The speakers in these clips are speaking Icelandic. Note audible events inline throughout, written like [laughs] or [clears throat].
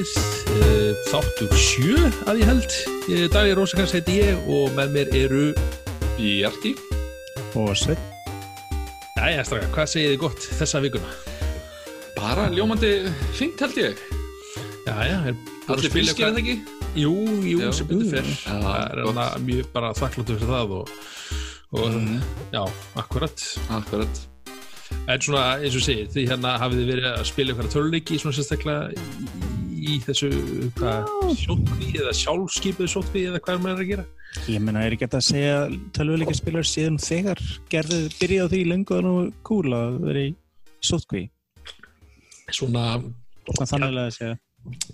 Fyrst uh, þáttur sjö að ég held. Uh, Davíð Rósakars heiti ég og með mér eru... Bjarki og Sveit Jæja, straka, hvað segið þið gott þessa vikuna? Bara ljómandi fint held ég Jæja, er Allir fylgir en ekki? Jú, jú, Já. sem betur fyrr. Það er hana mjög bara þakkláttu fyrir það og, og Mhm. já, akkurat. Akkurat En svona, eins og segir, því hérna hafið þið verið að spila ykkur töluleiki svona sérstaklega í, þessu, hvað, sjóttví eða sjálfskipuðu sjóttví eða hvað er maður að gera? Ég meina, er ekki hægt að segja tölvuleika spilar síðan þegar gerðu byrja á því lengu og nú cool að vera í sótkví Svona, Svona þannig að segja.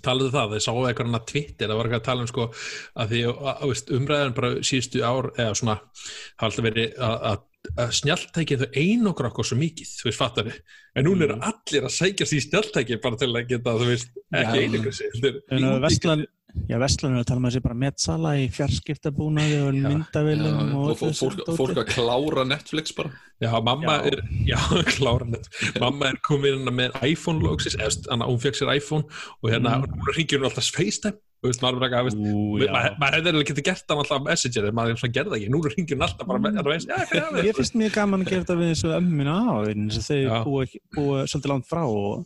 Talaðu það, þið sáu eitthvað hann að Twitter, það var eitthvað að tala um sko að því að, að, umræðan bara síðustu ár eða svona, alltaf verið að, að, að snjáltæki þau einokra okkur svo mikið, þú veist, fattar þið en núna eru allir að sækja því snjáltæki bara til að geta, þú veist, ekki Já. einokra sig En að. Vestlan, já, Vestlan er að tala með sér bara metsala í fjarskiptabúnaði og myndavillum og og fó- fólk, fólk að klára Netflix bara. Já, mamma Já. er, já, [laughs] klára net mamma er komin inn með iPhone logsis, eða þannig að hún fekk sér iPhone og hérna, Mm. ringir hún alltaf FaceTime, þú veist, maður er maður maður hefði alveg getið gert hann alltaf Messenger, en maður svona gerði það ekki, nú ringir hún alltaf bara, með, veist, er Ég finnst mjög gaman að gera þetta við þessu ömmina á búa, ekki- búa svolítið langt frá og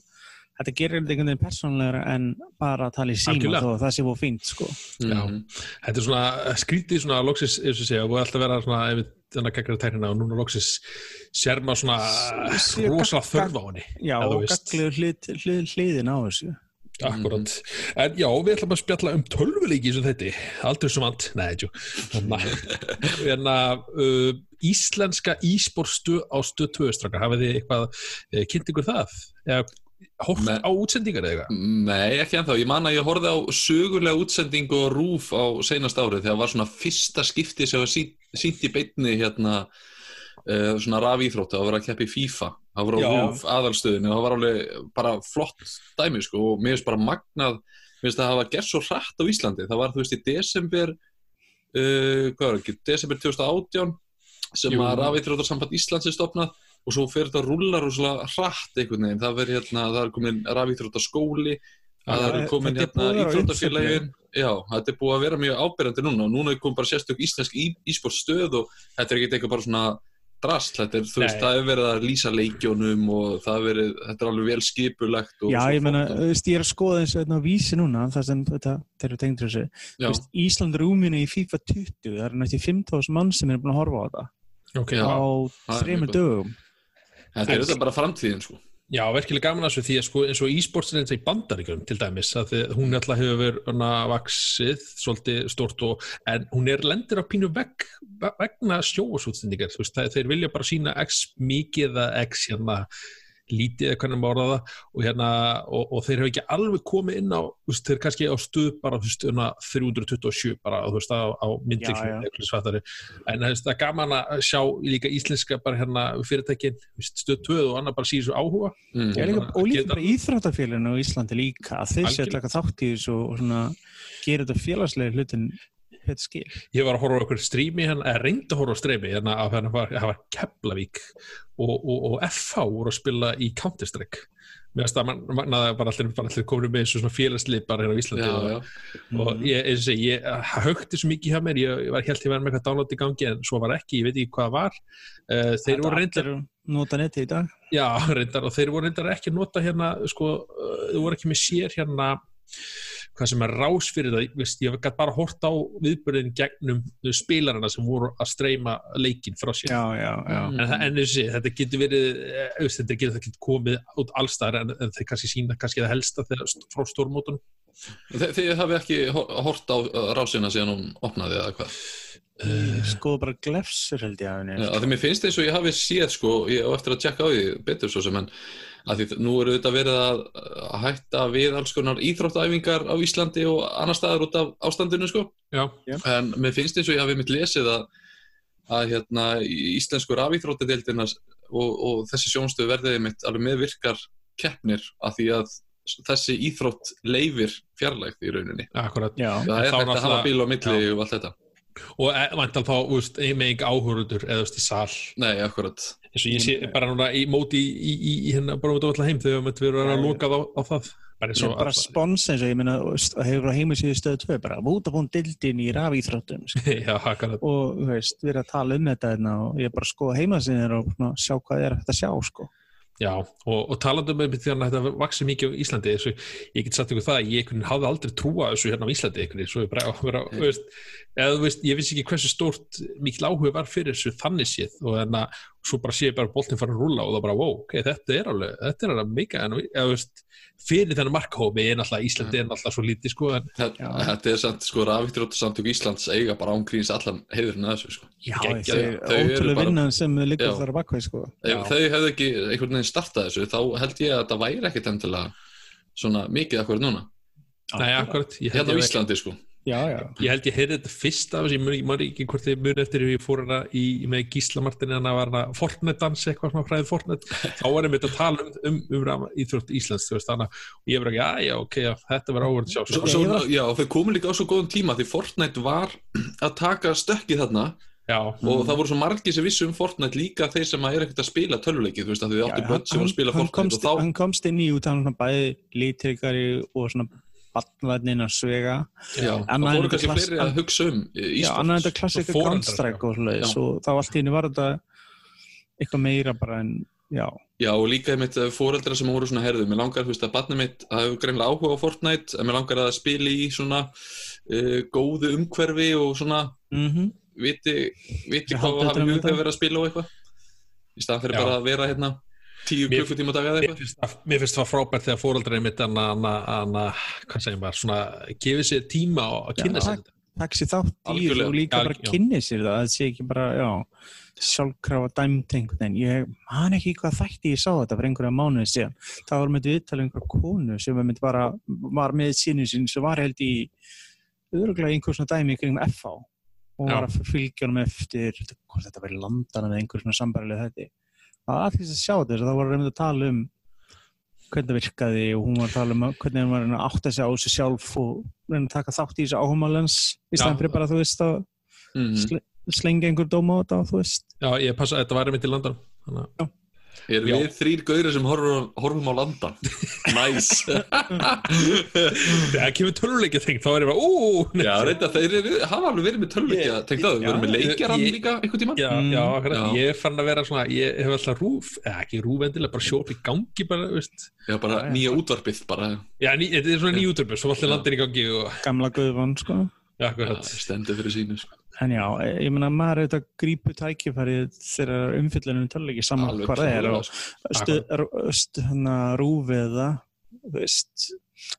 þetta gerir þetta einhvern veginn persónlegra en bara að tala í síma þó að það sé búið fínt sko. Já. Mhm. Þetta er svona skrítið svona loksis, eins og segja, og alltaf vera svona ef þannig að gegna tæknina og núna loksis sér maður svona rosalega þörf á henni. Já, og gagliður hlið, hlið, hliðin á þessu Akkurat. En já, við ætlum að spjalla um tölvuleiki eins og þetta, aldrei sem vant, nei, tjú. Þannig að uh, íslenska e-sportstu á stöð 2 straka, hafið þið eitthvað uh, kynnt ykkur það? Eða Nei. á útsendingar eða eitthvað? Nei, ekki ennþá. Ég man að ég horfði á sögulega útsendingu og rúf á seinast árið þegar var svona fyrsta skipti sem var sínt, sínt í beinni hérna uh, svona rafíþróttu að vera að keppa í FIFA það var á rúf aðalstöðinu og það var alveg bara flott dæmi sko og mér finnst bara magnað mér finnst að það hafa gert svo hratt á Íslandi það var þú veist í desember uh, hvað var ekki, desember 2018 sem Jú. að rafíþróttarsamband Íslands er stopnað og svo fer þetta að rúlla rosalega hratt einhvern veginn, það verður hérna, það er komin rafíþróttaskóli að það eru komin er hérna íþróttafélagin já, þetta er búið að vera mjög ábyrjandi núna og núna er komið bara sérstök íslensk ísport stöð og þetta er ekkert eitthvað bara svona drast, þetta er, þú veist, Nei. það er verið að lýsa leikjónum og það er verið, þetta er alveg vel skipulegt og Já, ég flott þú veist, ég er að skoða eins og þetta á vísi núna, það sem þetta, þeir eru tengdur þessu. Þú veist, Ísland rúminu í FIFA 20, það er nætti 5.000 mann sem er búin að horfa á þetta Ok, Já. á er þreymur dögum. Þetta er þetta bara framtíðin sko. Já, verkilega gaman að þessu því að sko, eins og e-sportsin eins og í bandaríkjum til dæmis að þið, hún alltaf hefur verið vaksið svolítið stort og en hún er lendir á pínu veg, vegna sjóasútsendingar, þú veist, það, þeir vilja bara sína x mikið eða x hérna lítið eða hvernig maður orða það. Og hérna, og, og þeir hefur ekki alveg komið inn á, veist, þeir kannski á stuð bara, veist, hérna 327 bara, þú veist, á, á myndlíklu en það er gaman að sjá líka íslenska bara hérna fyrirtækin, stöð 2 og annað bara síður svo áhuga. Mm. Er líka, bara og líka bara íþróttafélaginu á Íslandi líka, að þeir taka þátt í þessu og svona gera þetta félagslega hlutin þetta skil. ég var að horfa á okkur strími hérna, eða reyndi að horfa á strími hérna að hérna var, það var Keflavík og, og, og FH voru að spila í Counter-Strike mér finnst að man, að bara allir, allir komin með eins og svona félagslið bara hérna á Íslandi já, og, já. og ég, eins og segi, ég högti svo mikið hjá mér, ég, ég var helt ég verið með eitthvað download í gangi en svo var ekki, ég veit ekki hvað það var uh, þeir voru reyndar nota netið í dag. Já, reyndar, og þeir voru reyndar ekki að nota hérna, sko, uh, þeir voru ekki með sér hérna, hvað sem er rás fyrir það, veist, ég gæti bara hort á viðbörðin gegnum spilarana sem voru að streyma leikin frá sér. Já, já, já. En, það- en þessi, þetta getur verið, eh, veist, þetta getur það getur komið út allstaðar en, en þeir kannski sína kannski það helsta þegar, frá stórmótunum. Þi- Þið hafið ekki ho- hort á uh, rásina síðan hún opnaði eða hvað Ég skoða bara glefsur held ég að henni. Að því mér finnst eins og ég hafi séð sko, ég á eftir að tjekka á því betur svo sem en að því nú eru þetta verið að, hætta við alls konar íþróttæfingar á Íslandi og annar staðar út af ástandinu sko. Já, en mér finnst eins og ég hafi mitt lesið að, að hérna í íslensku rafíþróttadeildina og, og þessi sjónstöð verðið mitt alveg með virkar keppnir að því að þessi íþrótt leifir fjarlægt í rauninni. Akkurat. Já, það er hægt að hafa bíl á milli og allt þetta Og e, vantal þá, veist, með enga áhörundur eða veist, í sal. Nei, akkurat eins og ég sé bara núna í móti í, í, í, í hérna bara út á allar heim þegar við verðum að loka á, á það bara eins Svo og bara spons eins og ég st- hefur á heimasíðu stöðu 2 bara Vodafone dildin í rafíþróttum sko. [laughs] já, og þú veist, við erum að tala um þetta hérna, og ég er bara að skoða heimasíður og svona, sjá hvað er þetta að sjá sko. Já, og, og talandi um því að þetta vaksi mikið á Íslandi þessu, ég get sagt ykkur það, að ég hafði aldrei trúa þessu hérna á Íslandi svo ég bara, vera, þú veist, eða þú veist, ég vissi ekki hversu stórt mikil áhuga var fyrir þessu þannig séð og þannig að svo bara sé ég bara boltin fara að rúla og það bara, wow, ok, þetta er alveg, þetta er alveg mikið, en þú veist, fyrir þennan markhómi er náttúrulega Íslandi er náttúrulega svo lítið, sko, en Þetta, þetta er samt, sko, rafíktur samtök Íslands eiga bara ángríns allan heiðurinn að þessu, sko. Já, þau já. Þau eru ótrúlega bara- vinnan sem liggur þar að bakveð sko. Ef Já. þau hefðu ekki einhvern veginn startað þessu, þá held ég að þetta væri ekkit endilega svona mikið akkur núna. nei, akkurat, ég held Hérna á ég, Íslandi, sko. Já, já, ég held ég heyrði þetta fyrst af þessu, ég mun ekki- hvort þið mun eftir ef ég fór hana í, með Gísla Martin en það var hana Fortnite-dans eitthvað svona fræðið Fortnite. Þá var ég mitt að tala um, um, um, íþrótt Íslands, þú veist, þannig að- og ég var ekki, já, já, ok, já, þetta var áverð sjá, Svo, svo, var- já, þau komu líka á svo góðum tíma því Fortnite var að taka stökkið þarna já, og það voru svo margir sem vissu um Fortnite líka þeir sem að er ekkert að spila tölvuleiki þú veist að þau áttu börn sem voru að spila hann Fortnite komst, og þá, hann komst inn í út af hann bæði lítrygari og svona ballvæðnin að svega. Já, en voru kannski klass- fleiri að hugsa um Já, annað en þetta klassika Counter-Strike og þá allt í henni var þetta eitthvað meira bara en já, Já, og líka einmitt fóreldra sem voru svona herðu, mér langar, þú veist, að barnið mitt það hefur greinlega áhuga á Fortnite, en mér langar að spila í svona uh, góðu umhverfi og svona mm viti, viti Ég hvað utan um þetta. að vera að spila og eitthvað. Í staðan fyrir Já. bara að vera hérna tíu klukkutíma dag eða eitthvað? mér finnst það frábært þegar fóreldrar mitt að, að, að, að, hvað segir maður, svona gefið sér tíma að kynna sér þetta. takk sér þátt í og líka bara já. kynni sér það það sé ekki bara, já sjálfkrafa dæmt einhvern veginn ég man ekki hvað þætti ég sá þetta fyrir einhverja mánuði síðan. Það var með viðtalið einhverja konu sem bara, var með sínu sín sem var held í öðruglega einhver svona dæmi kringum FH og Já. var að fylgja honum eftir hvort þetta verið landana með einhver svona sambarileg þetta það var aðeins að sjá þetta þá var reynd að tala um hvernig það virkaði og hún var að tala um að- hvernig hún var að að átta sig á þessu sjálf og reyna að taka þátt í þessu áhumalens í staðan fyrir bara þú veist að mm. sle slengja einhver dóma á þetta þú veist. Já, ég passa að þetta væri mitt í landan þannig að Erum Já. við þrýr gauðir sem horfum, horfum á landan? [laughs] Næs það kemur töluleikja þing þá er ég bara, ú, nei. Já, reynda, þeir eru, hafa alveg verið með tölvuleikja tengt að þau, Já, verið með leikjaran ég- líka einhvern tímann Já, Mm, já, já. ég er fann að vera svona ég hef alltaf rúf, eða ekki rúf endilega bara sjóp í gangi bara, veist Já, bara nýja útvarpið bara Já, ný, þetta er svona Já. nýjúturbur, svo allir Já. landir í gangi og, gamla guðvann sko já, stendur fyrir sínu sko. En já, ég meina maður auðvitað grípu tækifæri þegar umfyllunum töluleiki saman Alveg hvað það er klárlega, og stu, stu, hana, rúfið það þú veist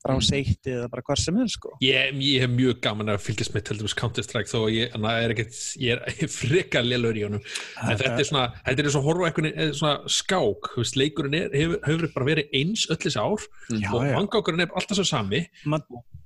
rás eitt eða bara hvar sem er sko. Ég, ég hef mjög gaman að fylgjast með til dæmis Counter-Strike þó að ég, er ekkert, ég er [laughs] frekar lélur í honum. En þetta er svona, þetta er og horfa veginn svona skák, veist, leikurinn er, hefur, hefur bara verið eins öll þessi ár Mm. Já, og vangákurinn er alltaf svo sami. Ma-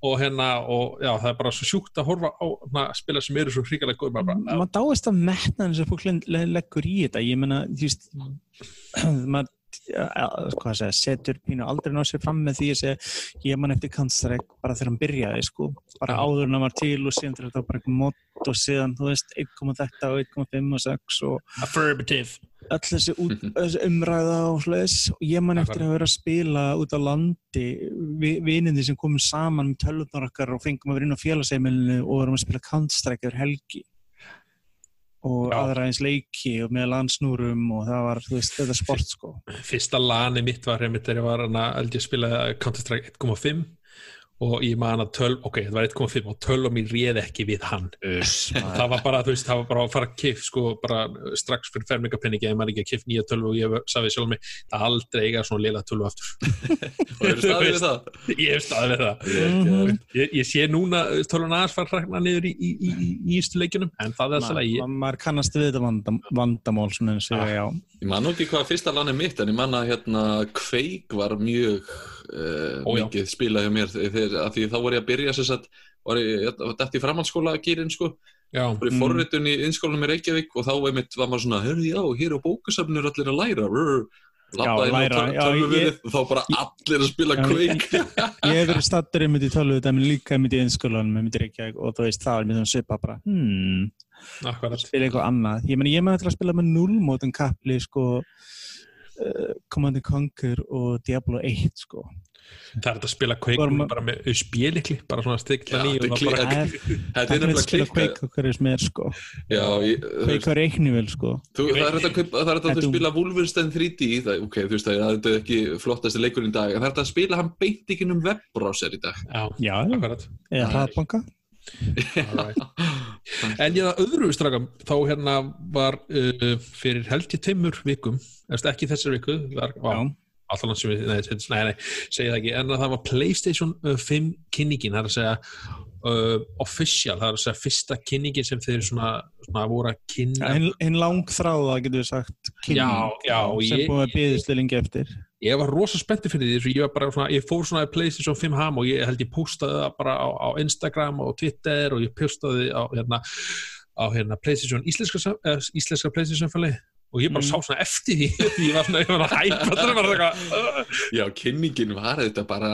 og hérna, og já, það er bara svo sjúkt að horfa á na, spila sem eru svo hríkalega góð maður dáist af metnaðin sem fólk le- le- leggur í þetta ég meina, þú veist [clears throat] maður hvað að segja, setur pínu aldrei ná sér fram með því að segja ég man eftir Counter-Strike bara þegar hann byrjaði sko, bara áður en hann var til og síðan þetta var bara eitthvað mod og síðan, þú veist, 1,8 og 1,5 og 6 og affirmative. öll þessi, út, þessi umræða og sliðis og ég man eftir að vera að spila út á landi vi- vinindi sem komum saman með tölvutnar okkar og fengum að vera inn á félagsheimilinu og vorum að spila yfir helgi og Já. aðra eins leiki og með landsnúrum og það var, þú veist, þetta sport sko fyrsta lani mitt var einmitt þegar ég var að spila Counter-Strike 1.5 og ég man að 12, ok, það var 1.5 og 12 og mér réð ekki við hann. Uss, það var bara, þú veist, það var bara að fara að kif sko, bara strax fyrir fermingapenningi ef maður ekki að kif nýja 12 og ég sagði sjálf mig það aldrei eiga svona lila 12 aftur. [laughs] Og eru staðið [laughs] við það? ég hef staðið við það. Ég ég, sé núna 12 aðeins fara hrækna niður í, í, í, í, í ístu leikjunum en það er alltaf ég ma- maður kannast við þetta vandam, vandamál svona eins og Ah. já Ég man nú ekki hvað fyrsta lan er mitt en ég man að hérna Quake var mjög uh, Ó, mikið spilað hjá mér. Þegar, að því þá var ég að byrja sem sagt var ég, ég dætt í framhaldsskóla gýrin sko, já, var í Mm. forritun í innskólanum í Reykjavík og þá einmitt var maður svona, hörðu já, hér á bókasafninu er allir að læra. Rrr, labbaði inn á tölvuverið og þá bara allir að spila Quake. [laughs] ég hef verið stattur einmitt í tölvu þetta líka einmitt í einskólanum einmitt í Reykjavík og þú veist, það var mér svona svipa bara hmm, spila eitthvað annað. Ég meni, ég til að spila með nullmótum kapli sko Command and Conquer og Diablo 1 sko. Það er þetta að spila Quake Vorum- bara með spjölikli, bara svona stikla Já, ný [laughs] þetta er og það er- er er að spila. Quake okkur sem er sko. Já, ég, þú veist, Quake á reiknivel sko. Þú, það er þetta að, er að þú spila Wolfenstein 3D það, ok, þú veist það, þetta er ekki flottasti leikur í dag. En það er þetta að spila hann beint ekki um webbrowser í dag. Já, eða hraðbanka. En ég að öðru straka, þá hérna var uh, fyrir held í tveimur vikum, eftir ekki þessar viku, alltaf langt sem við, nei, nei, nei, segi það ekki, en að það var PlayStation uh, 5 kynningin, það er að segja uh, official, það er að segja fyrsta kynningin sem þeir svona, svona voru að kynna. En, en lang þráða getur við sagt kynning, Já, já, sem ég- búið að byggðist lengi eftir ég var rosa spenntið fyrir því, ég svona, ég fór svona í PlayStation 5 ham og ég held ég postaði það bara á, á Instagram og Twitter og ég postaði á hérna, á hérna PlayStation íslenska, sam- eh, íslenska PlayStation fæli og ég bara Mm. sá svona eftir því [laughs] ég var svona, ég var að hæpa Já, kynningin var þetta bara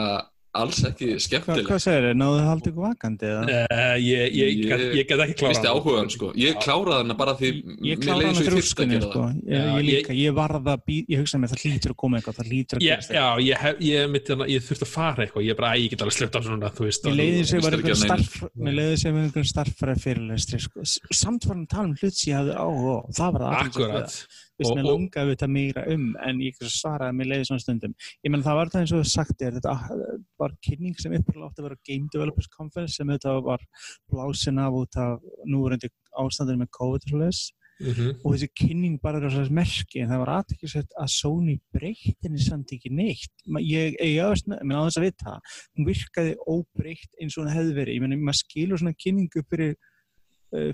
alls ekki Hva, skemmtileg Hvað segir þið, náðu þið haldið ykkur vakandi eða? uh, ég, ég, ég, ég, ég get ekki klára Misti áhugaðan sko, ég kláraði hana bara því Ég mér klára leið hana gera sko. ég, Já, ég ég- líka, ég varð að bí, ég hugsa með það hlýtur að koma eitthvað, það hlýtur að Ég, gerast já, ég, hef, ég, mitt, hérna, ég þurfti að fara eitthvað, ég bara, æ, ég get alveg sleppt af svona. Mér leiði Þú var einhvern að neinu. starf, mér leiði sig með einhvern starffæra fyrirlestri sko. Samt var hann að tala um hlut sem ég hafði áhuga og það var það Akkurat. Vist Og- langaði við þetta meira um en ég svaraði að mér leiði svona stundum ég menn það var það eins og þú sagt er þetta ah, var kynning sem uppröðlega átti að vera Game Developers Conference sem þetta var blásin af út af núverandi ástandur með COVID og svoleiðis. Mhm. og þessi kynning bara er þessar merki en það var aðteklisvægt að Sony breytinni samt ekki neitt ég, ég, ég menn á þess að vita hún virkaði óbreytt eins og hún hefði verið ég menn maður skilur svona kynningu fyrir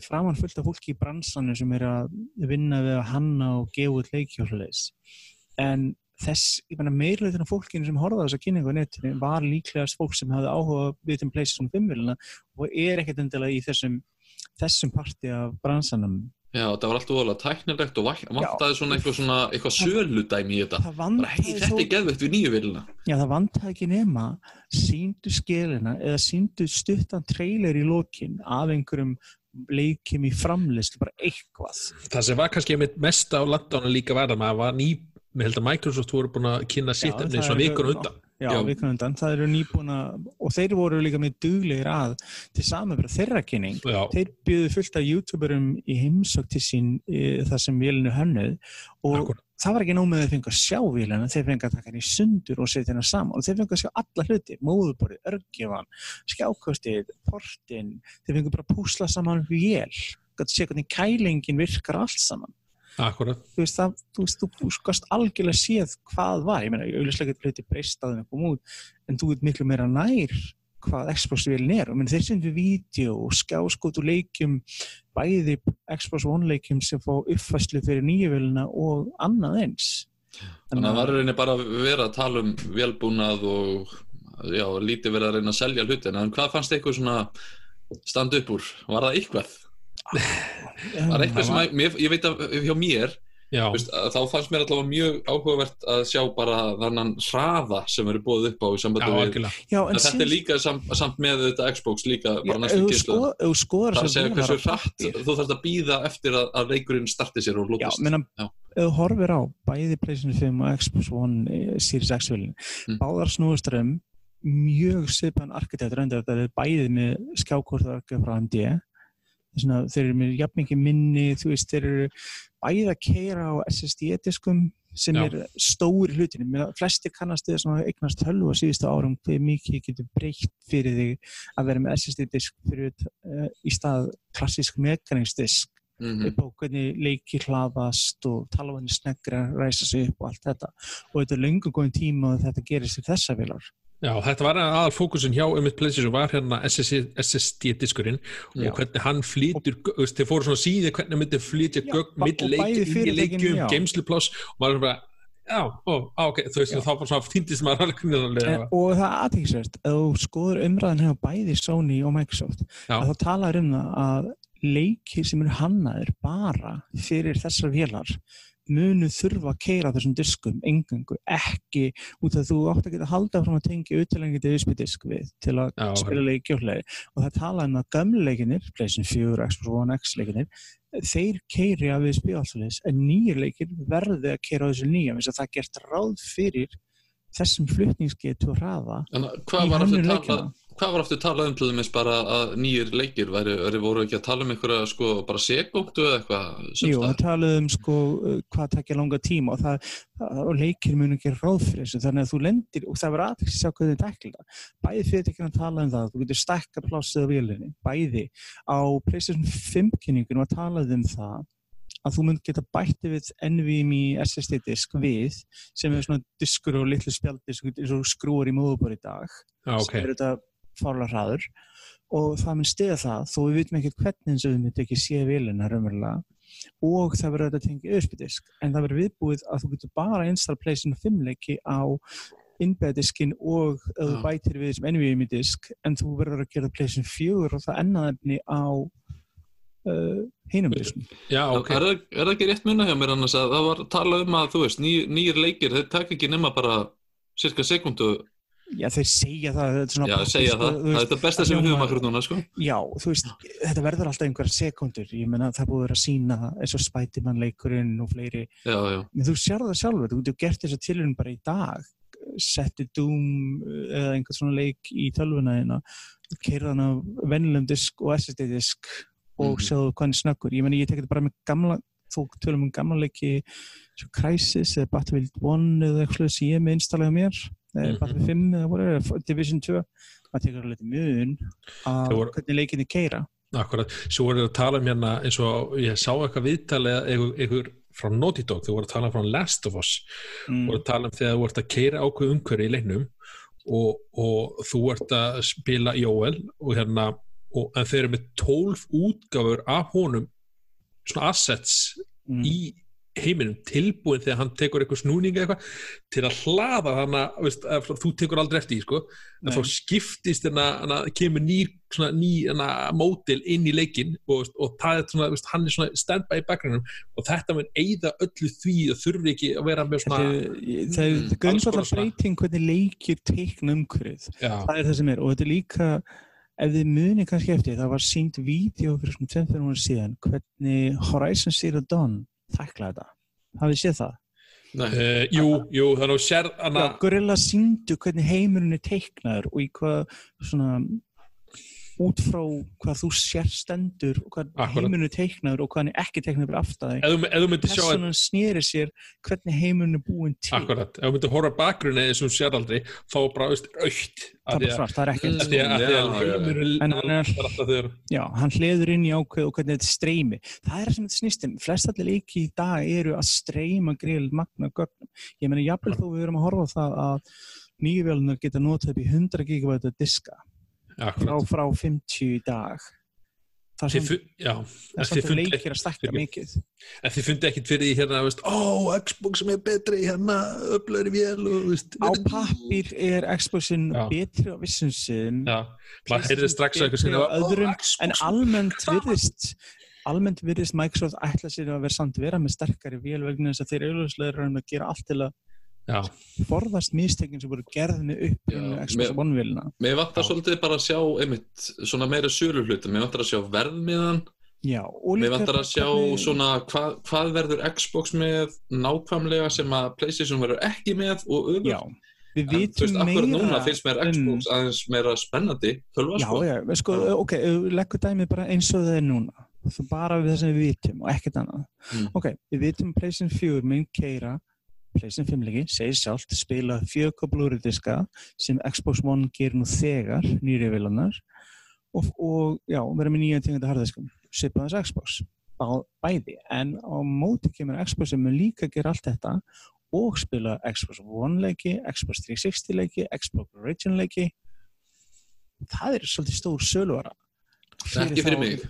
framann fullt af fólki í bransanum sem er að vinna við að hanna og gefa út leikjóðleis en þess, ég menna meirleitin af fólkinu sem horfði á þessa kynningu á netinu var líklegast fólk sem hafði áhuga við þeim PlayStation 5 vilina og er ekkert endilega í þessum þessum parti af bransanum. Já, það var alltaf voðalega tæknilegt og vantaði svona eitthvað, svona, eitthvað söludæmi í þetta. hei, þetta er geðveikt við nýju vilina Já, það vantaði ekki nema síndu skilina eða síndu stuttan trailer í lokin af einhverjum leikjum í framlist bara eitthvað. Það sem var kannski mest á landána líka var að maður var ný, með held að Microsoft voru búin að kynna sitt efni svona vikur undan. Já, Já. vikan undan. Það eru nýbúna og þeir voru líka með duglegir að til samanbyrða þeirra kynning. Já, Þeir byggðu fullt af youtuberum í heimsók til sín í það sem vélinu hönnuð og akkurat. það var ekki nóg með að þeir fengu að sjá vélina, þeir fengu að taka henni sundur og setja henni saman og þeir fengu að sjá alla hluti, móðuborið, örgjafan, skjákostið, portin, þeir fengu bara að púsla saman vél, gæti sé hvernig kælingin virkar allt saman. Akkurat. Þú veist, það, þú veist, þú, þú skast algjörlega séð hvað var, ég meina, auðvitað getur hluti breyst að þeim kom út, en þú veit miklu meira nær hvað Xbox-vélin er, og menn þeir sendu vídeo og skjáskot og leikjum bæði Xbox One leikjum sem fá uppfæslu fyrir nýju vélina og annað eins. Þannig að það var reyni bara að vera að tala um velbúnað og já, lítið verið að reyna að selja hlutina en hvað fannst eitthvað svona standa upp úr? Var það eitthvað? Var eitthvað sem að, mér, ég veit að hjá mér veist, að þá fannst mér allavega mjög áhugavert að sjá bara þannan hraða sem eru búið upp á í já, sambandi við. Já, en þetta er líka samt, samt með þetta Xbox líka bara næstu kynslu sko- það segja hversu hratt þú þarfst að býða eftir að, að leikurinn starti sér og menna, Já. þú horfir á bæði PlayStation 5 og Xbox One eh, Series X vilin, Mm. báðar snúist um mjög svipan arkitektur þetta er bæði með skjákortarka frá AMD Svona, þeir eru með jafn mikið minni þú veist, þeir eru bæði að keira á SSD-diskum sem Já. er stóri hlutinu, Mér- flestir kannast þið svona eignast tölvu á síðustu árum hver mikið getur breytt fyrir þig að vera með SSD-disk fyrir, uh, í stað klassísk mekaningsdisk Mhm. upp á hvernig leiki hlaðast og talafanir sneggra ræsa sig upp og allt þetta og þetta er löngu góðin tíma að þetta gerist í þessa vilar Já, þetta var aðal fókusin hjá um eitt PlayStation var hérna SSD-diskurinn og hvernig hann veist, þeir fóru svona síði hvernig myndi flytja Já, gögn ba- mitt og og maður bara, já, ó, ok, þú veist, þá bara svona týndist maður alveg hvernig það en, lega. og það er aðtækisvert ef þú skoður umræðin hefur bæði Sony og Microsoft þá talar um það að leikir sem eru hannaðir bara fyrir þessar vélar munu þurfa að keira þessum diskum engangu, ekki út af að þú átt að geta að halda frá að tengja utilengjandi USB-disk við til að Já, spila leiki og hlegi og það tala um að gömlu leikinir, PlayStation 4, Xbox One X leikinir þeir keiri að við spíðalslis en nýjir leikir verði að keira á þessu nýja þess að það er gert ráð fyrir þessum flutningsgetu og hraða í hvað var hönnun aftur leikina. talað hvað var aftur talað um til dæmis bara að nýjir leikir væri, væri voru ekki að tala um einhverja sko bara sekúndu eða eitthvað Jú, það talaði um sko hvað takja langa tíma og, það, og leikir munu ekki ráð fyrir þessu þannig að þú lendir og það verður aðeins að sjá hvernig þetta ekla það. Bæði fyrir ekki að tala um það, þú getur stakka plássið á vélinni, bæði á PlayStation 5 kynningunum að talaði um það að þú mynd geta bætti við NVMe SSD disk við sem er svona diskur og litlu spjaldir eins og skrúar í móðubor í dag Já, ok. sem er þetta fárlega hraður og það mun stiða það þó við vitum ekkert hvernig eins og við myndum ekki sé vilina raunverulega og það verður þetta tengið auðspildisk en það verður viðbúið að þú getur bara install PlayStation 5 leiki á innbæðiskin og ef þú bætir við þessum NVMe disk en þú verður að gera PlayStation 4 og það ennaðefni á uh, hinum diskum. Já, ok. Er, það- er það ekki rétt munna hjá mér annars að það var talað um að þú veist ný, nýjir leikir þeir taka ekki nema bara cirka sekundu Já, þeir segja það, Já, pappír, segja það, þú það er veist, þetta besta það sem við höfum akkur núna sko. Já, þú veist, þetta verður alltaf einhverja sekundur, ég menna það búið að vera að sína eins og Spiderman leikurinn og fleiri, Já, já, en þú sér það sjálfur, þú getur gert þessa tilhörun bara í dag, setti Doom uh, eða einhvern svona leik í tölvuna þína, keirða hann á vennilegum disk og SSD disk og Mhm. sjáðu hvað hann er snöggur. Ég menna ég tek þetta bara með gamla, þú tölum um gamla leiki, svo Crysis eða Battlefield 1 eða eitthvað sem ég með installað á mér, Mhm. Battlefield 5 eða whatever, Division 2, maður tekur alveg mun að Það voru- hvernig leikinni keira. Akkurat, svo voru að tala um hérna eins og ég sá eitthvað viðtalið einhver frá Naughty Dog, þau voru að tala frá Last of Us, Mm. voru að tala um þegar þú ert að keira ákveð umhverju í leiknum og, og þú ert að spila Jóel og hérna og, en þeir eru með 12 útgáfur af honum svona assets Mm. í heiminum tilbúin þegar hann tekur eitthvað snúning eða eitthvað til að hlaða þannig að þú tekur aldrei eftir því sko. En þá skiptist hérna, hérna kemur ný, svona, ný hérna, mótil inn í leikin og, og það er svona, veist, hann er svona stand-by í bakgrunum og þetta mun eigða öllu því og þurfi ekki að vera með svona það er mm, grundvallar breyting hvernig leikir teikna umhverfið. Það er það sem er. Og þetta er líka ef þið muni kannski eftir það var sínt vídeo fyrir svona 5-5 ára síðan hvernig Horizon Zero Dawn tæklaði þetta hafið séð það? uh, jú, jú, þannig að sér hana, Gorilla síndu hvernig heimurinn er teiknaður og í hvað svona út frá hvað þú sér stendur og hvað Akkurat. heimurinn er teiknaður og hvað hann er ekki teiknaður fyrir aftæði ef þú ef þú myndir sjá að Personan snýri sér hvernig heimurinn er búinn til Akkurat, ef þú myndir horfa bakgrunni eins og þú sér aldrei, þá bara veist, aukt það er svart, það er ekki að Já, hann hliður inn í ákveð og hvernig þetta streymi. Það er það sem þetta snýst um. Flest allir leiki í dag eru að streyma greiðlega magna gögnum. Ég meina, jafnvel þó við erum að horfa á það að nýjavélunnar geta notað upp í 100 gigabæta diska frá, frá 50 í dag. Það sem já, það sem leikir að stakka mikið. En þið fundi ekkit fyrir því hérna, ó, Xbox sem er betri, hérna, öflöri vél og, veist, Á pappir er Xboxin Já. betri á Xbox, En almennt virðist almennt virðist Microsoft ætla sér að vera samt vera með sterkari vél vegna þess að þeir auðvitað eru að gera allt til að forðast mistökin sem voru gerð með upprunnu Já, Xbox með- One-vélina. mér vantar Já. svolítið bara að sjá einmitt svona meira sölu hluti, mér vantar að sjá verðmiðan Já, og mér líka vantar að sjá hvernig- svona hvað, hvað verður Xbox með nákvæmlega sem að Playstation verður ekki með og Já, við En þú vitum veist, akkur núna meira finnst mér um- Xbox aðeins meira spennandi tölva Já, sko. já, við sko, Já. ok, leggur dæmið bara eins og það er núna Þú bara við það sem við vitum og ekkert annað Mm. Ok, við vitum að PlayStation 4 mun keira PlayStation 5 leiki, segir sjálft spila 4K Blu-ray diska sem Xbox One gerir nú þegar nýri vilanar og, og já, vera með nýja tegunda harðiskum svipaðans Xbox. Bá, bæði, en á móti kemur Xbox sem mun líka gera allt þetta og spila Xbox One leiki Xbox 360 leiki, Xbox Origin leiki. Það er svolítið stór söluvara. Ekki fyrir mig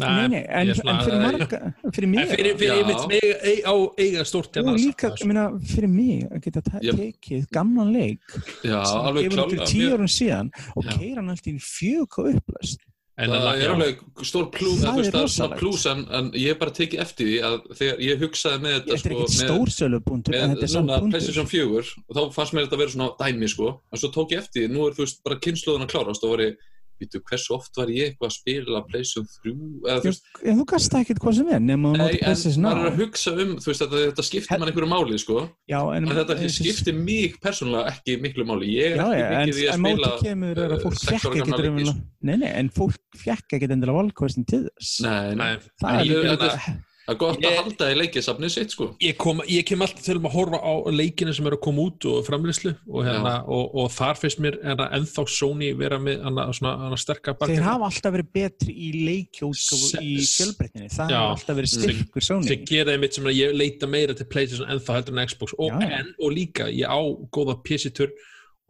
Nei, nei, en, ég svona- en fyrir marga, fyrir mig En fyrir, fyrir mig eiga, á eiga stórt hérna og líka, sko. ég meina, fyrir mig að geta tekið gamlan leik já, sem alveg gefur út fyrir tíu árum síðan og keira hann alltaf í fjög upplöst En það að- er alveg stór plús Það er svona rosalegt. plús en, en ég hef bara tekið eftir því að þegar ég hugsaði með þetta þetta er sko, ekkert með, stórsölubúndur en með þetta er samt núna búndur PlayStation 4 og þá fannst mér þetta að vera svona dæmi sko. En svo tók ég eftir því, nú er þú veist bara kynnslóðun að klárast og voru býtu, hversu oft var ég eitthvað að spila Playstation 3 eða þú veist, En þú gasta ekkert hvað sem er nema þú nei, notar en PlayStation maður er að hugsa um þú veist, þetta, þetta skiptir Hel- mann einhverju máli sko, Já, en, en þetta þessi- skiptir mig persónulega ekki miklu máli, ég er Já, ekki en, mikið í að en spila kemur að eh, fólk sex ára gamla leiki, raunverulega- Nei, nei, en fólk fekk ekkert endilega valkvæstin til þess. nei, nei, Nei, Það en er það er gott Ég- að halda í leikisafnið sitt sko ég, kom, ég kem alltaf til um að horfa á leikina sem eru að koma út og framlýslu og, hérna, og, og þar finnst mér hérna, ennþá Sony vera með hana, svona, hana sterka Þeir hafa alltaf verið betri í leikjóðskofu Se- í fjölbreytninni. Það hefur alltaf verið styrkur Sony. sem gera einmitt sem að ég leita meira til Playstation ennþá heldur en Xbox og, Já, já. en, og líka ég á góða PC-tur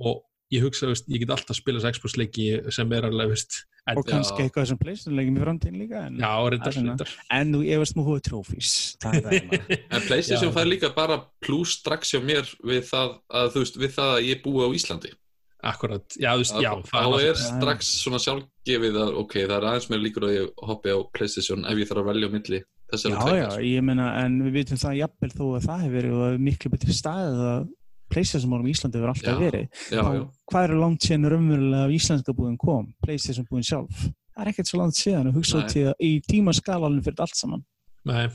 og ég hugsa veist, ég get alltaf að spila Xbox leiki sem er alveg veist, Og kannski eitthvað sem PlayStation leikjum í framtíðin líka. En, já, reyndar, reyndar. en þú efast mú hóðu trófís. [laughs] En PlayStation fær líka bara pluss strax hjá mér við það að, þú veist, við það að ég búi á Íslandi. akkurat, já, þú veist, já Að- það þá er strax svona sjálfgefið að ok, það er aðeins meira líkur að ég hoppi á PlayStation ef ég þarf að velja á milli þessari Já, já, sko. ég meina, en við vitum það jafnvel þó að það hefur verið er miklu betri staðið að PlayStation málum í Íslandi hefur alltaf Já, verið. já, já. Hvað eru langt síðan raunverulega af íslenska búin kom? PlayStation búin sjálf. Það er ekkert svo langt síðan að hugsa Nei. út í, tímaskalalinn fyrir allt saman. Nei,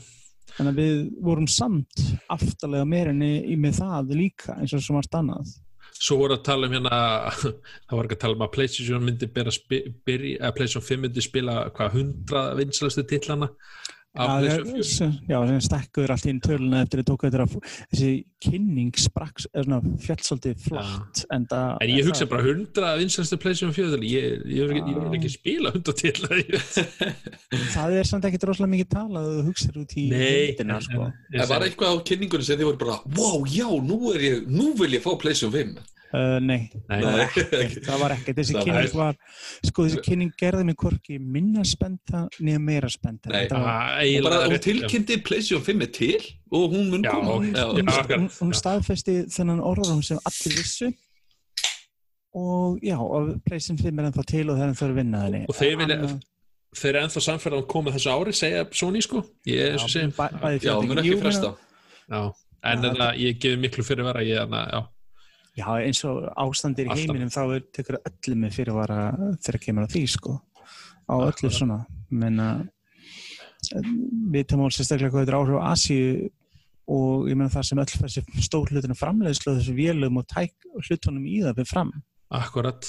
Þannig að við vorum samt aftalega meirinni í með það líka eins og svo margt annað. svo voru að tala um hérna það voru ekki að tala um að PlayStation myndi byrja, að PlayStation 5 myndi spila hvað hundra vinslastu titlana af Já, PlayStation 4 sem- stekkuður allt í einn töluna eftir að tóka þetta þessi kynning sprakk fjallsóldi flott en, það, En ég hugsa bara 100 vinslastu PlayStation 4 ég, vil ekki spila 100 titla það er samt ekkert rosalega mikið talað að þú hugsa út í heildina, sko. Það var eitthvað á kynningunni sem þið voru bara wow, já, nú, er ég, nú vil ég fá PlayStation 5 uh, nei, Nei, það var ekkert, [laughs] það var ekkert. Þessi Það kynning var- sko þessi kynning gerði mig hvorki minna spennta niður meira spennta. Nei. Þetta var- Ah, bara hún tilkynnti PlayStation 5 er til og hún mun koma. hún, hún, hún, hún staðfesti þennan orðum sem allir vissu. Og já, og Playstation 5 er ennþá til og það er ennþá að vinna henni. Og þeir vilja- Annað- Þeir eru ennþá samferðan að koma þessu ári segja Sony sko, ég er svo Já, sem já, mun Jú, ekki fresta. Já, en þetta, ég gefi miklu fyrir vera ég, hana, já, Já, eins og ástandir í heiminum þá tekur öllu með fyrirvara þegar kemur á því, sko. Á öllu svona. Menna, við tamum sérstaklega hvað þetta er áhrif á Asíu og ég meina það sem öll þessi stór hlutinu framleiðslu og þessu vélum og tæk hlutunum í það við fram. akkurat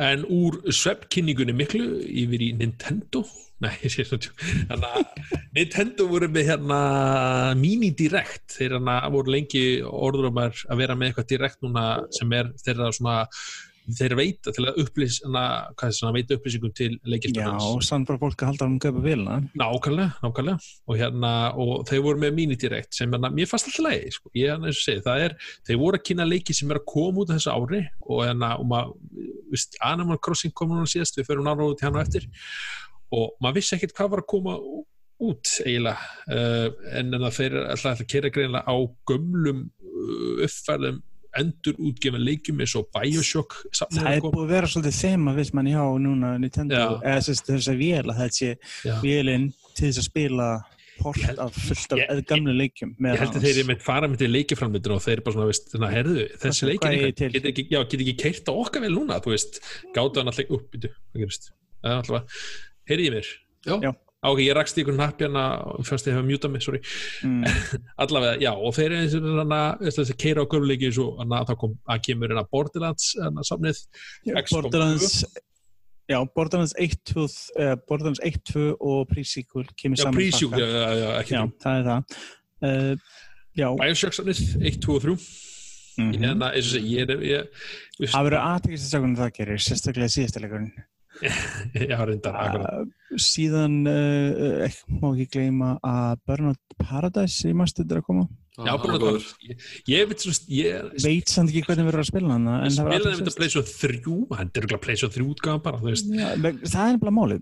En úr sveppkynningunni miklu yfir í Nintendo Nei, ég sé svo að Nintendo voru með hérna Mini Direct. Þeir hérna voru lengi orður um að vera með eitthvað Direct núna sem er þeirra svona þeir veita til að upplýs svona, veita upplýsingum til Já, leikismennans og sann bara fólk að halda um að köpa vélina. Nákvæmlega, nákvæmlega. Og hérna, og þeir voru með minidirekt sem hérna, mér fannst alltaf leiði, sko. Ég hann eins og segi, það er, þeir voru að kynna leiki sem er að koma út þessu ári og hérna, og maður, Animal Crossing kom núna síðast, við förum nára út á eftir og maður vissi ekkert hvað var að koma út eiginlega uh, en en að þeir eru alltaf að kera greinlega á gömlum uh, uppfælum endur útgefin leikjum eins og Bioshock Það er að búið að vera svolítið þema, viss mann, hjá núna Nintendo, eða þess að vél að þetta sé vélinn til þess að spila held- af fullt af ég, gamlu leikjum. Ég held að þeir eru með fara með til leikiframlindinu og þeir eru bara svona, veist, þannig að herðu, þessi Hvað- leikir hvað eigið til? get ekki, ekki keirt á okkar vel núna, þú veist, gátu hann alltaf upp? Það er alltaf, heyrði ég mér? Já. Já. Ok, ég rakst í ykkur napp hérna, fannst ég hefa mjútað mig, sorry. Mm. [laughs] Allavega, já, og þeir eru eins og þannig að þess að keira á gömleiki svo, þannig að það kom, að kemur hérna Borderlands, hérna safnið, XCOM Borderlands Já, Borderlands 1, 2, uh, Borderlands 1, 2 og Pre-Sequel kemur já, saman prísjúk, pakka. já, já, já, ekki Já, þrjú. það er það uh, Já, Bioshock safnið, 1, 2 og 3, mhm. hérna, eins og segi, ég er, ég, ég, það verður aðtekist að sjá hvernig það gerir sérstaklega síðasta har reyndar, akkurat. uh, Síðan uh, ekki, má ekki gleyma að Burnout Paradise í mastuður að koma Já, hann bara er ég, ég veit svo, ég Veit samt ekki hvernig verður að spila hana en það spilaði verður þetta alltaf Play svo þrjú. Hann er ekki Play svo þrjú útgáðan bara Já, það er nefnilega máli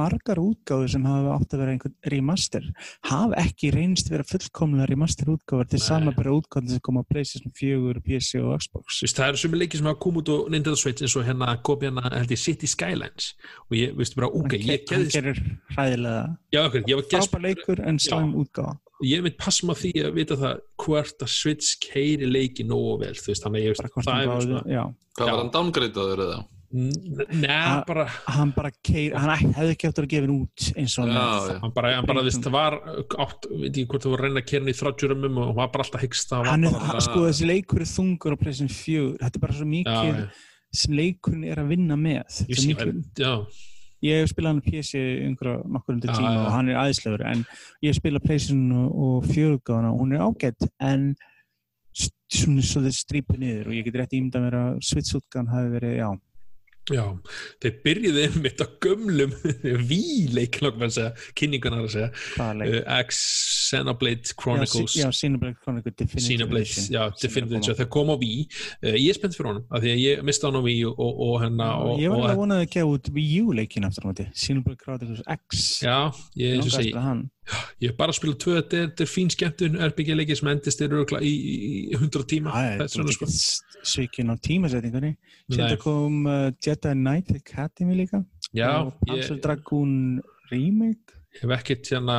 margar útgáður sem hafa átt að vera einhvern remaster hafa ekki reynst vera fullkomlega remaster útgáður til samanbæra útgáður sem koma á PlayStation 4, PC og Xbox. Vist, það eru sumi leikir sem hafa komið út og Nintendo Switch eins og hérna kom hérna held ég City Skylines. Og ég veist bara ok, hann, hann gerir hræðilega já, ok, ég var geðst frábær leikur en slæm útgáða ég veit passum á því að vita það hvort að Switch keiri leiki nógu vel þú veist, þannig að ég veist hvort það er svona já, Hvað Já. var hann downgradeaður eða? Ha- bara hann bara keir, hann hefði ekki eftir að gefa hann út eins og hann Já, já. hann bara, hann bara, það var átt, veit ekki hvort það að reyna að kera hann í 30 römmum og hann var bara alltaf hyggst það var hann er, bara, hann, sko þessi leikur er þungur á pleysin fjögur, þetta er bara svo já, mikið já, sem leikurinn er að vinna með. Ég er mikið, já, ég hef spilað hann PC einhverja nokkur undir tíma já. og hann er aðeinslegur en ég hef spilað pleysin og, fjögurgáðana og hún er ágætt en svona svo þið strípu niður og ég get rétt ímynda mér að Svitsútgan hafi verið, já, já þeir byrjuði einmitt á gömlum [laughs] víleik, nokkuð að segja kynningunar að segja, uh, X Xenoblade Chronicles. Já, Xenoblade Chronicles Definitive Edition. já, Definitive Edition, þeir kom á Wii uh, ég er spennt fyrir honum, af því að ég mista hann á Wii og, og, Ég var alveg að vona að gefa út leikin aftur á móti. Xenoblade Chronicles X. Já, ég, Langaði eins og að segi. Ég hef bara spilað tvö, þetta er, er fín skemmtun RPG leikir sem endist er örugla í, í, í 100 tíma. Já, þess vegna sko. Svikin á tímasetningunni. Nei. Sérna kom uh, Jedi Knight Academy líka. Já, og Panzer ég, Dragoon Remake. Hef ekkert hérna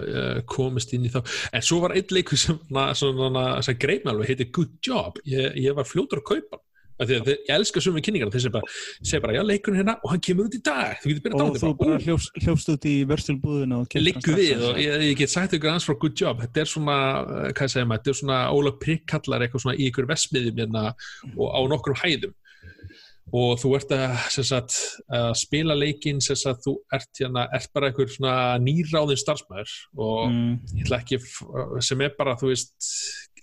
uh, komist inn í þá. En svo var einn leikur sem, svona, sem greið mig alveg, heitir Good Job. Ég, ég var fljótur að kaupa þeir, ég elska sumi kynningar þeir segja bara, já leikurinn hérna og hann kemur út í dag, þú getur byrjað og að þú bara. hljófst, hljófst út í vörstulbúðuna og liggur við og ég, ég get sagt ykkur ans frá good job. Þetta er svona, eh, hvað segir maður, þetta er svona Óla Prikkallar eitthvað svona í ykkur vesmiðum hérna, og á nokkrum hæðum og þú ert að, sagt, að spila leikinn sem sagt, þú ert, hérna, ert bara einhver nýráðin starfsmæður og Mm, ekki, sem er bara, þú veist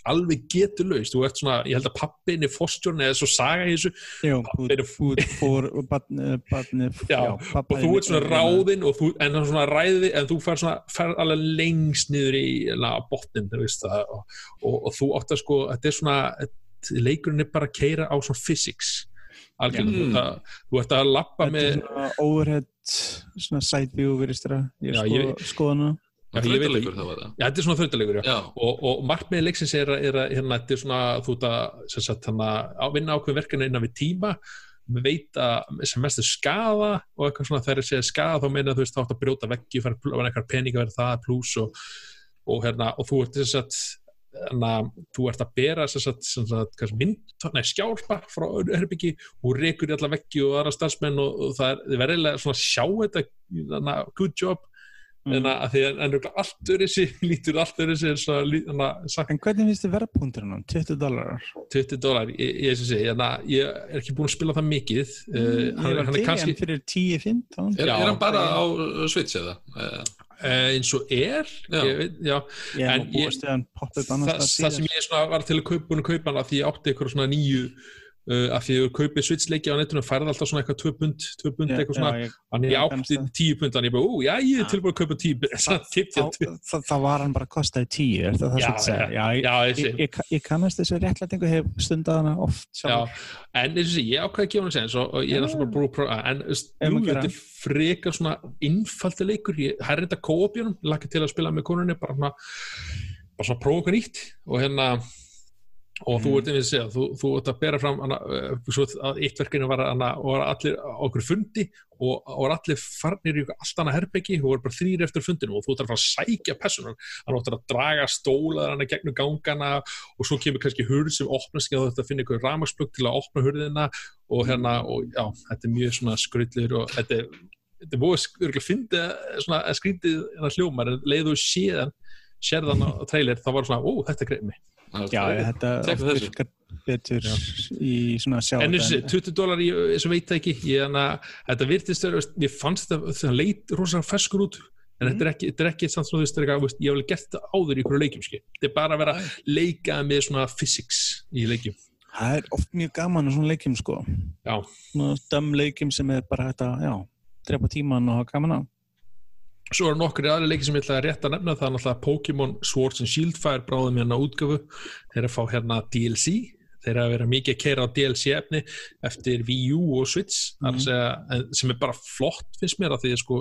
alveg getur laust, þú ert svona ég held að pappin er fórstjórn eða svo saga í þessu. Já, Pappinn er fór barni Já, og þú ert svona ráðinn og þú, en svona ræði en þú fer svona, fer alveg lengst niður í na, botnin og, og, og þú átt að sko þetta er svona, leikurinn er bara að keira á svona physics algjörlega, þú, það, þú ert að lappa Þetta með er svona overhead svona side view virðist þér að ég Já, sko, ég vil- Þrautalegur það var það. já, þetta er svona þrautalegur, já. Já, og, og markmiði leiksins er, að- er að hérna, þetta er svona, þú ert að sem sagt, hana, að vinna ákveðin verkefni innan við tíma veita sem mest er skaða og eitthvað svona þegar ég segja skaða þá meina þú veist þá átt að brjóta veggi fara eitthvað peninga verið það pluss og, og, hérna, og þú ert þess að Þannig að þú ert að bera sem sagt, sem sagt, kannski mynd, nei, skjálpa frá herbyggi og rekur í alla veggi og aðra starfsmenn og, og það er, þið verðilega svona að sjá þetta þannig að good job Mm. en að því að allt öðru sér [laughs] lítur allt öðru sér En hvernig finnst þið verðpunturinn á 20 dólarar? 20 dólar, ég, ég, ég, ég, ég er ekki búin að spila það mikið uh, Mm, Ég hann, var hann er til kannski hann fyrir 10-15 er, er hann bara á uh, Switch eða? Eh, uh, eins og er Já. ég, veit- já, Ég En upp það, það sem ég var til að kaupa, kaupa því ég átti eitthvað svona nýju uh, að því að kaupið switchleiki á netinu færði alltaf svona eitthvað 2 pund, 2 pund eitthvað svona, ég, þannig ég já, átti kannast það. 10 pund, þannig ég já, ég er tilbúin að kaupa 10 pund, [laughs] að þá, ég 20 þá, þá var hann bara kostaði 10 er það það sem þú segja? Já, ég, já, ég ég, ég, ég kannast þessu réttlætingu hef stundað hana oft Já, en eins og sé, ég ákveði að gefa hann sens og, og ég er alltaf bara búin að prófa en þú jú, þetta er frekar svona innfaldi leikur, ég er reynda kóopjunum, lakka til að spila með konunni bara svona, bara svona prófa okkur nýtt og hérna og þú Mm. ert einnig að segja, þú, þú ert að bera fram hana, svo að eitt verkinu var, og var allir okkur fundi og, og allir farnir í allt annað herbyggi og voru bara þrýr eftir fundinu og þú ert að fara að sækja personan, hann áttur að draga stólaðar hana gegnum gangana og svo kemur kannski hurð sem opnast ekki að þetta finna eitthvað ramagsplugg til að opna hurðina og hérna, og já, þetta er mjög svona skrullir og þetta er þetta er búið að finna svona að skrítið hérna hljómar en leiðu séðan sérðan á trailer, þá var svona, ó, þetta greið mig Já, þetta virkar betur í [laughs] svona sjá en þetta þessi, 20 dólar, ég, ég veit það ekki. Ég, hana, þetta virtist veist, ég fannst þetta það leit rosalega ferskur út. En þetta er ekki, þetta er ekki samt svona, þú veist, ég hef alveg gert þetta áður í ykkur leikjum, skil. Þetta er bara að vera að leika með svona physics í leikjum. Það er oft mjög gaman á svona leikjum sko. Já. Svona döm leikjum sem er bara þetta, já drepa tíman og hafa gaman á Svo eru nokkri aðri leiki sem ég ætla að rétt að nefna. Það er náttúrulega Pokémon Swords and Shield fær bráðum hérna útgöfu þeir að fá hérna DLC þeir að vera mikið að keira á DLC efni eftir Wii U og Switch. Mm. Mhm. segja, sem er bara flott finnst mér að því að sko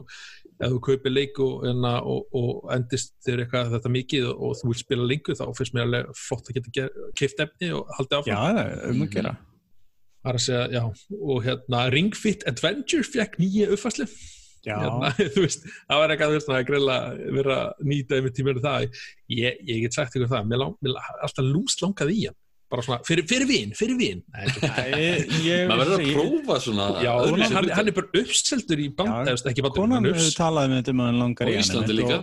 ef þú kaupir leik og, hérna, og, og endist þér eitthvað þetta mikið og, þú vil spila lengur þá finnst mér alveg flott að geta keift efni og haldið áfram. Já, það er um að gera. Það er að segja, já, og hérna Ring Fit Adventure fekk nýja uppfæslu Já, hérna, [laughs] þú veist, það var eitthvað veist, að greila vera að nýta yfir tímur það. Ég, ég get sagt ykkur það, mér, lang, mér alltaf lúmst langað í hann. Bara svona, fyrir, fyrir vín, fyrir ekki- maður verður að prófa svona já, hann, hluti. hann er bara uppseldur í band, Já, ekki bandur, konan hann er hefur upps talað með þetta um að hann langar og í hann Íslandi líka?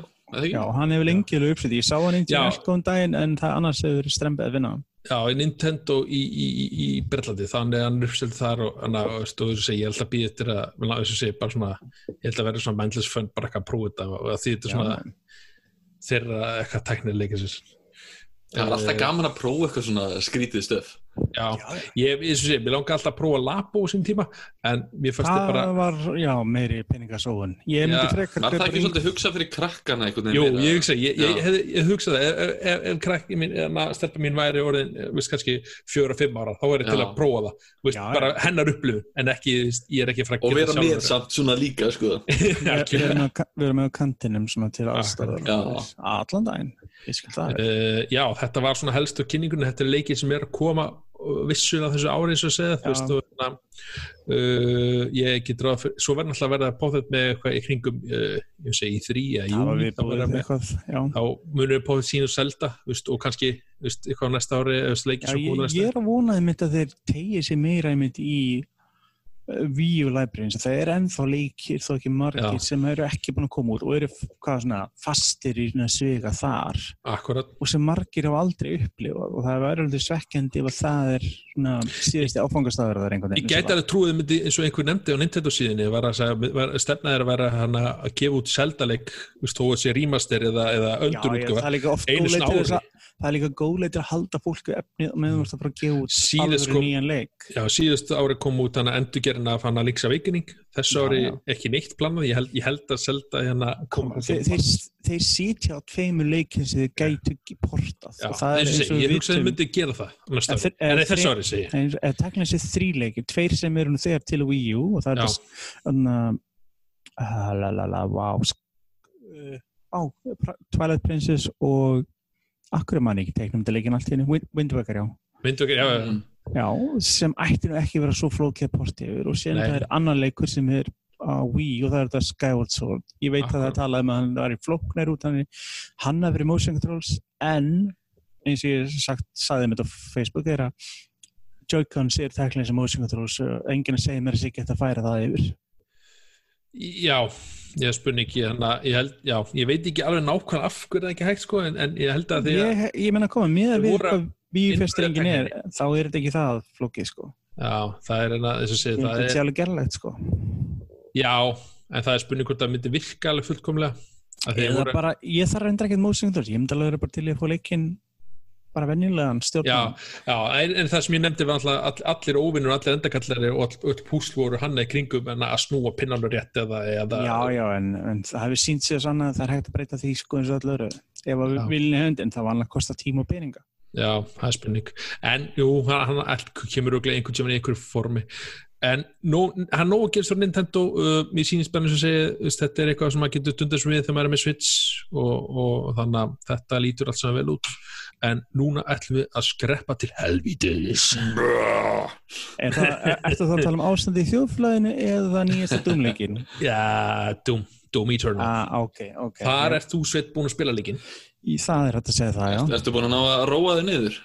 Já, hann hefur lengi alveg uppsett, ég sá hann Já. í Elkon daginn en það annars hefur verið strempið að vinna Já, í Nintendo í, í, í, í Berlandi, þannig að hann er uppseldur þar og hann að, veist, og segi, ég held að eftir að, vel, þessu segi, bara svona, ég held að vera svona mindless fun, bara eitthvað að prófa þetta og að því þetta er svona þeirra eitthvað tæknilega sér. það er alltaf gaman að prófa eitthvað svona skrítið stöf Já, ég, ég, ég, ég langa alltaf að prófa Labo á sín tíma, en mér fannst Það þið bara, var, já, meiri peningasóun. Ég myndi frekar var það ekki svolítið hugsað fyrir krakkana einhvern jú, ég meira? hugsa, ég, ég, ég, ég, ég hugsa það, ef, ef, ef krakki mín, eða stelpa mín væri orðin, eh, veist, kannski fjóra, fimm ára, þá er ég til að prófa það, Já, bara hennar upplifun, en ekki, ég er ekki fræk og vera með samt svona líka sko. [laughs] Við erum með, kantinum svona til aðstæður Já. Uh, já, þetta var svona helstu kynningunni þetta er leikið sem er að koma uh, vissulega þessu ári eins og segja Já. veist, og, na, uh, ég get ráð svo verður alltaf að verða póðið með eitthvað í kringum uh, ég segi í þrý var júni þá eitthvað Já, þá munum við póðið sín og selda veist, og kannski veist, eitthvað á næsta ári já ég, ég er að vona einmitt að þeir tegið sér meira í Wii U libraries, það er ennþá leikir þó ekki margir Já. sem eru ekki búin að koma út og eru svona fastir í svega þar. Akkurat, og sem margir hafa aldrei upplifað og það er aldrei svekkjandi ef að það er svona síðusti áfangastafur ég gæti alveg trúið myndi, eins og einhver nefndi á Nintendo síðinni var að, segja, var, stefnaði er að vera hana, að gefa út selda-leik veist, þó að sé remaster eða, eða líka oft einu góð að það er líka góð leið til að halda fólku efnið og meðan þú ert að fara að gefa út Síðast alveg nýjan leik. Já, síðustu ári kom út hana endurgerðin af hana Link's Awakening, þessu Já, ári já. ekki neitt planað, ég ég held að selda hérna þeir, þeir, þeir sitja á tveimur leikin sem þeir gætu portað. Og það er og og ég hugsaði að vitum. myndi gera það En þessu ári segi ég. eða tekna þessi þríleikir, tveir sem eru þegar til Wii U og það er þess la la la, wow á, Pra- Twilight Princess og akkur er manni ekki teiknum þetta leikin allt í henni, Wind Wind Waker já. Ekki, já, já, Mm. Já, sem ætti nú ekki vera svo flókið að porti yfir og síðan það er annar leikur sem er á Wii og það er þetta Skyward Sword. Ég veit að Akkurat. það talaði með að hann var í flóknir út hann, hann hafði verið motion controls en eins og ég sagt, saði með þetta á Facebook er að Joy-Cons er tæknilega sem motion controls og enginn að segja mér að sé ekki að færa það yfir já ég spunni ekki, að ég held já, ég veit ekki alveg nákvæmlega af hverju það ekki hægt sko, en, en ég held að því að ég, ég menna að koma með að við hvað Wii-festringin er þá er þetta ekki það flókið sko. Já, það er enna, þess að segja, það er alveg gerlegt sko. Já, en það er spurning hvort það myndi virka alveg fullkomlega að Eða voru, bara, ég þarf reyndar ekkert controls, ég myndi alveg vera bara til í að fá leikinn bara venjulegan já, stjórnum. já, en, en það sem ég nefndi var alltaf all, allir óvinnur, allir endakallari og all, öll púsl voru hann í kringum en að snúa pinnalur rétt eða, eða Já, já, en, en það hefur sínt sér sann að það er hægt að breyta því sko eins og öllu öru. Ef að Já. við viljum höndin, það var annað að kosta tíma og peninga. Já, það er spurning en jú, hann, kemur örugglega einhvern tímann í einhverju formi en nó, hann nógu gerst frá Nintendo uh, mér bara eins og segja þetta er eitthvað sem maður getur dundast við þegar maður er með Switch og, og þannig að þetta lítur allt saman vel út en núna ætlum við að skreppa til helvítis Er það, er, ertu þá að tala um ástandi í þjóðflæðinu eða nýjasta dumleikin? Já, Doom, Doom Eternal Ah, ok, ok. Þar Já, ert þú sveit búin að spila líkin Í það er hægt að segja það, já. Ertu búin að ná að róa þig niður?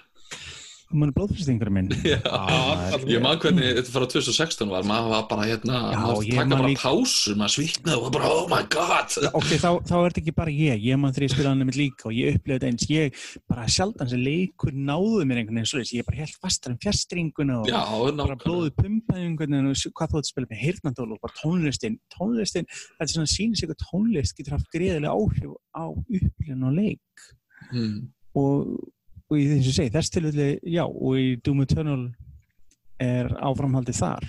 Þú munir blóðfyrstingur minn. [laughs] Já, all- ég man hvernig þetta fara 2016 var, maður var bara hérna, Já, maður taka man bara líka- pásu, maður sviknaði og var bara, oh my god. Ok, þá, þá er þetta ekki bara ég, ég ég spilaði hann nefnir líka og ég upplifði þetta eins, ég bara sjaldan sem leikur náðu mér einhvern veginn svoleiðis, ég bara held fastar um fjastringuna og Já, bara blóðu pumpaði einhvern veginn og hvað þú ert að spila með. Heyrnandól og bara tónlistin, tónlistin, þetta er svona sýnir sig að tónlist getur haft greiðilega áhrif á upplifin og leik. Mm. og, og í þess að segja, þess tilfelli, já, og í Doom Eternal er áframhaldið þar.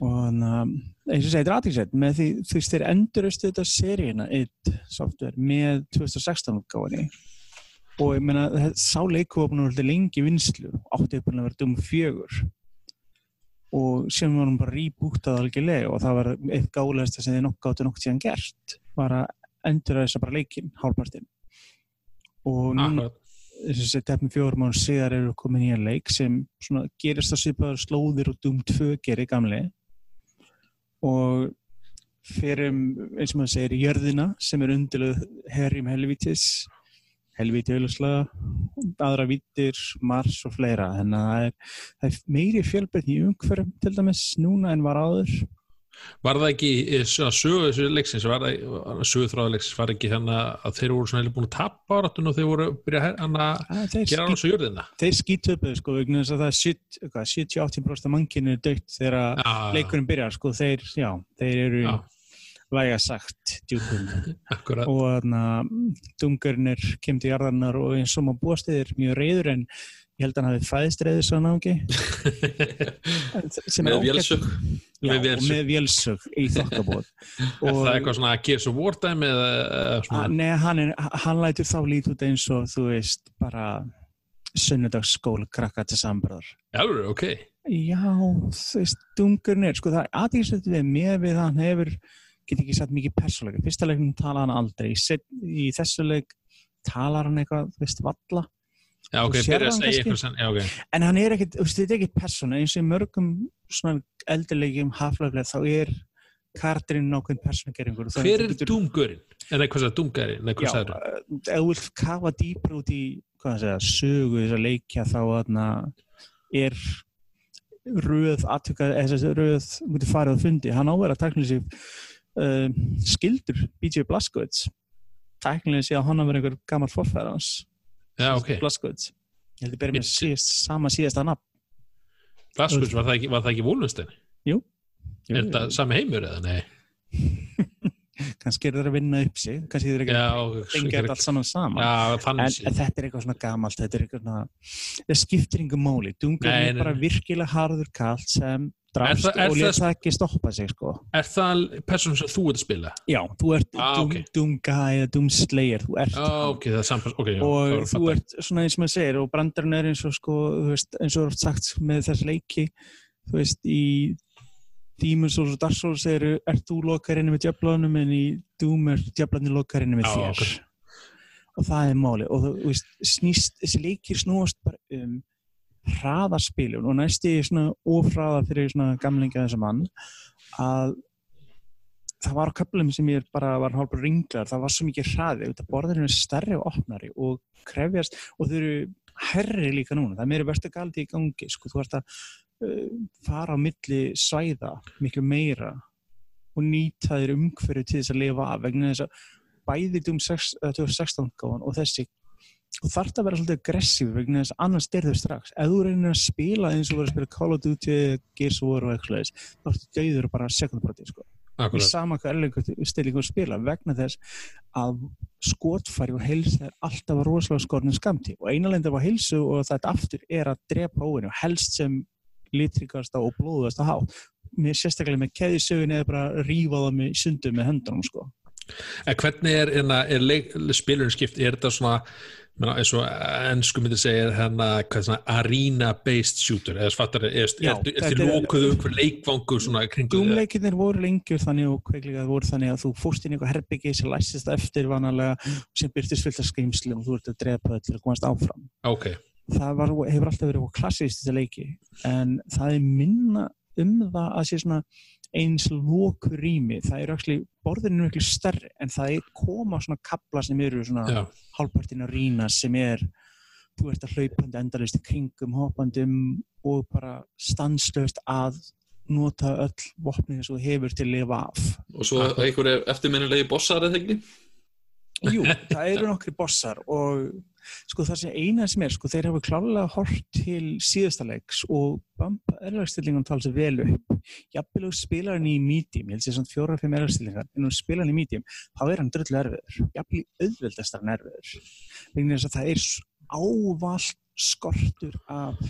Og þannig að eins og er aðtíksett með því þú veist þeir enduröstu þetta seríuna eitt software með 2016 útgáfinni og ég meina sá leiku var að vera lengi vinslu áttið að vera Doom 4 og sem var hún bara rýbúktað algjörlega og það var eitt gálegasta sem þið nokk áttu nokk síðan gert var að endurösta bara leikinn hálfpartinn. Og núna Akkurat. Þess að tefnum fjórum án síðar eru komin í að leik sem gerist á svipaður slóðir og Doom 2 gerir gamli og fyrir um, eins og maður segir jörðina sem er undiluð herjum helvítis helviti auðvitað, aðra vittir, mars og fleira. Þannig að það er, það er meiri fjölbreytni í umhverfum til dæmis núna en var áður. Var það ekki í svona sögu þessu leiksins, var það sögu þráðu leiksins, var ekki þannig að þeir voru svona heilig búin að tappa áratun og þeir voru að byrja að Að gera alveg svo jörðina? Þeir skítöpuðu sko, vegna þess að það er 70 hvað, 70-80% af mannkinu er dögt þegar leikurinn byrjar, sko, þeir, já, þeir eru Já. Væga sagt [laughs] akkurat. og þarna dungurinn er kemd í jarðarnar og eins og maður búast er mjög reyður en ég held að hann hafi fæðist reyður svo er með vélsök Já, Með vélsög í þokkabóð [laughs] Er það eitthvað svona að gefa svo svona? Nei, hann, hann lætur þá lítið út eins og þú veist bara sunnudagsskóla krakka til sambröðar Alveg, ok. Já, þú veist, dungurinn er, sko það er aðeinslega við með við að hann hefur, get ekki sagt mikið persónleika. Fyrsta leiknum tala hann aldrei, set, í þessu leik talar hann eitthvað, veist, valla. Já, ok, Þú sérð byrja að hann sem, já, ok. En hann er ekkit, þetta er ekkit persóna, eins og í mörgum eldurleikjum haflöflega þá er kardirinn nákvæm persónageringur. Hver er dungurinn? Nei, Já, hvað sagður? eh, vilt kafa dýpar út í, það segja, sögu þess að leikja þá þarna er röð aðtöka, eða þessi röð múti farið að fundi, hann áverða tæknilega sig uh, skildur BJ Blazkowicz tæknilega sé að hann verið einhver gammal forfæður hans Já, ok. Blazkowicz ég held að byrja með síðast, sama síðasta nafn Blaskus, var það ekki, var ekki Wolfenstein? Er þetta sami heimur eða? Nei. Kannski er það að vinna upp sig kannski er það Já, ekki að tengja þetta allt saman saman Já, En, en þetta er eitthvað svona gamalt, þetta er eitthvað svona, það skiptir yngur máli. Dungar Nei, er bara virkilega harður kallt sem drafst Er það- er og lét það- ekki stoppa sig, sko. Er það persónum sem þú ert að spila? Já, þú ert Ah, Doom, ok. Doomguy eða Doomslayer, þú ert Já, hann. ok, það er samt, ok, já. og þú ert svona eins og maður segir og brandarinn er eins og sko, eins og oft sagt með þess leiki, þú veist, í Demon's Souls og Dark Souls eru, ert þú lokar inni með djöflunum en í Doom er djöflarnir lokar inni með þér? ok. og það er máli og þú veist, snýst, þessi leikir snúast bara um hraðarspilun og næsti svona ofraða fyrir svona gamlingja þessum mann að það var á köflum sem ég bara var hálfur ringlar, það var svo mikið hraði þetta borðurinn er stærri og opnari og krefjast, og þau eru herri líka núna, það er meiri verstu galdi í gangi sko, þú ert að fara á milli svæða miklu meira og nýta þér umhverju til þess að lifa af vegna þess að bæði um 2016 gáðan og þessi og þarf að vera svolítið aggressív vegna þess að annars derður strax. Ef þú reynir að spila eins og verður að spila Call of Duty, Gears of War og eitthvað þá ertu döður bara sekundbroti sko. í sama stillingu spila vegna þess að skotfæri og heilsa er alltaf rosalega skornin skamti og eina lendi af heilsu og þetta aftur er að drepa óinu helst sem litrikasta og blóðasta hátt. Mér sérstaklega með keðisögun eða bara rífa það með sundu með höndunum sko. En hvernig er, er, er leik, spilurinn skipt, er þetta svona menna, eins og ennsku myndi segja hérna, hvað svona arena-based shooter? Eða svartar, er, er, er, er þetta er- lókuðu einhver leikvangur svona kringu þið? Doomleikinir voru lengjur þannig og kveiklega voru þannig að þú fórst inn í eitthvað herbyggi sem læsist eftir vanalega sem byrtist fullt af skrimsli og þú ert að drepa það til að komast áfram. Ok, það var, hefur alltaf verið klassist þetta leiki en það er minna um það að sé svona eins lóku rými, það er actually borðinu miklu stærri en það er koma svona kabla sem eru svona já, hálfpartin að rýna sem er þú ert að hlaupandi endalist kringum hoppandum og bara stanslöst að nota öll vopnið sem þú hefur til að lifa af. Og svo einhverju eftirminnilegi bossar eða ekki? Jú, [laughs] það eru nokkri bossar og sko það sem eina sem er, sko þeir hafa klálega hort til síðasta leiks og bampa erlagstillingan tala sér vel upp. Jafnvel þú spilar hann í medium, ég held sér svona fjóra-fimm erlagstillingar, en þú spilar hann í medium, þá er hann dröllu erfiður. Jafnvel í auðveldastar hann erfiður. Vegna þess að það er ávallt skortur af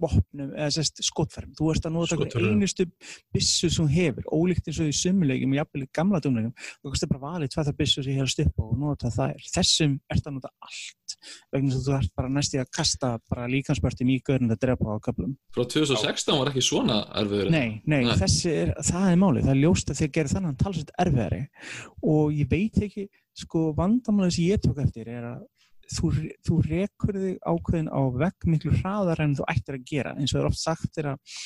vopnum, eða sérst skotfærum. Þú ert að nota einustu byssu sem hefur, ólíkt eins og í sumulegjum og jafnvel í gamla dumlegjum þú kannski bara valið það byssur sem ég helst upp og nota þær. Þessum ert að nota allt vegna að þú ert bara næst í að kasta bara líkansbörtin í görn að drepa á köflum. frá 2016 var ekki svona erfiður Nei, nei, Nei. þessi er, það er málið, það er ljóst að þeir gerir þannig talsveit erfiðari og ég veit ekki, sko vandamálið sem ég tók eftir er að þú, þú rekur þig ákveðin á vegg miklu hraðar en þú ættir að gera. Eins og það er oft sagt er að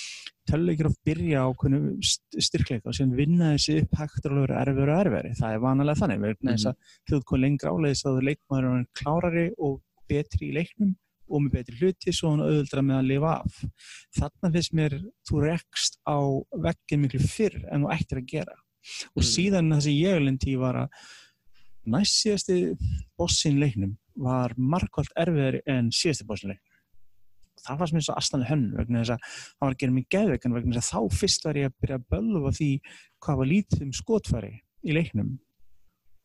töluleikir oft byrja á styrkleika og síðan vinna þessi upp hægt og vera erfur og erfari, það er vanalega þannig. Vegna þess að þú ert komið lengra áleiðis að leikmaður er klárari og betri í leiknum og með betri hluti svo hann auðvildra með að lifa af. Þarna finnst mér þú rekst á veggin miklu fyrr en þú ættir að gera. Og Mm. síðan það sem ég lendi í var að næst síðasti bossin leiknum var markvælt erfiðari en síðasti bossin leiknum það var sem eins og aðstæðan hönn vegna þess að það var að gera mig geðveikan vegna þess að þá fyrst var ég að byrja að bölva því hvað var lítið um skotfæri í leiknum.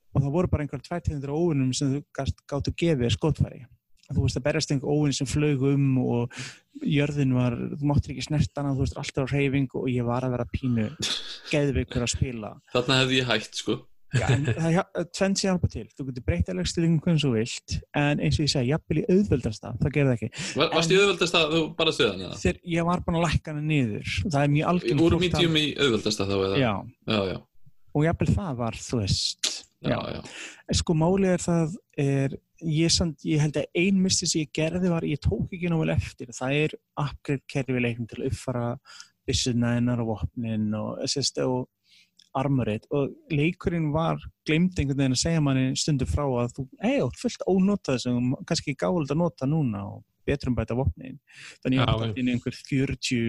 Og það voru bara einhver tvættíðundur óvinnum sem þú gáttu gefið þér skotfæri. Þú veist að berjast einhver óvinn sem flög um og jörðin var, þú máttir ekki snertana þú veist alltaf á reyfing og ég var að vera pínu geðveikur að spila. Þarna hefði ég hægt, sko. Já, það tvennt sér hjálpa til. Þú getur breytt að leggstillingum hvernig svo vilt en eins og ég segi, jafnvel í auðveldasta það gerði ekki, Var, varst ég auðveldast að þú bara stuðan eða? þegar ég var búin að lækka hana niður. Það er mjög algjörn Úr medium í auðveldasta þá eða? já, Já, já, og jafnvel það var, þú veist já, já. sko málið er það er, ég, samt, ég held að ein misti sem ég gerði var, ég tók ekki nóg vel eftir. Það er upgrade kerfi leiknum til að uppfara byssuna hennar og vopnin og og armorið og leikurinn var glemt einhvern veginn að segja manni stundu frá að þú, ei, þú ert fullt ónotað sem kannski gáðald að nota núna og betrum bæta vopnin. Þannig Já, ég inn einhver 40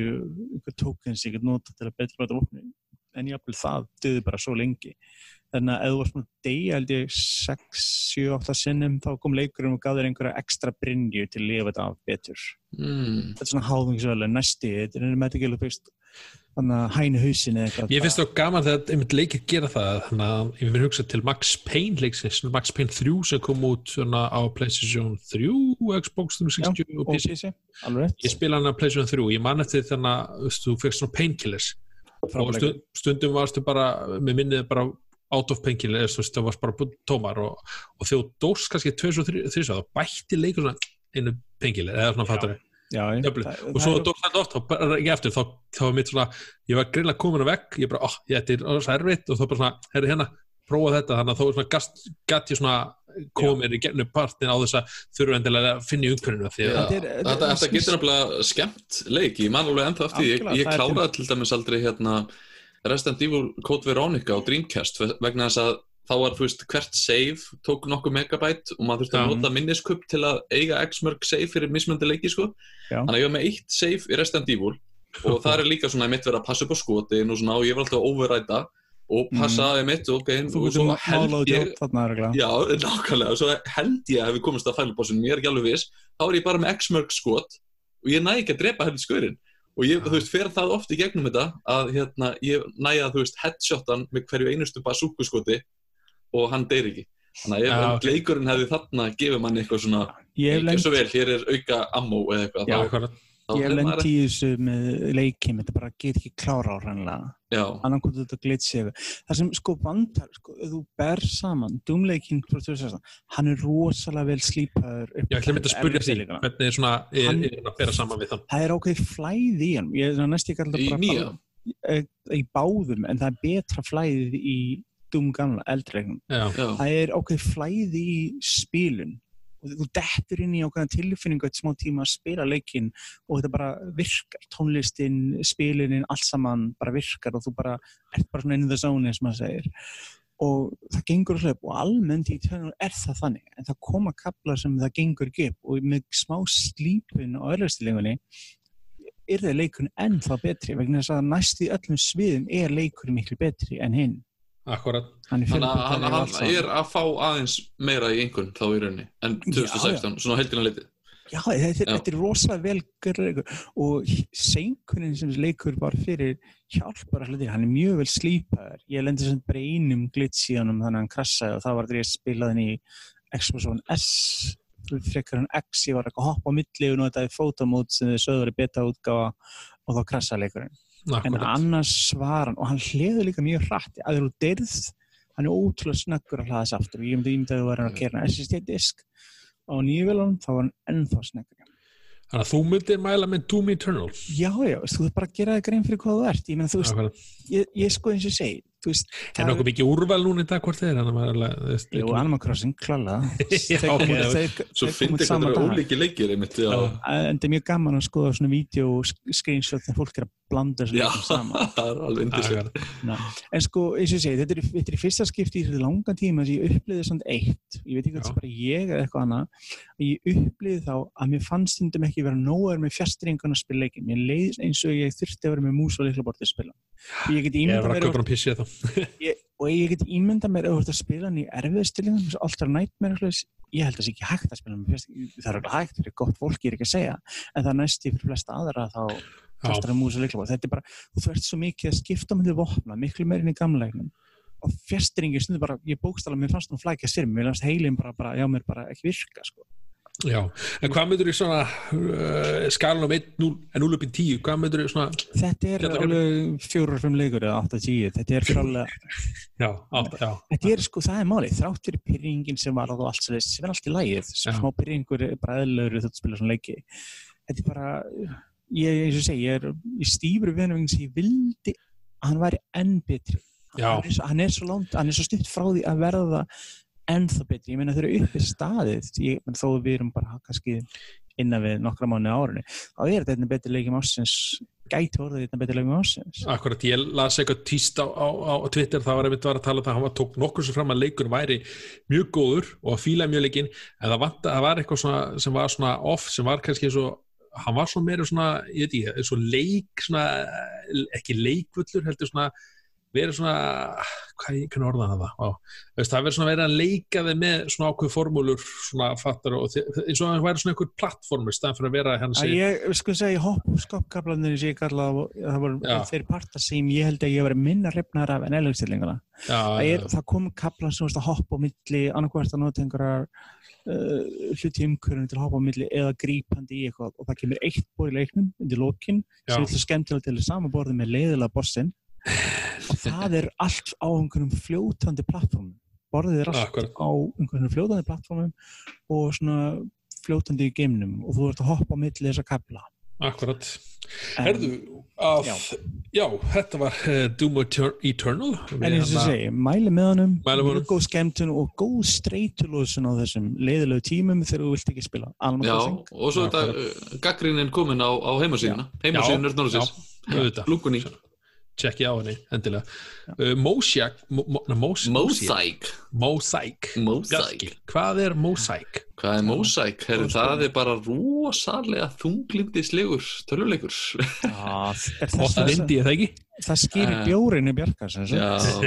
einhver tokens ég get nota til að betrum bæta vopnin. En jáfnvel það döði bara svo lengi. Þannig að ef þú varst með degi held ég 6, 7, 8 sinnum þá kom leikurinn og gaf þér einhverja ekstra brinju til að lifa þetta af betur. Mm. þetta er svona háðungsvölu næsti, þetta er með ekki alveg þannig hausin eða eitthvað. Ég finnst það gaman þegar einmitt leikir gera það. Þannig að ég finn hugsa til Max Payne leiksins, Max Payne 3 sem kom út svona á PlayStation 3 Xbox 360 og og PC PC, Ég spila hann á PlayStation 3 ég man eftir þannig að þú fegst svona painkillers. Og stund, stundum varstu bara með minnið bara out of veist, það varst bara tómar og, og þegar þú dóst kannski 2-3 þá bætti leikur svona einu painkiller eða svona fattur já, já, og svo er- dótt þetta oft, þá bara ekki eftir þá, þá var mitt svona, ég var greinlega komin á vegg ég bara, oh, ég þetta er svo erfitt. Og þá bara svona, herri hérna, prófa þetta. Þannig að þá svona gast, ég svona komið í gennum partin á þess að þurfa endilega að finna í umhverfinu því Já, að Þetta er- er- getur nefnilega skemmt leik, ég man alveg ennþá eftir, ég, ég er kláraði til dæmis aldrei hérna Resident Evil Code Veronica á Dreamcast ve- vegna þess að þá var, þú veist, hvert save tók nokkuð megabæt og maður þurfti að nota minniskupp til að eiga x mörg save fyrir mismöndi leiki, sko Já. þannig að ég var með eitt save í Resident Evil og [laughs] það er líka svona, ég mitt verið að passa upp á skotin og svona, og ég var alltaf að overræta og passa, ég mitt, ok, þú og getur svo málað held og ég. Já, [laughs] nákvæmlega, og svo held ég að hefði komist að fælubossunum, ég er ekki alveg viss þá er ég bara með x-mörg skot og ég næ ekki að drepa hefði skaurin og ég, þú veist, fer það oft í gegnum þetta að hérna, ég næ að, þú veist, headshotan með hverju einustu basúku skoti og hann deyr ekki. Þannig að ef ja, leikurinn hefði þarna gefið manni eitthvað svona, ekki lent svo vel, hér er auka ammo eða eitthvað, Já, þá, ég hef maður í þessu með leikim þetta bara get ekki klára á hrannlega Já, annan kom þetta glitsi eitthvað það sem sko vandar, sko, þú ber saman 2016 hann er rosalega vel slípaður upp ég ætla að spurja því hvernig er svona, er, Hann- er að bera saman við þann? Það er ákveðið flæði í hann ég er næst ekki alltaf bara í báðum en það er betra flæðið í Doom gamla, Já, það er ákveðið flæði í spilun. Og þú dettur inn í ákveðna tilfinningu eitt smá tíma að spila leikinn og þetta bara virkar, tónlistin spilunin, allt saman bara virkar og þú bara ert bara svona in the zone eins og maður segir. Og það gengur alltaf og almennt í tönur er það þannig. En það koma kaplar sem það gengur ekki upp og með smá slípun á öðrustilegunni er það leikun ennþá betri vegna þess að næst í öllum sviðum er leikurinn miklu betri en hinn akkurat. Þannig að hann, hann er að fá aðeins meira í einhvern þá í rauninni en 2016, svona heldina litið. Já, þetta, Já. þetta er rosalega vel gerður og seinkunin sem leikur var fyrir hjálpar hluti, hann er mjög vel slípaður. Ég lendi sem bara einum glitch í honum þannig að hann krassaði og það var þegar ég spilaði hann í Xbox One S. Frekar hann X, ég var eitthvað að hoppa á milli og notaði photomode sem þið sögður í beta útgáfa og þá krassaði leikurinn. En akkurat, annars var hann, og hann hliður líka mjög hratt, að þú deyrð, hann er ótrúlega snöggur að hlaða þess aftur og ég myndi ímynda að þú var hann að gera SSD-disk á nýjuvélunum, þá var hann ennþá snöggur. þannig að þú myndir mæla með Doom Eternal Já, já, þú þarf bara að gera það grein fyrir hvað þú ert. Ég þú veist, ég, ég sko eins og segi, þú veist, Er nokkuð mikið úrval núna í dag hvort þeir? Þannig að maður alveg, þú veist, Jú, Animal Crossing, [laughs] þeir- Svo eitthvað sama það dag. ólíki leikir. En það er mjög gaman að skoða svona vídeo og sk- screenshot þegar fólk er að blanda þessu saman [laughs] það er alveg. Akkurat. En sko, eins og ég segi, þetta er, þetta í fyrsta skipti í þetta langan tíma sem ég upplýði svona eitt, ég veit ekki hvað Já. það er bara ég eða eitthvað annað, að ég upplýði þá að mér fannst stundum ekki vera nógar með fjastringun að spila leikin. Mér leiðis eins og ég þurfti að vera með mús og ég mér, og ég get ímyndað mér að spila hann í erfiðstillingum, eins og alltaf nættmér, ég held að það sé ekki hægt að spila hann það er alveg hægt fyrir gott fólk, ég er ekki að segja, en það er næst í fyrir flesta aðra þá kastar að mús og liklaborð. Þetta er bara, þú ert svo mikið að skipta með því vopna, miklu meirinn í gamleiknum og bara, ég bókstala mér fannst hún flækja sér, mér fannst heilin bara, bara, já, mér bara ekki virka, sko. Já. En hvað myndur í svona uh, skalan um 1, 0, 0 upp í 10? Hvað myndur í svona, Þetta er Þetta er- alveg fjórar, fimm leikur eða 8-10, þetta er frálega, já, átt, já. þetta er sko, það er málið, þrátt fyrir pyrringin sem var og allt sem er allt í lægið, smá pyrringur bara eðlögur þú spila svona leiki. Þetta er bara, ég, eins og segi, ég er í stífur viðnum sem ég vildi að hann væri enn betri. Hann er, svo, hann er svo langt, hann er svo stutt frá því að verða ennþá betri. Ég meina þau eru uppi staðið, ég, þó við erum bara kannski innan við nokkra mánu árunni, þá er þetta einnig betri leikjum ásins, gæti orðið þetta betri leikjum ásins. Akkurat, ég las eitthvað tíst á, á, á Twitter, það var einmitt var að tala um það, hann var tók nokkur sem fram að leikur væri mjög góður og að fíla mjög leikinn, en það, vant, það var eitthvað svona, sem var svona off, sem var kannski svo, hann var svona meira svona, ég veit ekki, svo leik, svona, ekki leikvullur, heldur svona, verið svona, hvað ég kannu orða það, Vá. Veist, það verið svona verið að leika þið með svona ákveð formúlur, svona fattar og þi- eins og það væri svona einhver plattformur, staðan fyrir að vera sé, ég, sko að segja, hopp og skoppkablanir sem ég kalla, það voru Já. þeir partar sem ég held að ég var minna hrifnar af en elgstillinguna. já, Það, það kom kablar sem varst að hoppa á milli, annarkvært að nota einhverjar uh, hluti umkörunum til að hoppa á milli eða grípandi í eitthvað og það kemur eitt bór í leiknum undir lokin Já. sem og það er allt á einhverjum fljótandi plattformum. Borðið er allt Akkurat. á einhverjum fljótandi plattformum og svona fljótandi í geimnum og þú ert að hoppa á milli þessa kabla. akkurat. Herðu, að, já. já. þetta var uh, Doom Eter- Eternal. En eins og ég segi, mæli með honum, Mæli með honum. mjög góð skemmtun og góð streytulóðsun á þessum leiðilegu tímum þegar þú vilt ekki spila. Animal Já, Crossing. og svo þetta uh, gaggrínin komin á, á heimasíðuna, heimasíðun er Norðsins, auðvitað. Lúkunni, Tjekki á henni, endilega. Uh, Mosaic, Mosaic, Mosaic. Hvað er Mosaic? hvað er Mosaic? Herri, það er bara rosalega þunglindislegur töluleikur. Og það að vindi ég það ekki? það skýrir Eh. Já, sagt.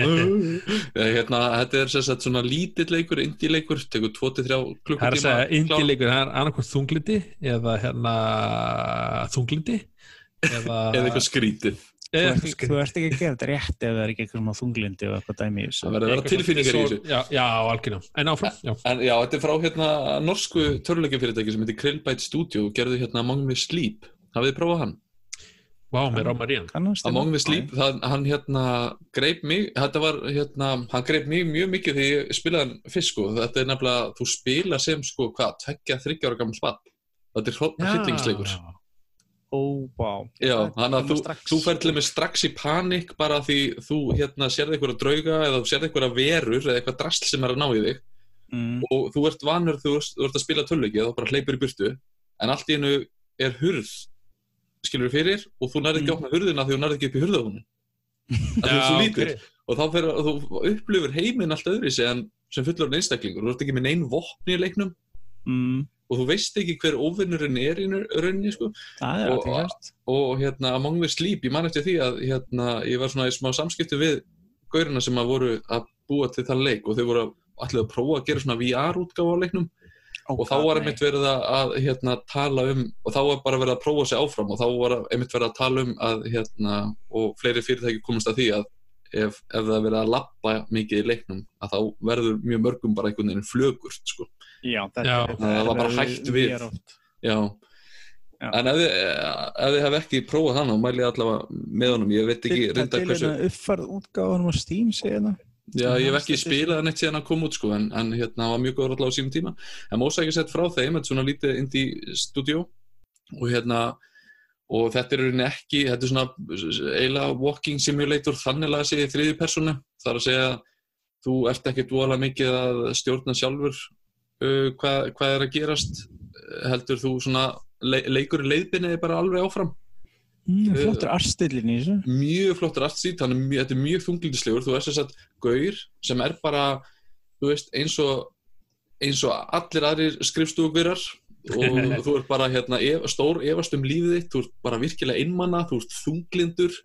Eh, hérna, þetta er sagt svona lítill leikur, indie leikur, tekur 2-3 Það er að klukkutíma. segja, indileikur, það er annarkvæmt þunglindi eða hérna þunglindi eða, Eða eitthvað skrítið. Þú eða þú ert ekki að gera þetta rétt ef það er ekki eitthvað svona þunglindi og eitthvað dæmi. Það verður að vera tilfinningar í þessu. Já, já algjörnum. En áfram, já. En já, þetta er frá hérna norsku töluleikjafyrirtæki sem heitir Krillbite Studio og gerðu hérna Among the Sleep. Hafið þið prófað hann? Vá, með Rámar í hann. Kannast Among the Sleep, það, hann hérna greip mig, þetta var hérna, hann greip mig mjög mikið þegar ég spilaði hann fyrst sko, þetta er nefnilega, þú spila sem sko, hvað, tveggja, þryggja ára Ó, vá. Já, hann að þú, þú fær til með strax í panik bara því þú hérna sérði einhverja drauga eða þú sérði einhverja verur eða eitthvað drasl sem er að ná í þig Mm. og þú ert vanur þú þú ert að spila töluleiki og þá bara hleypur í burtu en allt í hennu er hurð skilur fyrir og þú nærði ekki að Mm. opna hurðina því þú nærði ekki upp í hurðahúnin það er svo lítur og þá fyrir þú upplifur heiminn allt öðri sem, sem fullur einstaklingur þú ert ekki með neinn vopni í leiknum Mm. Og þú veist ekki hver óvinnurinn er í rauninni sko. Er Og- aðtíðast. og hérna Among the Sleep, ég man eftir því að hérna, ég var svona í smá samskipti við gaurina sem að voru að búa til það leik og þau voru allir að prófa að gera svona VR-útgáfa á leiknum. Og þá var einmitt verið að, að hérna, tala um og þá var bara verið að prófa sig áfram og þá var einmitt verið að tala um að hérna, og fleiri fyrirtæki komast að því að ef, ef það er verið að lappa mikið í leiknum að þá verður mjög mörgum bara einhvern veginn flögurt sko. Já, þetta, Það var bara er hægt við. Já. Já. En ef þið, ef þið hef ekki prófað hann þá mæli ég allavega með honum, ég veit ekki Til- reynda til hversu hérna uppfærð útgáðanum á Steam segja það. Já, ég hef ekki spilað hann eitt síðan að koma út sko, en, en hérna var mjög góður allavega á sínum tíma en Mósa ekki sett frá þeim, þetta er svona lítið indie studio og hérna og þetta er rauninni ekki, þetta er svona eiginlega walking simulator þannig að segja þriði personu, þar að segja þú ert ekki dvola mikið að stjórna sjálfur uh, hvað, hvað er að gerast heldur þú svona le leikur leiðbynni bara alveg áfram. Mm, flottur artstillin í þessu. mjög flottur artsít, þannig að mjög- þetta er mjög þunglindislegur, þú ert þess að gaur sem er bara, þú veist, eins og eins og allir aðrir skrifstúgverar og þú ert bara hérna, ef, stór efast um lífið þitt, þú ert bara virkilega einmanna, þú ert þunglindur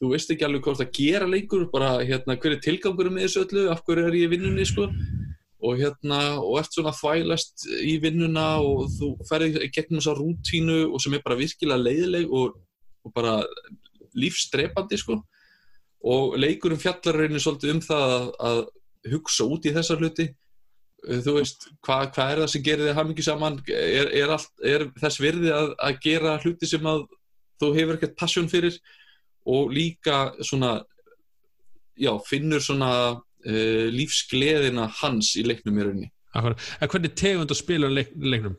þú veist ekki alveg hvort að gera leikur bara hérna, hver er tilgangurum með þessu öllu af hverju er ég í vinnunni, sko? Og hérna, og ert svona þvælast í vinnuna og þú ferði gegnum þessa rútínu og sem er bara virkilega leiðileg og, og bara lífstrepandi sko. Og leikurum fjallar reynir svolítið um það að, að hugsa út í þessa hluti þú veist, hvað hva er það sem gerir þig hamingi saman er, er, allt, er þess virði að, að gera hluti sem að þú hefur ekkert passion fyrir og líka svona já, finnur svona uh, lífsgleðina hans í leiknum í rauninni. En hvernig tegund að spila leik, leiknum?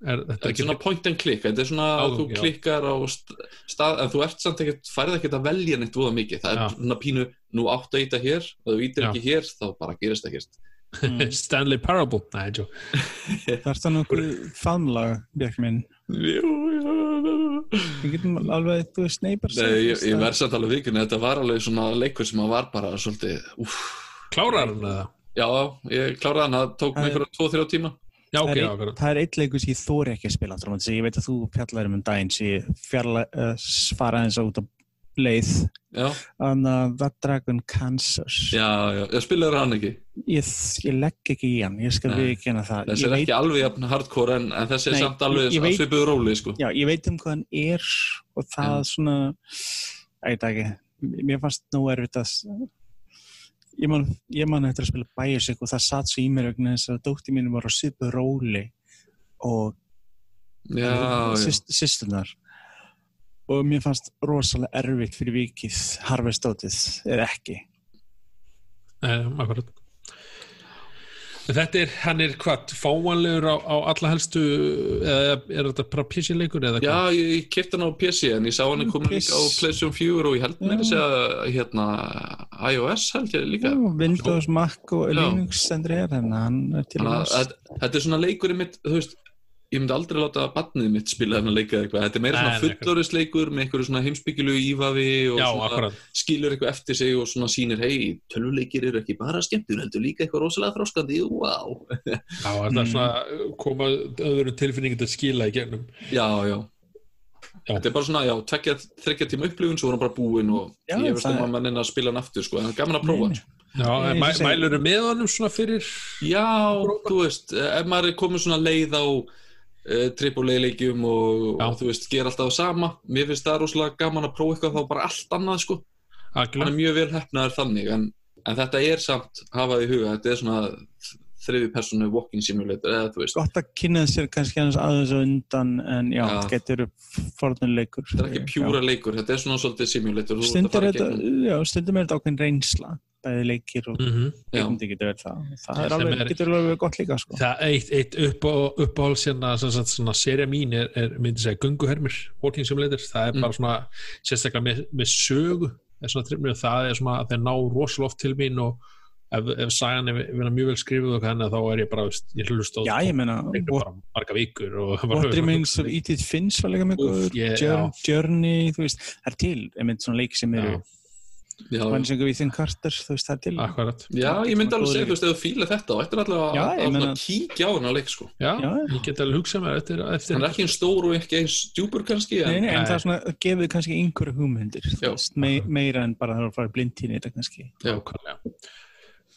Er þetta er ekki svona point and click, þetta er svona Já, að þú já. klikkar á st- stað, en þú ert samt ekkert, færið ekkert að velja neitt úða mikið, það Já. er svona pínu nú áttu að íta hér, ef þú ítir Já. ekki hér þá bara gerist ekkert [laughs] Stanley Parable? Nei, Joe. Það er það nokkuð faðmlag, Björk minn. Jú, jú. Við getum alveg, þú veist, nei, bara Nei, ég, ég verð samt alveg vikinu, þetta var alveg svona leikur sem að var bara svolítið, Klárar hann eða? já, ég kláraði hann, það tók Það mig fyrir 2-3 tíma. Já, ok, það, já, er, það er eitt leikur sem ég þóri ekki að spila á móti, sem ég veit að þú fjallar um um daginn sem ég fjarla, uh, fara eins út á leið. Þannig að That Dragon Kansas. Já, já, ég spilaði hann ekki. ég, ég legg ekki í hann, ég skal við ekki hana það. Þessi er veit, ekki alveg hardcore en, en þessi er Nei, samt alveg veit- svipuð róli, sko. já, ég veit um hvað hann er og það Já. svona veit ekki, mér fannst nú erfitt að ég man, ég man eftir að spila Bioshock og það satt svo í mér vegna þess að dótti mínu var á svipuð róli og sýstunar og mér fannst rosalega erfitt fyrir vikið harfestótið er ekki. En Þetta er, hann er hvað, fáanlegur á, á alla helstu, eða er þetta bara PC-leikur eða Já, hvað? ég, ég kipti hann á PC en ég sá hann Mm, komin PS. líka á PlayStation 4 og ég held þess að hérna, iOS held ég líka Já, Windows, Mac og Já. Linux hér en hann er til Þannig að að þetta- þetta er svona leikurinn mitt þú veist, ég myndi aldrei láta barnið mitt spila þennan leika eða eitthvað, þetta er meira Nei, svona fullorðisleikur með einhverju svona heimsbyggilegu ífafi og Já, svona akkurat. skilur eitthvað eftir sig og svona sýnir hei, tölvuleikir eru ekki bara skemmtun heldur líka eitthvað rosalega þróskandi, wow Já, þetta er Mm. svona uh, koma öðru tilfinningin til að skila í gegnum. Já, já. Já. Þetta er bara svona, já, tvekja, þrekkja tíma upplifun svo er hann bara búinn og Já, ég veist um að mann að spila hann aftur sko, en það er gaman að prófa nei. sko. Já, mæ, mælur eru með honum svona fyrir, Já, þú veist, ef maður er komið svona leið á uh, tripuleileikjum og, Já. og þú veist, gera alltaf það sama. Mér finnst það rosalega gaman að prófa eitthvað þá bara allt annað sko, hann er mjög vel hefnaður þannig en, en þetta er samt, hafaði í huga þetta er svona þriði personu walking simulator, eða þú veist. Gott að kynna sér kannski aðeins aðeins á undan en já, Já. þetta getur fornuleikur þetta er ekki pjúra leikur, þetta er svona svolítið simulator já, stundum er þetta ákveðin reynsla bæði leikir og Mm Já. myndi getur verið það það er alveg, er- getur alveg gott líka sko. Það eitt, eitt uppá, uppáhalds sem sagt, svona serja mín er, er myndi segja gunguhermir, Walking Simulator það er Mm. bara svona, sérstaklega með, með sögu, er svona trimmið það er svona að þeir ná rosalega oft til mín og ef, ef sagan er verið mjög vel skrifuð og henni þá er ég bara, veist, ég hlust á já, ég bara marga vikur og what Remains of Edith Finch var líka já. Journey, þú veist, það er til ég mynd svona leik sem eru já, Vansingu Ethan Carter, þú veist, það til Akkurat, já, ég myndi alveg segja, þú veist, ef þú fíla þetta og ættir allavega Já, að, að, kíkja á hennar leik sko já, Já, já. ég get alveg hugsað mér eftir, eftir hann er ekki eins stór og ekki eins djúpur kannski en, Nei, nei, en það er svona, gefið kannski einhverju hugmyndir, veist, me, meira en bara það er að fara blind í þetta kannski. Já. Nákvæmlega.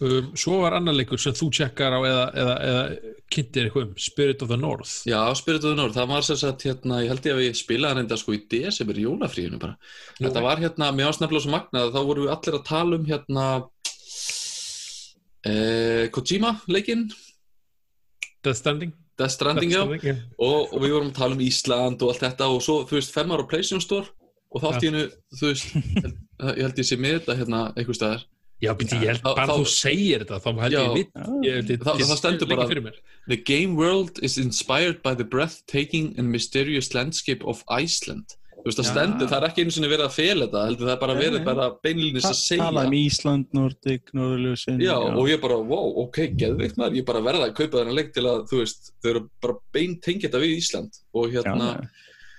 Um, svo var annar leikur sem þú tjekkar á eða, eða, eða kynntir eitthvað um Spirit of the North Já, Spirit of the North, það var sem sagt hérna, ég held ég að við spilaði enda sko í desember í jólafríinu bara. Nú. Þetta var hérna, mér var snabla svo magnað, þá vorum við allir að tala um hérna eh, Kojima leikinn, Death Stranding Death Stranding, Death Stranding, já. og, og við vorum að tala um Ísland og allt þetta og svo, þú veist, fem ára á PlayStation Store og þá allt í hennu, þú veist, [laughs] ég held ég sé með þetta hérna einhver staðar. Já, býtti, ég held bara þá- þú segir þetta þá held Já. ég vitt Það- það stendur bara- fyrir mér. The game world is inspired by the breathtaking and mysterious landscape of Iceland. Þú veist, það stendur, það er ekki einu sinni verið að fela þetta, heldur það er bara verið bara beinlýnis að segja. Tala um Ísland, Nordic, Norðurljósin. Já, og ég bara, wow, ok, geðvikt maður, ég bara verða að kaupa þennan leik til að, þú veist, þau eru bara bein tengja þetta við Ísland og hérna,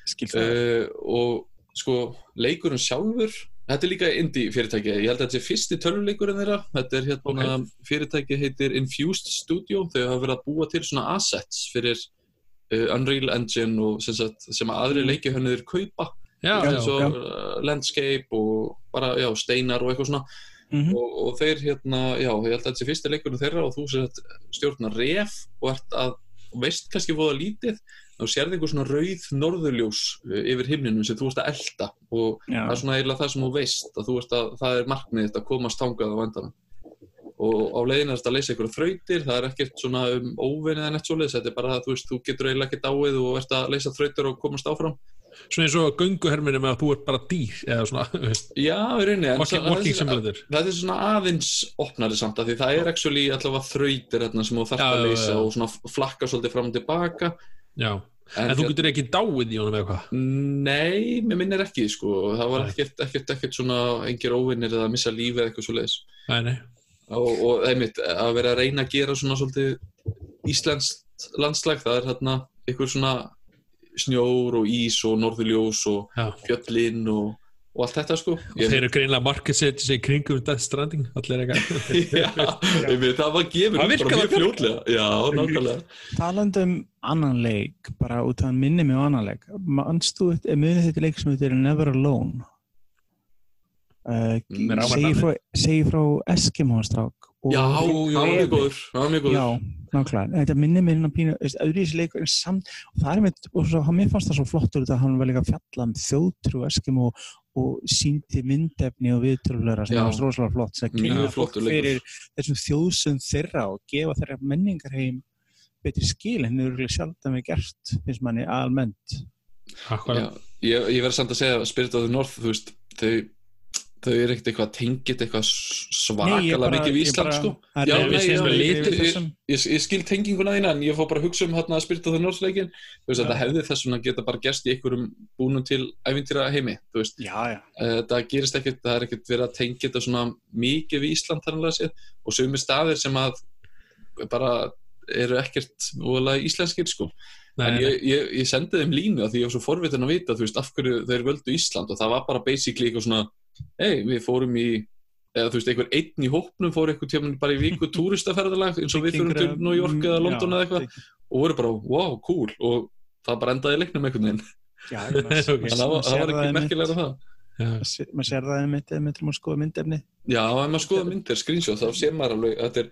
skil það. uh, og sko, leikurinn sjálfur, þetta er líka indie fyrirtæki, ég held að þetta sé fyrsti tölvuleikurinn þeirra, þetta er hérna, fyrirtæki heitir Infused Studio, þau hafa verið að búa til svona assets fyrir uh, Unreal Engine og sem, sagt, sem að aðri leikihönnur kaupa, Já, Já, já, eins og uh, landscape og bara, já, steinar og eitthvað svona. Mhm. og, og þeir hérna, já, ég held að þetta sé fyrsti leikurinn þeirra og þú stjórnar ref og ert að, veist kannski fóða lítið, þá sérði einhver svona rauð norðurljós uh, yfir himninum sem þú ert að elda og Já. það er svona eiginlega það sem þú veist að þú að, það er markmið þetta að komast tangað á endanum. Og á leiðin er þetta að leysa einhverja þrautir það er ekkert svona um óvinni eða neitt svoleiðis þetta er bara að þú veist, þú getur eiginlega ekki dáið og ert að leysa þrautir og komast áfram. Svona eins og gönguherminni með að þú ert bara dýr eða svona, [laughs] þú veist, Já, í rauninni en svo- simulator. Það er svona aðeins opnari samt að því það er actually allavega þrautir hérna sem þú þarft Já, að leysa og svona flakka svolítið fram og tilbaka Já, en, þú getur ekki dáið í honum eða hvað? Nei, mér minnir ekki sko. Það var ekkert, ekkert, ekkert svona engir óvinnir eða að missa lífi eða eitthvað svo leiðis Nei, nei, og, og einmitt að vera að reyna að gera svona svolítið íslenskt landslag það er hérna einhver svona snjór og ís og norðurljós og já. fjöllin og, og allt þetta sko og þeir eru greinlega market setja sig kringum Death Stranding, allir eitthvað [laughs] Já, einmitt, það var gefur Það mjög fljótlega Já, nákvæmlega Talandi um annan leik, bara út af minni á annan leik. Manstu, munið þetta leik sem þetta er Never Alone? Uh, á segi, frá, frá Eskimo-strák. og- Já, var mjög góður Það var mjög góður Já, nákvæmlega. Þetta í þessi leikur en samt, og það er mitt, og mér fannst það svo flottur þetta að hann var líka að fjalla um þjóðtrú Eskimo og síndi myndefni og viðtrúlera sem var stróðslega flott, sem kynna fólk fyrir þessum þjóðsum þeirra og gefa þeirra menningarheim betri skil en þau eru sjaldan við gert, finnst manni almennt. Já, ég, ég verði samt að segja að Spirit of the North, þú veist þau, þau eru ekkert eitthvað tengit eitthvað svakalega mikið við Ísland sko. það Já, nei, við já, við litir þessum- ég, ég skil tenginguna þína en ég fór bara að hugsa um hérna Spirit of the North leikin þú veist, þetta hefði þess vegna geta bara gerst í einhverjum búnum til ævintýra heimi þú veist, Já, já. Eh, þetta gerist ekkert, það er ekkert verið að tengja þetta svona mikið við Ísland þannlega séð. Og sumir staðir sem að bara eru ekkert íslenskir sko en ég, ég, ég sendi þeim línu að því ég var svo forvitin að vita veist af hverju þeir völdu Ísland. Og það var bara basically eitthvað svona hei við fórum í eða þú veist einhver einn í hópnum fór einhver tíma bara í viku túristaferðalag eins og við fórum til New York eða London eða eitthvað. Og voru bara wow cool. Og það bara endaði leiknum einhvern veginn. Já, [laughs] þannig að það var- ekki merkilega það. Já, maður sér það einmitt ef maður til að skoða myndefni Já, ef maður skoða myndir, screenshot, þá sér maður alveg þetta er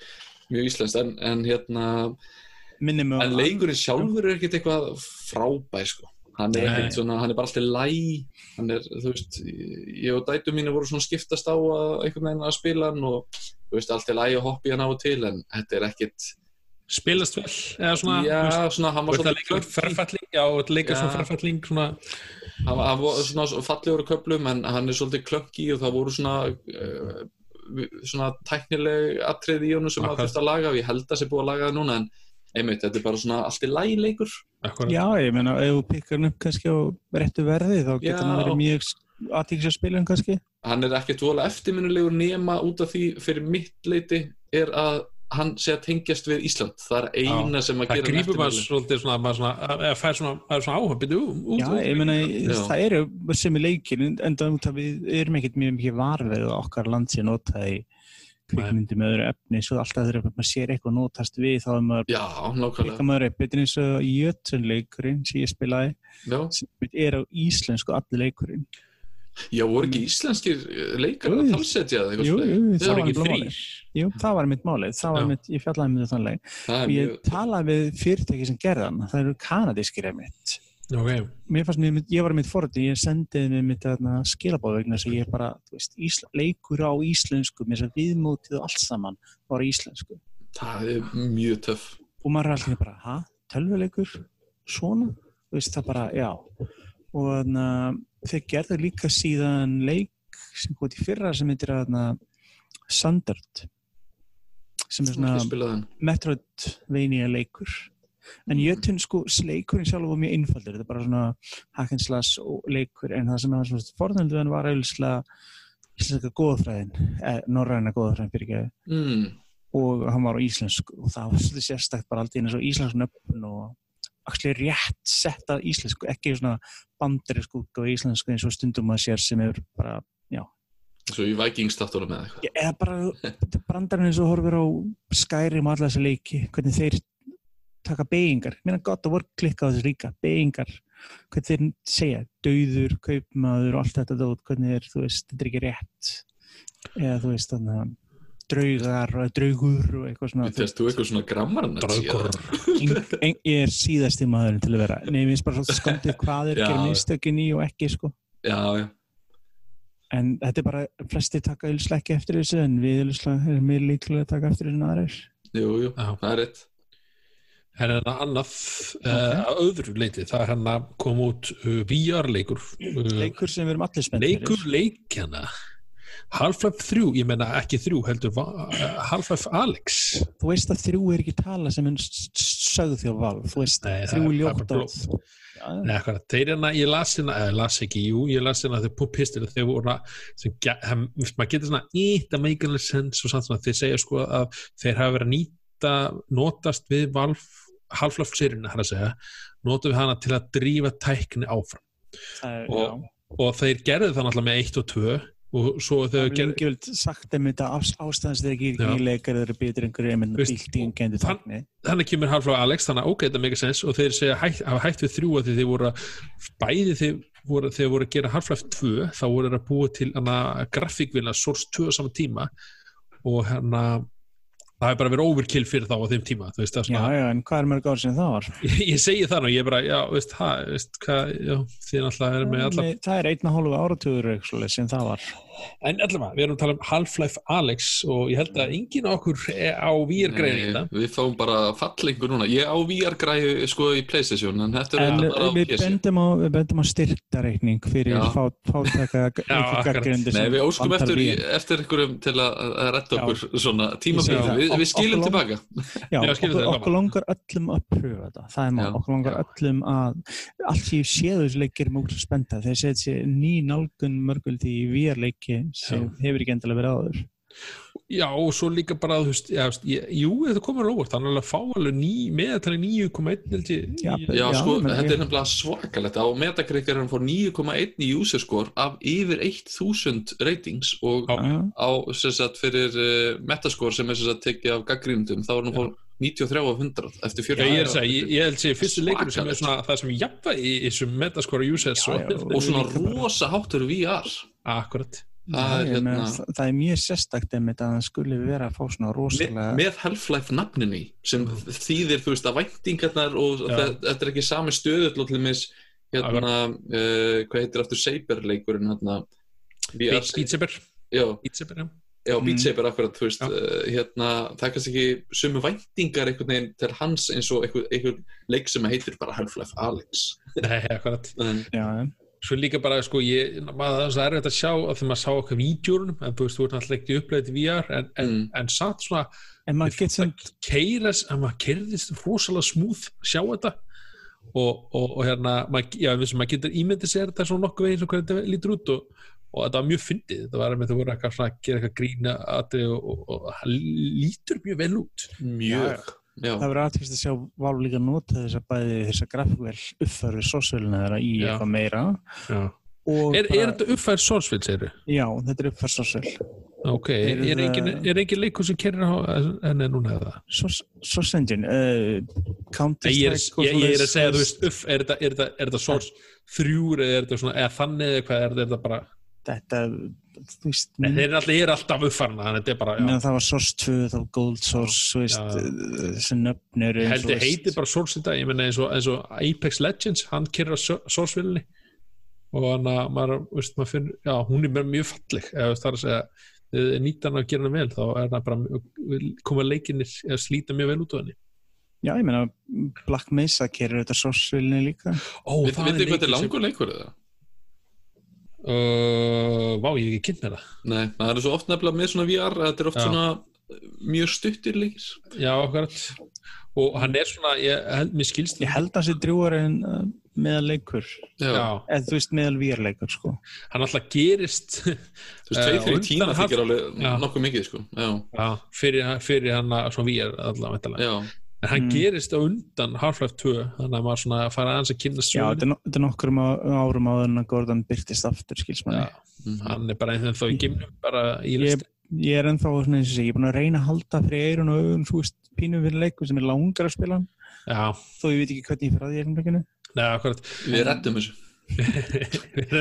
mjög íslenskt, en, en hérna, á en leikurinn sjálfur er ekkert eitthvað frábær, sko. Hann er ekkert svona, hann er bara alltaf læg, hann er, þú veist, ég og dætu mínu voru svona skiptast á að einhvern veginn að spila hann og, þú veist, alltaf læg og hoppi hann á og til, en þetta er ekkert, spilast vel eða svona, já, þú veist, svona, hann var svona leika ferfalling já, og þetta leika Já. svona ferfalling svona, hann hann var svona fallegur á köplum en hann er svolítið klökki og það voru svona uh, svona tæknileg atrið í honum sem maður þurft að laga og ég held að það sé búið að laga það núna en einmitt, þetta er bara svona allt í lægi leikur Já, ég meina, ef þú pikkar hann upp kannski á réttu verði, þá getur Já. hann mjög að spila hann kannski. hann er ekkert vola eftirminnulegur nema út af því fyrir mitt leiti er að hann sé að tengjast við Ísland það er eina sem að það gera hann grípur maður eftirminnilegur. svolítið svona, maður svona, eða fær svona, maður er svona áhuga, byrju, út, Já, ég meina, Já. það eru sem í leikin, en það út af við erum ekkert mjög mikið varfið okkar land sé notað í kvikmyndi með öðru efni, svo alltaf þegar maður sér eitthvað notast við, þá er maður eitthvað maður er betur eins og Jötunleikurinn sem ég spilaði, já. sem er á íslensku allir leikurinn. já, voru ekki íslenskir eh, leikar að talsetja það Jú, jú, það var ekki þrýr. Jú, það var mitt málið, það var mitt, ég fjallaði með leik. það Og ég talaði við fyrirtæki sem gerðan, það eru kanadískir einmitt. Ok, Mér fannst mér, ég var mitt forði, ég sendiði mér mitt skilabóð vegna þess að ég bara, þú veist, ísla, leikur á íslensku, með þess að viðmótið og allt saman var á íslensku. það er mjög töff Og maður er alltaf bara, ha, tölvuleikur, svona? Þú veist, það bara, já. Og þannig að þeir gerðu líka síðan leik sem góði í fyrra sem heitir að Sandard sem er svona. Metroidvania leikur En jötun sko, leikurinn sjálf var mjög einfaldur, þetta er bara svona hakinslas og leikur, en það sem var svona forðandu en var auðvitað íslenska góðfræðin, eh, norræna góðfræðin fyrir ekki, mm. og hann var á íslensk og það var svolítið sérstakt bara alltaf eins og íslensk nöfn og actually rétt sett að íslensku, ekki svona bandarísk út á íslensku eins og stundum að sér sem er bara, já, Svo í Vikings þáttunum með eitthvað. Eða bara [laughs] brandarinn eins og horfir á Skyrim og alla þessi leiki, hvernig þeir taka beigingar, mér er gott að voru klikka á þessu líka, beigingar hvernig þeir segja, dauður, kaupmaður og allt þetta dót, hvernig er, þú veist þetta er ekki rétt. Eða þú veist, þannig að draugar og draugur og eitthvað svona Þess þú eitthvað svona eng- ég er síðasti maðurinn til að vera. Nei, mér finnst bara svona skondið hvað er gerir mistökin í og ekki, sko. Já, já. en þetta er bara, flesti taka ylslega ekki eftir þessu en við ylslega erum mér líklega að taka eftir þessu en aðrir. Jú, jú, Já. það er rétt. Það er hérna annað okay. að öðru leiti, það er hérna kom út uh, VR-leikur uh, leikur sem við erum allir spennt leikur leikjana Half-Life 3, ég menna ekki 3 heldur uh, Half-Life Alex. Þú veist að þrjú er ekki tala sem er s- s- sögð þjó val. Þú veist, Nei, það þrjú er- það er ljótt bara orð Já, Nei, hvað, þeir hérna, ég las hérna, eða las ekki, jú, ég las hérna þeir púpistir þeir voru að, maður getur svona ít að make a sense og samt svona, þeir segja sko að þeir hafa verið að nýta, notast við Valve, Half-Life sérina, hann að segja, notum við hana til að drífa tækni áfram. Það er, og, og þeir gerðu það náttúrulega með 1 og 2 og svo það þegar er gerðu lengi vel sagt um þetta ástæðans þegar ekki í leikar þeir eru betur einhverju Veist, bíltíðin gendur hann- tækni. þannig kemur Half-Life Alex, þannig að ok, þetta make a sense og þeir segja hætt, hafa hætt við þrjú að þeir voru að bæði þeir voru, þeir voru að gera Half-Life 2 þá voru þeir að búa til hana grafíkvinna Source 2 á saman tíma og hérna það hefur bara verið overkill fyrir þá á þeim tíma veist, er já, svona, já, en hvað er mörg ár sem það var? [laughs] ég, segi það nú, ég er bara já, veist, ha, veist, hvað, já, þið náttúrulega erum með Nei, það er einn og hálfu áratugur sem það var en allavega, við erum að tala um Half-Life Alex og ég held að enginn af okkur er á Nei, þetta Við fáum bara fallengur núna. Ég á VR-græðu sko í Playstation, en þetta er bara á við PC. bendum á, við bendum á styrtareikning fyrir Já. fát, fátæka [laughs] akkurat. gaggrindu Nei, við óskum eftir, eftir einhverjum til að, að retta okkur svona segi það. Við, skilum tilbaka. Já, [laughs] okkur, langar öllum að pröfa þetta það er mál, okkur langar öllum að allt sem ég séð þessu leikir er mjög spennta þeir þessi ný nálgun mörguldi í VR-leiki sem hefur ekki endilega verið áður Já, og svo líka bara, þú veist, já, veist, ég, jú, þetta komur óvart, þannig að fá alveg ný, meðaltali 9,1 held ég. Já, Já, Já, sko, þetta er nefnilega svakalegt. Á Metacritic er hann fór 9,1 í user score af yfir 1000 ratings og Já. Já, á, sem sagt, fyrir uh, metascore sem er sem sagt tekið af gaggrindum, þá er hann fór 93 af 100 eftir Já, 40 ég er að segja, ég, ég held að segja fyrstu leikur sem er svona það sem jafna í þessum metaskora users Já, og, já, og svona rosa háttur VR. akkurat. Það er ég meina, hérna... það, það er mjög sérstakt einmitt að það skuli vera að fá svona með, rosalega með Half-Life nafninni sem þýðir, þú veist, að væntingarnar og Já. þe- þetta er ekki sami stöðu til dæmis, hérna uh, hvað heitir aftur Saber leikurinn hérna, VR, Beat Saber, já, Beat Saber, já. Já, Mm. Beat Saber akkurat, þú veist Já. uh, hérna, það er kannski ekki sumu væntingar einhvern veginn til hans eins og einhver, einhver leik sem heitir bara Half-Life Alex Nei, akkurat. en, Já, Svo líka bara, sko, ég, maður það er erfitt að sjá að þegar maður sá okkar vídjórunum, en þú veist, þú ert náttúrulega ekki upplegið til VR, en, en, Mm. en satt svona, en maður getur sem keiras, að maður keirðist rosalega smúð sjá þetta og, og, og hérna, maður, já, við sem maður getur ímyndið sér þetta svona nokkuð veginn sem hvernig þetta lítur út og, og þetta var mjög fyndið, þetta var með þú voru eitthvað svona að gera eitthvað grína aðri og, og, og það lítur mjög vel út. Mjög. Já, það verður aðtvist að sjá Valve líka nota þess að bæði þess að grafíkvel uppfæru sósvölina þeirra í Já. eitthvað meira. Já. og Er, er þetta uppfært Sourceville, segir já, þetta er uppfært sósvöl Ok, er, er, engin, það- er engin leikur sem en er núna eða? Source Engine uh, Counter er, Strike ég, ég er að segja, þú veist, uff, er þetta, er þetta, er þetta Source þrjúr eða er þetta svona, eða þannig eða hvað er er þetta bara, þetta, veist nei, þeir eru alltaf, er alltaf uppfærna, þannig að þetta er bara, já, meðan það var Source 2 þá Gold Source, uh, þessi nöfn eru eins og heldur heitir bara Source þetta, ég menna eins og, eins og Apex Legends, hann kerir á Sourcevillinni og hann að maður, veist, maður finnur, já, hún er mjög falleg, eða það er að segja, nýtan að gera hana vel, þá er það bara koma leikinir, eða slíta mjög vel út á henni. já, ég meina Black Mesa kerir þetta Sourcevillinni líka. Er hvað þetta er langur leikur eða? Uh, vá, ég hef ekki kynnt mér það. Nei, það er svo oft nefnilega með svona VR að þetta er oft Já. svona mjög stuttir leikir já, akkurat og hann er svona, ég held, mér skilst Ég held að það sé drjúar en uh, meðal leikur, eða þú veist meðal výrleikur sko. hann alltaf gerist [laughs] þú veist, og þrjir undan tíma þykir alveg Já. nokkuð mikið sko, já, já, fyrir, fyrir hann að svona er allavega væntanlega. já, en hann Mm. gerist á undan Half-Life 2 þannig að maður svona fara aðeins að kynna Já, sögun þetta er, no- þetta er nokkur árum áður en að Gordon byrtist aftur, skils manni. Já, mhm. hann er bara einhvern þá í gimnum bara í Ég, list ég er ennþá svona eins og sé, ég er búin að reyna að halda fyrir eirun og augun, þú veist, pínu fyrir leikum sem er langar að spila já, þó ég veit ekki hvernig ég fyrir að því erum leikinu. neða, akkurat við reddum þessu [laughs] við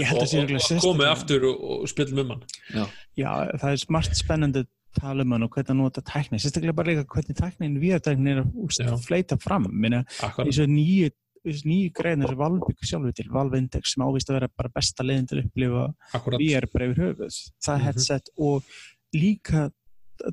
ég held og, að sé og, og komið aftur og, og spilum um hann Já, það er smart spennandi tala um hann og hvernig að nota tækni, sérstaklega bara líka hvernig tæknin, viðartæknin er að fleita fram, og nýju nýju greinar sem Valve byggur sjálfur til Valve Index sem ávist að vera bara besta leiðin til að upplifa VR bara yfir höfuð það Mhm. headset og líka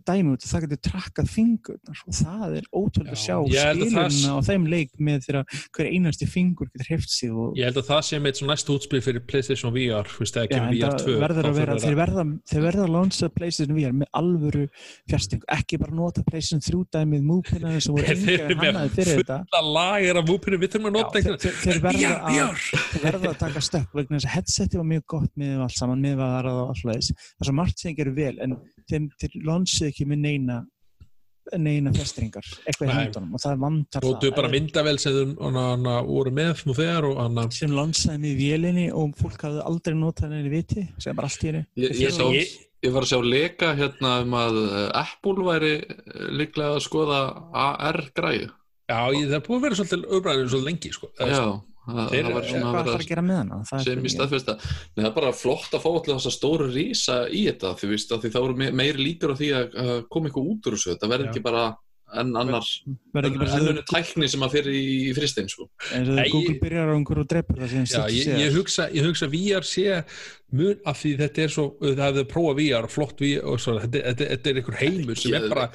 dæmi út, það getur trakkað fingurnar og það er ótrúlega að Já, sjá að það- skilurinn á þeim leik með þegar hver einasti fingur getur hreift sig og ég held að það með svona næst útspil fyrir Playstation VR Já, kemur en VR það 2 verður að vera, þeir verða, þeir verða að launcha PlayStation VR með alvöru fjarsting, ekki bara nota PlayStation 3 dæmið múpinaði sem voru Þeir engar hannaði fyrir þetta. fulla lager af múpinu, við þurfum að Já, nota þeir, einhvern þeir, þeir, verða að, þeir verða að taka stökk vegna þess að headseti var mjög gott með allt saman, með hvað það er og sem þeim, þeir launchið ekki með neina neina fjastringar, eitthvað í hendunum og það vantar bara það. myndavel sem þau hana, hana, voru með nú þegar sem launchaði með vélinni og fólk hafði aldrei notað henni viti sem bara allt í henni ég, ég, sá, Ég- ég var að sjá leka hérna um að eh, Apple væri eh, líklega að skoða AR græðu Já, ég, það er búið að vera svolítið umræðinu svolítið lengi sko. já, það, Þeir- það var svona að vera að gera með hana? Það er sem í staðfesta það er bara flott að fá allir þessa stóru rísa í þetta því, að því þá eru me- meiri líkur á því að að koma eitthvað út úr þessu. Þetta verður ekki bara enn annar verður ekki bara enn svo unni tækni sem að fyrir í, í fristein sko. og Nei, þegar Google byrjar á einhverju og dreipur það sem ég, ég, hugsa, ég hugsa VR sé mun af því þetta er svo, það hefði prófað VR, flott VR og svo, þetta, þetta, þetta er einhver heimur sem er bara,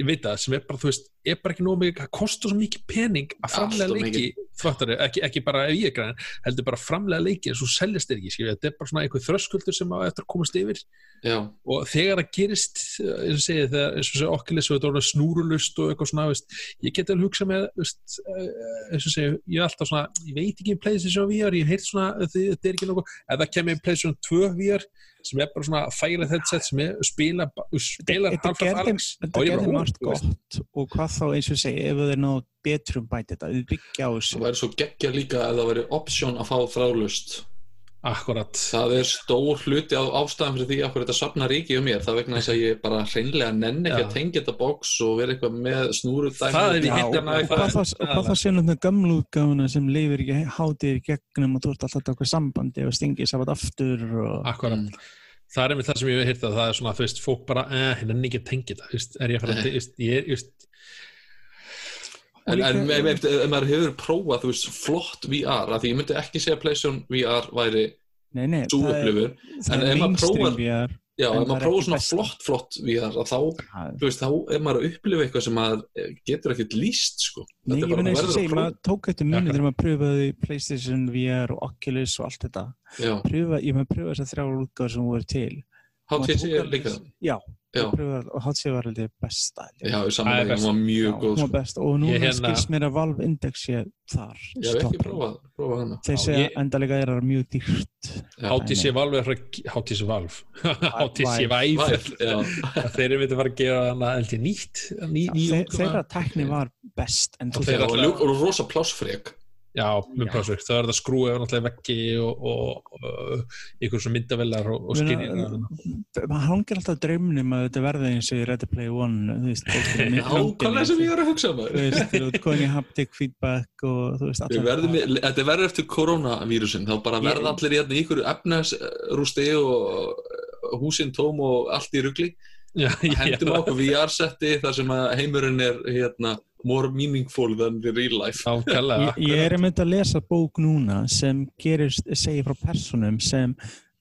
ég veit það, sem er bara, þú veist, er bara ekki nóg mikið, það kostar svo mikið pening að framlega leiki, þváttar, ekki, ekki bara ef ég er græn, heldur bara framlega leiki en svo seljast þeir ekki, skilja, þetta er bara svona einhver þröskuldur sem á eftir að komast yfir. Já, og þegar það gerist eins og segið, þegar eins og segið okkilis og þetta orðið snúrulust og eitthvað svona veist, ég get alveg hugsað með veist, eh, eins og segið, ég er alltaf svona ég veit ekki um PlayStation VR, ég heilt svona að þetta er ekki nokkuð, ef það kemur PlayStation 2 VR sem er bara svona færa headset sem er, spila, spila þetta þetta er ég bara, og hvað þá eins og segja ef þeir náðu betrum bæti þetta við byggja á það þessu væri svo geggja líka að það væri option að fá þráðlust akkurat. Það er stór hluti á ástæðan fyrir því að þetta safnar ríki um mér. Það er vegna þess að ég bara hreinlega nenni ekki að tengja þetta box og vera eitthvað með snúru Það er í og, heildina og hvað þá, séum þetta gamlu útgáfuna sem leifir ekki hátir í gegnum og þú ert alltaf að taka sambandi og stingið saman aftur og akkurat. Mm. Það er með það sem ég hef heyrt að það er svona, þú veist, fólk bara, eh, hérna er ekki að tengja þetta, þú veist, er ég að fara að, þú veist, ég er, þú veist, En, en ef, maður hefur prófað, þú veist, flott VR, að því ég myndi ekki segja að PlayStation VR væri nei, nei, svo það upplifur, það en ef maður VR já, ef það maður ekki svona besta. flott, flott VR, að þá, það- þú veist, þá er maður að upplifa eitthvað sem maður eh, getur ekkert líst, sko. Nei, Þetta ég verður að segi, prófa. maður tók eftir Akkurat. þegar maður pröfaði Playstation VR og Oculus og allt þetta pröfa, ég maður pröfa þessar þrjá útgáður sem voru til tók er líka, alveg- Já, og HTC var haldið besta já, samanlega, best. hún var mjög Já, góð, sko. best og núna hérna- skilst mér að Valve Index sé þar Ég hef ekki prófað, prófað hana. þeir Já, segja ég- endalega er það mjög dýrt. Já. HTC Valve er HTC Valve. Væl, já, þeir eru myndið að fara að gera hana nýtt þeirra tækni var best en þú Og Já, rosa plássfrek. Já, Já. plásur, það er það skrúi yfir náttúrulega veggi og, og, og ykkur svona myndavellar og, og skinni maður hangir alltaf draumnum að þetta verði eins og í Ready Play One þú veist, Já, hvað er sem ég er að hugsa þú maður? veist, þú veist, komin í haptic feedback og þú veist, í- Þetta verður eftir koronavírusin, þá bara verða allir hérna í ykkur efnesrústi og húsin tóm og allt í já, Hendum okkur VR-setti þar sem að heimurinn er hérna, more meaningful than the real life. ákvæmlega ég, ég er einmitt að lesa bók núna sem gerir, segir frá personum sem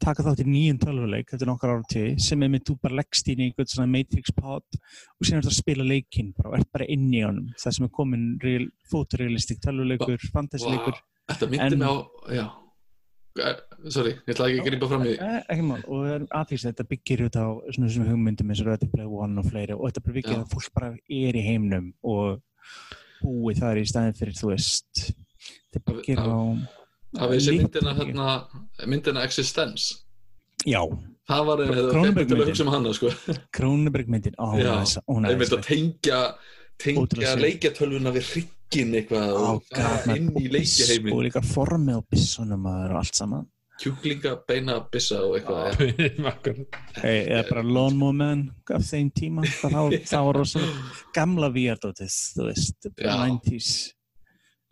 taka þátt í nýjum tölvuleik þetta er nokkar ára til, sem er með þú bara leggst inn í einhvern svona Matrix pod og síðan er þetta að spila leikinn bara og ert bara inn í honum. Það sem er komin real, fotorealistik tölvuleikur, fantasyleikur. Vá, Þetta myndi En- mig á, já, eh, sorry, ég ætla ekki að grípa fram í Eh, ekki mál, og aðeins þetta byggir út á svona þessum hugmyndum eins og Ready Play One og fleiri og þetta byggir að fólk bara er í heimnum og búi þar í staðin fyrir þú veist þetta byggir á hafið þessi myndina Litríu. hérna myndina Existence. Já, það var til að myndin. um hana sko. Krónuberg myndin, er einmitt að tengja tengja sér. leikjatölvuna við hrygginn eitthvað og gaf, inn í og leikjaheimin og líka formið á bissunum og allt saman kjúklinga, beina, bissa og eitthvað. [laughs] E, eða bara Lawnmower Man af þeim tíma. [laughs] Það var gamla VR-dótið þú veist, Já. 90s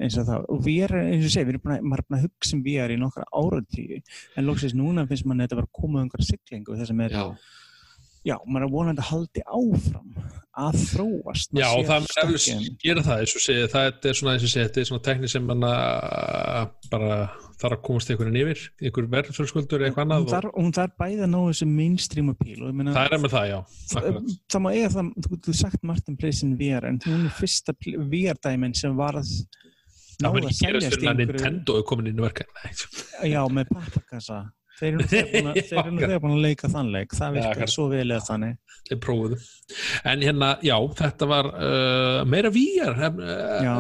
eins og það, og VR er eins og segir, við erum búin að, maður er búin að hugsa um VR í nokkra áratíu, en lóksins núna finnst mann þetta var að koma um einhverja siglingu það sem er, já, já, maður er vonandi að haldi áfram að þróast Já, og það er stökkinn. gera það, það er svona, þetta er svona tekni sem manna bara þarf að komast einhvern veginn yfir, einhver verðfjölsköldur eða eitthvað hún annað og þarf, hún þarf bæði að ná þessu mainstream appeal það er með það, já. Akkurat. það má eiga það, þú þú sagt Martin Playsin VR en hún er fyrsta VR-dæmin sem var að Það náða mun að ekki gerast seljast fyrir í að einhverju Nintendo er komin inn í verka. Nei, já, með pappakassa þeir eru nú þegar búin að- þegar leika þann leik það virkar akkurat. svo vel eða þannig þeir prófuðu. En hérna, já, þetta var uh, meira VR, Já.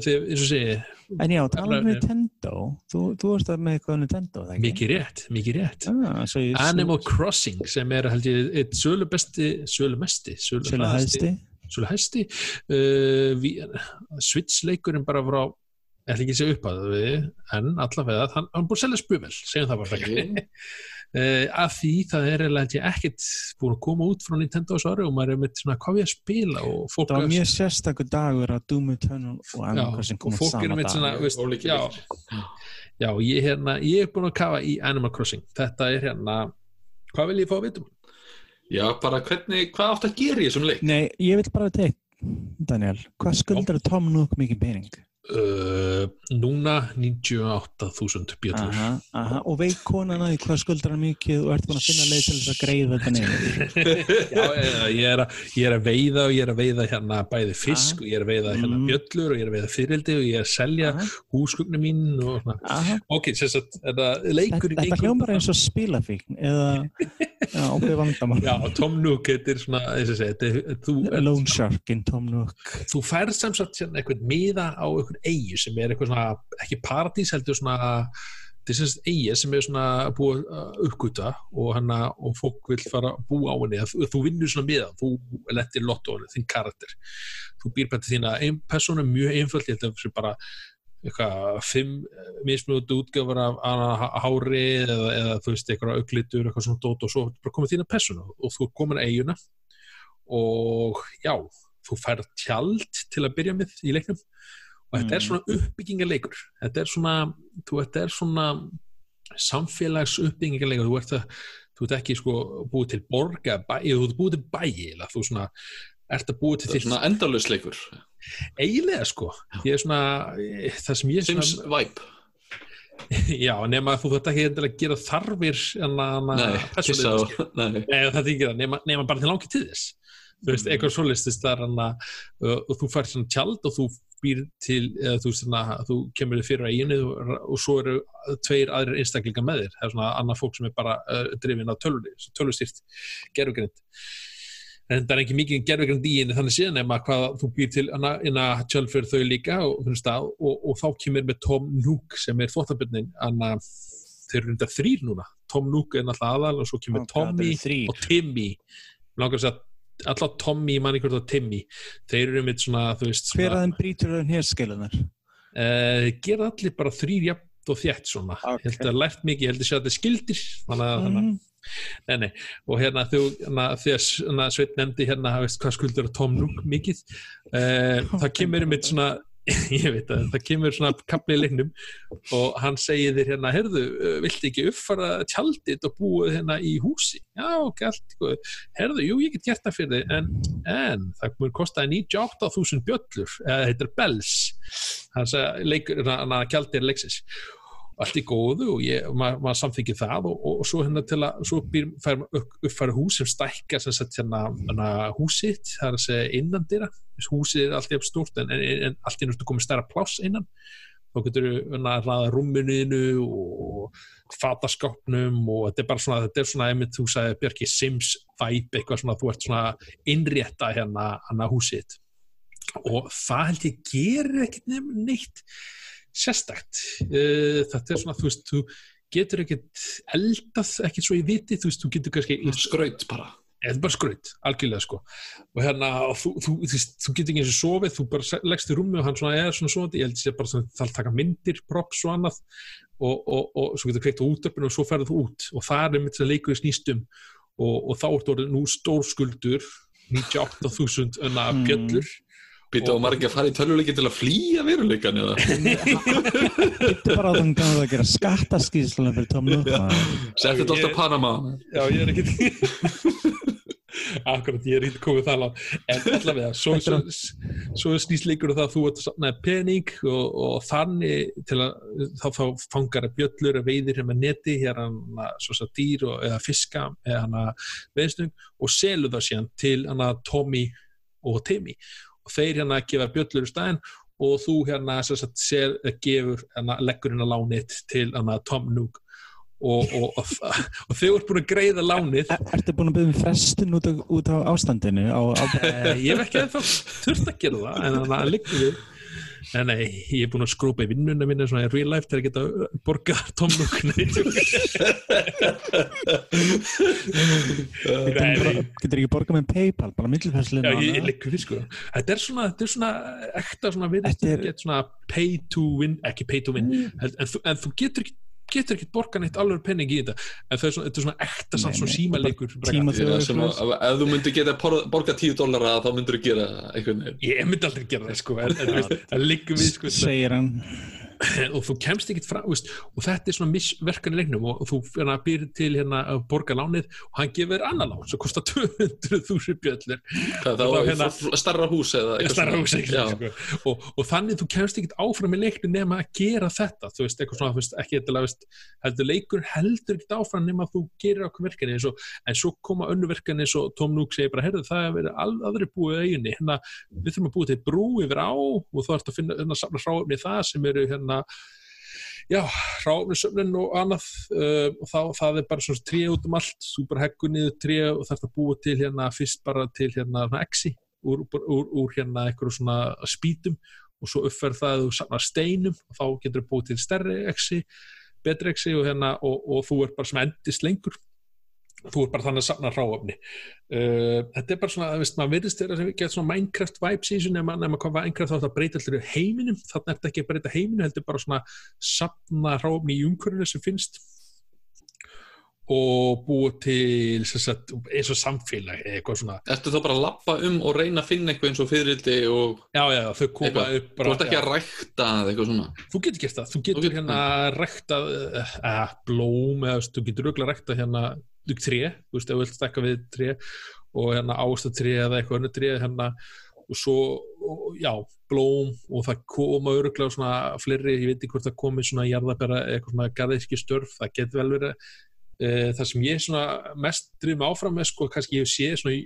því, eins og segja, en já, tala um Efra- Nintendo þú, þú varst að með eitthvað um Nintendo ekki? mikið rétt, mikið rétt. ah, svo Animal Crossing sem er held ég eitt sölu besti, sölu mesti sölu, hæðsti sölu hæsti uh, Switch leikurinn bara frá ég ætla ekki að segja upp að við en allavega, hann, hann búin að selja spövel segjum það bara frekar. Uh, [laughs] af því það er eiginlega ég ekkert búin að koma út frá Nintendo þessu ári og maður er með svona hvað við að spila og fólk það var mjög sérstakur dagur að Doom Eternal og Animal Crossing og koma fólk sama með dag. svona veist, já, já, ég, hérna, ég er búin að kafa í Animal Crossing. Þetta er hérna hvað vil ég fá að vitum? já, bara hvernig, hvað átt að gera í þessum leik? Nei, ég vil bara teka Daniel, hvað skuldar Tom Nook mikið pening? Uh, núna 98.000 bjöllur Aha, aha, og veit konan að því hvað skuldar hann mikið og ert búin að finna leið til þess að greiða þetta [laughs] Já, ég, ég, er að, ég er að veiða og ég er að veiða hérna bæði fisk og ég er að veiða hérna Mm. bjöllur og ég er að veiða fyrildi og ég er að selja Aha. húsgögnu mín og svona. Aha, Ok, sem sagt, er það leikur þetta, þetta hljómar eins og spilafíkn eða [laughs] já, okkur vandamál. Já, Tom Nook, þetta er svona, eins og segja, er, þú, Lone Shark in Tom Nook. Þú færð sem sagt hérna einhvern miða á einhvern eigu sem er eitthvað svona, ekki paradís heldur svona, þetta er sagt eiga sem er svona búið að uppgöta og, hana, og fólk vil fara að búa á henni. Þú, þú vinnur svona miða, þú lettir lotto henni, þinn karakter. Þú býr til þína ein persónu mjög einföld ég held að það sé bara eitthvað fimm mismunandi útgjöfur af, af hári eða, eða þú veist eitthvað auglitur, eitthvað svona dót og svo bara komið þína persónu og þú er komin að eiguna og já þú færð tjald til að byrja með í leiknum. Og þetta er Mm. svona uppbyggingarleikur. Þetta er svona, þú, þetta er svona samfélags uppbyggingarleikur þú ert, að, þú ert ekki sko búið til borga, bæ, þú ert búið til bæ eða þú svona ert að búið til það er þitt svona endalausleikur eiginlega sko. Ég er svona, það sem ég Sims svona, vibe. Já, nema að þú þarft ekki endilega að gera þarfir en að nei, kissa og nei, Nei, það er ekki það, nema, nema bara til langi þess. Þú veist, Mm. eitthvað svolítist það er hann að uh, og þú fær svona tjald og þú býr til, eða þú svona þú kemur þið fyrir að einu og, og svo eru tveir aðrir einstaklingar með þér. Það er svona annað fólk sem er bara uh, drifin á tölvustýrt gerfugrind en það er ekki mikið gerfugrind í henni þannig síðan nema hvað þú býr til inn að tjálf fyrir þau líka og, og, og, og þá kemur með Tom Nook sem er þvóttabunnin þeir eru undar þrýr núna. Tom Nook er náttúrulega aðal og svo kemur Tommy og Timmy. Langar að segja alltaf Tommy, manni hvort það Timmy. Þeir eru mitt svona, þú veist Hver að þeim brýtur þau hérskilunar? uh, gera allir bara þrýr jafn og þjætt svona, Ok. ég held að lært mikið held að sé að þetta er skildir. Þannig að, mm. Nei, nei. og hérna þú, hérna, þegar hérna, Sveit nefndi hérna, veist, hvað skuldur Tom Nook mikið uh, það kemur mitt svona [laughs] ég veit að það kemur svona kapli í leiknum og hann segir þér hérna herðu, uh, viltu ekki uppfara tjaldið og búið hérna í húsi? Já, ok, allt góð herðu, jú, ég get gert það fyrir þig en, en það mun kostaði 98.000 bjöllur eða heitir bells. Hann sagði, leikur, hann að tjaldið er leiksins allt í góðu og ég, maður ma samþykir það og, og, og svo hérna til að svo býr, fær maður upp, uppfæra hús sem stækkar sem sagt hérna, hérna húsitt það er að segja innandira húsið er alltaf stort en, en, en allt í náttúrulega komið stærra pláss innan. Þá getur við að ræða rúmininu og fataskápnum og þetta er bara svona, þetta er svona einmitt þú sagði Björki Sims vibe eitthvað svona, þú ert svona innrétta hérna hana húsið og það held ég gerir ekkert nefn neitt sérstakt. Uh, þetta er svona, þú veist, þú getur ekkert eldað ekkert svo í viti, þú veist, þú getur kannski skraut bara. Er bara skraut, algjörlega sko. Og hérna, og þú, þú, þú, þú getur ekki eins og sofið, þú bara leggst í rúmi og hann svona er svona sofið, ég held að það er bara svona það taka myndir, props og annað. Og, og, og svo getur kveikt á útöpinu og svo ferður þú út. Og það er mitt sem leikur snýstum og, og þá ertu orðið nú stór skuldur 98.000 önna bjöllur Býta og ekki að fara í töluleikin til að flýja veruleikan eða? [laughs] Er bara að þannig að gera skattaskíslunum fyrir tóminu Sett þetta alltaf Panama. Já, ég er ekki [laughs] Akkurat, ég er ekki komið það lág en allavega, svo, svo, svo snýst leikur það að þú ert að safna pening og, og þannig til að þá, þá fangar að bjöllur að veiðir hérna neti, hérna svo svo dýr og, eða fiska eða hérna veiðstung og selu það síðan til hérna Tommy og Timmy. og þeir hérna gefa bjöllur í staðin og þú hérna sagt, ser, gefur hérna, leggur hérna lánit til hérna Tom Nook og, og, og, og þau eru búin að greiða lánið er, Ertu búin að byggja um frestun út, út á ástandinu? Á, á... ég hef ekki ennþá þurft að gera það en þannig að líka við en nei, ég er búin að skrúpa í vinnuna minna svona í real life til að geta borgað [laughs] tómnúk Getur ekki borgað með Paypal bara millifærslega Já, ég, líka við sko. Þetta er svona, þetta er svona ekta svona, við, er... svona pay to win, ekki pay to win mm. en þú getur ekki getur ekki borga neitt alveg penning í þetta. En það er svona, þetta er svona ekta samt svona símaleikur tíma þegar ef þú myndir geta borga 10 dólara þá myndir þú gera eitthvað. Ég myndi aldrei gera það sko. En, en, það liggum við sko segir hann [clears throat] og þú kemst ekkert frá veist, og þetta er svona missverkan í leiknum og þú hérna, býr til hérna að borga lánið og hann gefur annan lán sem kostar 200.000 bjöllur. Það er hérna, starra hús starra hús sko. og, og þannig þú kemst ekkert áfram í leiknum nema að gera þetta þú veist, eitthvað svona, veist, ekki eitthvað heldur leikur heldur ekkert áfram nema að þú gerir okkur verkefni en svo koma önnu verkefni eins og Tom Nook segir bara, herðu það er verið aðri búið auðinni hérna, við þurfum að búið til brú yfir á og þú ert að finna, hérna, sem hérna já, ráfnisöfnin og annað uh, og þá, það er bara svona tré út um allt, þú bara heggur niður tré og þarf að búa til hérna fyrst bara til hérna exi úr, úr, úr hérna eitthvað svona spítum og svo uppferð það og samna steinum og þá getur þú búið til stærri exi betri exi og hérna og, og þú er bara svona endist lengur þú er bara þannig að safna ráöfni uh, þetta er bara svona, veist, maður verðist þeirra sem getur svona Minecraft vibes í þessu nema hvað Minecraft þá þetta breyta allir heiminum. Þannig er þetta ekki að breyta heiminu, heldur bara svona safna ráöfni í umhverfinu sem finnst. Og búa til sagt, eins og samfélag eitthvað svona. Ertu þá bara að lappa um og reyna að finna eitthvað eins og fyririldi og Já, já, þau koma upp bara Þú ert ekki að rækta eitthvað svona? Þú getur gert það, þú getur, þú getur hérna rækta uh, uh, blóm eða þú getur auðvitað að rækta hérna tré, þú veist, ef þú vilt stekka við tré og hérna ástatré eða eitthvað önnu tré hérna og svo, og, já, blóm og það koma öruglega svona fleiri, ég veit ekki hvort það komi svona jarðabæra eitthvað svona garðirki störf, það getur vel verið. E, það sem ég svona mest drifum áfram með, sko, kannski ég sé svona,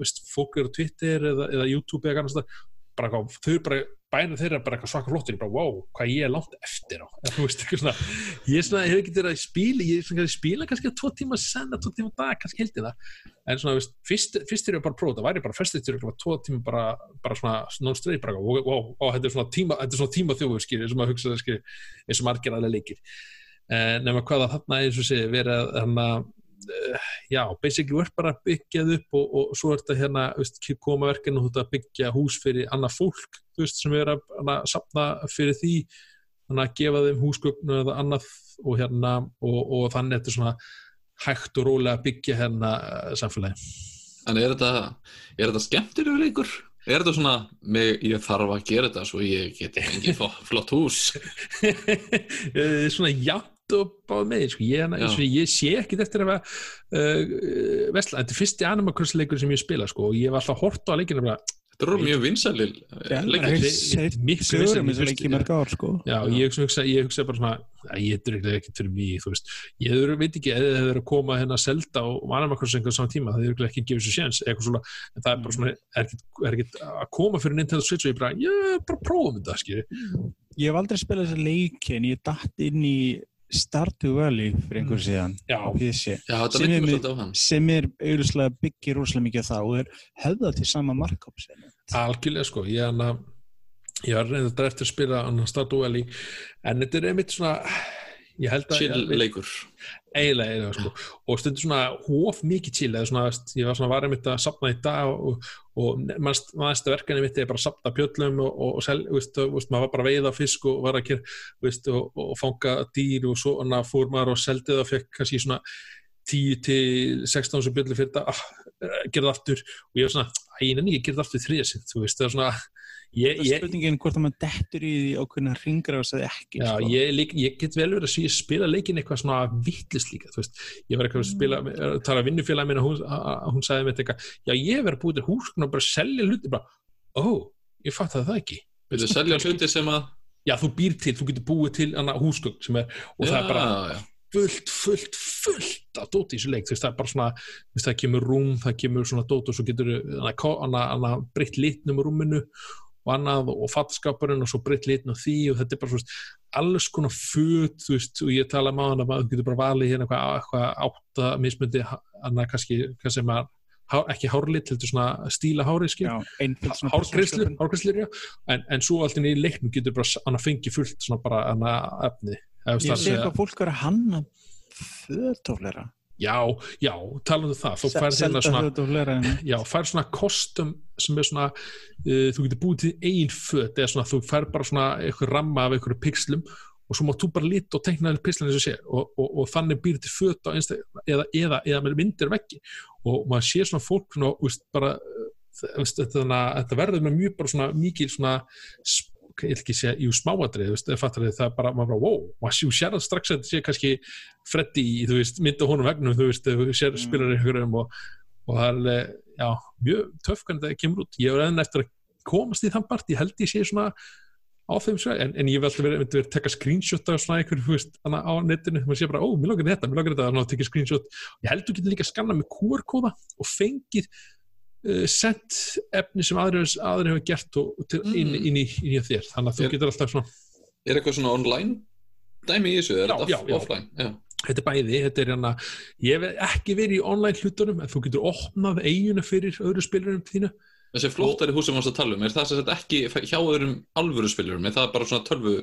veist, fólk eru á Twitter eða, eða YouTube eða kannast það, bara þau eru bara bænum þeirra bara eitthvað svaka flottur ég bara wow, hvað ég er langt eftir á. [laughs] En, veist, svona, ég er svona, ég hef ekki til að spila ég er svona, spila kannski að tvo tíma senna, tvo tíma dag, kannski heldi það. En svona, veist, fyrst, fyrst er ég bara að prófa það væri bara fyrst eftir tvo tíma bara, bara svona non-straight, bara wow, wow, wow, þetta er svona tíma, tíma þjóðu, skilur, sem að hugsa það, skilur, eins og margir aðlega leikir. Eh, nema hvaða þarna, eins og sé, verið að hérna já, basically verð bara byggjað upp og, og svo er þetta hérna, veist, koma verkefni og þú ert að byggja hús fyrir annað fólk, þú veist, sem er að, að sapna fyrir því, þannig að gefa þeim húsgögnu eða annað og hérna, og, og þannig er þetta svona hægt og rólega að byggja hérna eh, samfélagi. En er þetta, er þetta skemmtilegur leikur? Er þetta svona, mig, ég þarf að gera þetta svo ég geti engið flott hús? [laughs] svona, já og báð með sko. ég, ég sé ekkit eftir að uh, vesla, þetta er fyrsti animakursleikur sem ég spila sko, og ég var alltaf hort á leikinu bara Þetta eru mjög vinsalil Mikið vinsalil sko. Ég hugsa, ég hugsa bara svona ég er ekkert fyrir mig ég er, veit ekki, eða það er að koma hérna að selda og animakursleikur saman tíma það er ekki að gefa sér séns en það er bara svona er ekkert að koma fyrir Nintendo Switch og ég bara, já, bara prófum þetta skilji Ég hef aldrei spilað þessa leiki en ég datt inn í Stardew Valley fyrir einhver síðan Já. PC Já, þetta Sem er leikur mér- svolítið á hann. sem er auðvitað byggir rosalega mikið á það og er höfðað til sama markop algjörlega sko ég, var reyndið að eftir að spila Stardew Valley en þetta er einmitt svona ég held að Chill leikur. Eiginlega, eiginlega sko. og stundur svona hóf mikið chill eða svona, ég var svona var einmitt að sapna í dag og, og mannst verkefni mitt er bara að sapna pjöllum og, og, og sel, veist, veist, maður var bara að veiða fisk og var að gera veist, og, fanga dýr og svo hana, fór maður og seldi það og fekk kannski svona 10 til 16 sem bjöllu fyrir þetta, ah, gerði aftur og ég var svona, æ, ég nenni, ég gerði aftur þriðasind, þú veist, það er svona ég, ég, spurningin hvort að maður dettur í því ákveðna ringra og sagði ekki Já, sko. ég, lík, ég get vel verið að sé- spila leikin eitthvað svona vittlist líka, þú veist, ég var eitthvað að spila, að tala að vinnufélagi minna, hún, að- hún sagði mér eitthvað, já, ég að búið til húsgagn og bara selja hluti, bara, ó, ég fatt það ekki. Viltu selja hluti sem að... Já, þú býr til, þú getur búið til annað húsgagn sem er, og það er bara já. Fullt, fullt, fullt af dóti í þessu leik, þú veist, það er bara svona, veist, það kemur rúm, það kemur svona dót og svo getur annað breytt litnum rúminu og annað og fattskapurinn og svo breytt litn og því og þetta er bara svona alls konar föt, þú veist, og ég tala hann að maður getur bara valið hérna eitthvað, eitthvað átta mismundi, annað kannski hvað sem er, há, ekki hárlit heldur svona stíla hárgreislur, já en, en svo alltaf í leiknum getur bara annað fengi fullt svona bara efni Eða, þú veist, Ég sé eitthvað fólk er að hanna fötóflera Já, já, talandi um það. Þú fær hérna svona, fötóflera [laughs] já, fær svona kostum sem er svona uh, þú getur búið til einn föt eða svona þú fær bara svona eitthvað ramma af einhverju pixlum og svo mátt þú bara lit og teikna þér pixlum eins og sé. Og, og, og þannig býr til föt á einsta, eða, eða, eða með myndir veggi. Og maður sé svona fólk svona, úst, bara, veist, þetta, að þetta verður með mjög bara svona mikil svona ekki segja, jú smáadrið, þú veist, það er bara, maður bara, wow, maður séu sér það strax að þetta sé kannski Freddy, í, þú veist, mynda honum vegnum, þú veist, þú sér Mm. spilar ykkur um og, og það er alveg, já, mjög töff hvernig það kemur út, ég er enn eftir að komast í þann part, ég held ég sé svona á þeim svo, en, en ég alltaf verið, myndi verið að tekka screenshot af svona einhver, þú veist, á netinu, maður sé bara, ó, mér langar þetta, mér langar þetta, þannig að tekja screenshot, ég held þú getur líka að skanna með QR-kóða og fengið sendt efni sem aðrir, aðrir hefur gert og, og til, Mm. inn, inn, í, inn í þér, þannig að þú getur alltaf svona Er eitthvað svona online dæmi í þessu? Já, þetta já, offline? Já. þetta er bæði, þetta er hérna ég hef ekki verið í online hlutunum en þú getur opnað eiguna fyrir öðru spilurum þínu, Þessi flottari hús sem við varst að tala um, er það sem sagt ekki hjá öðrum alvöru spilurum? Er það bara svona tölvu...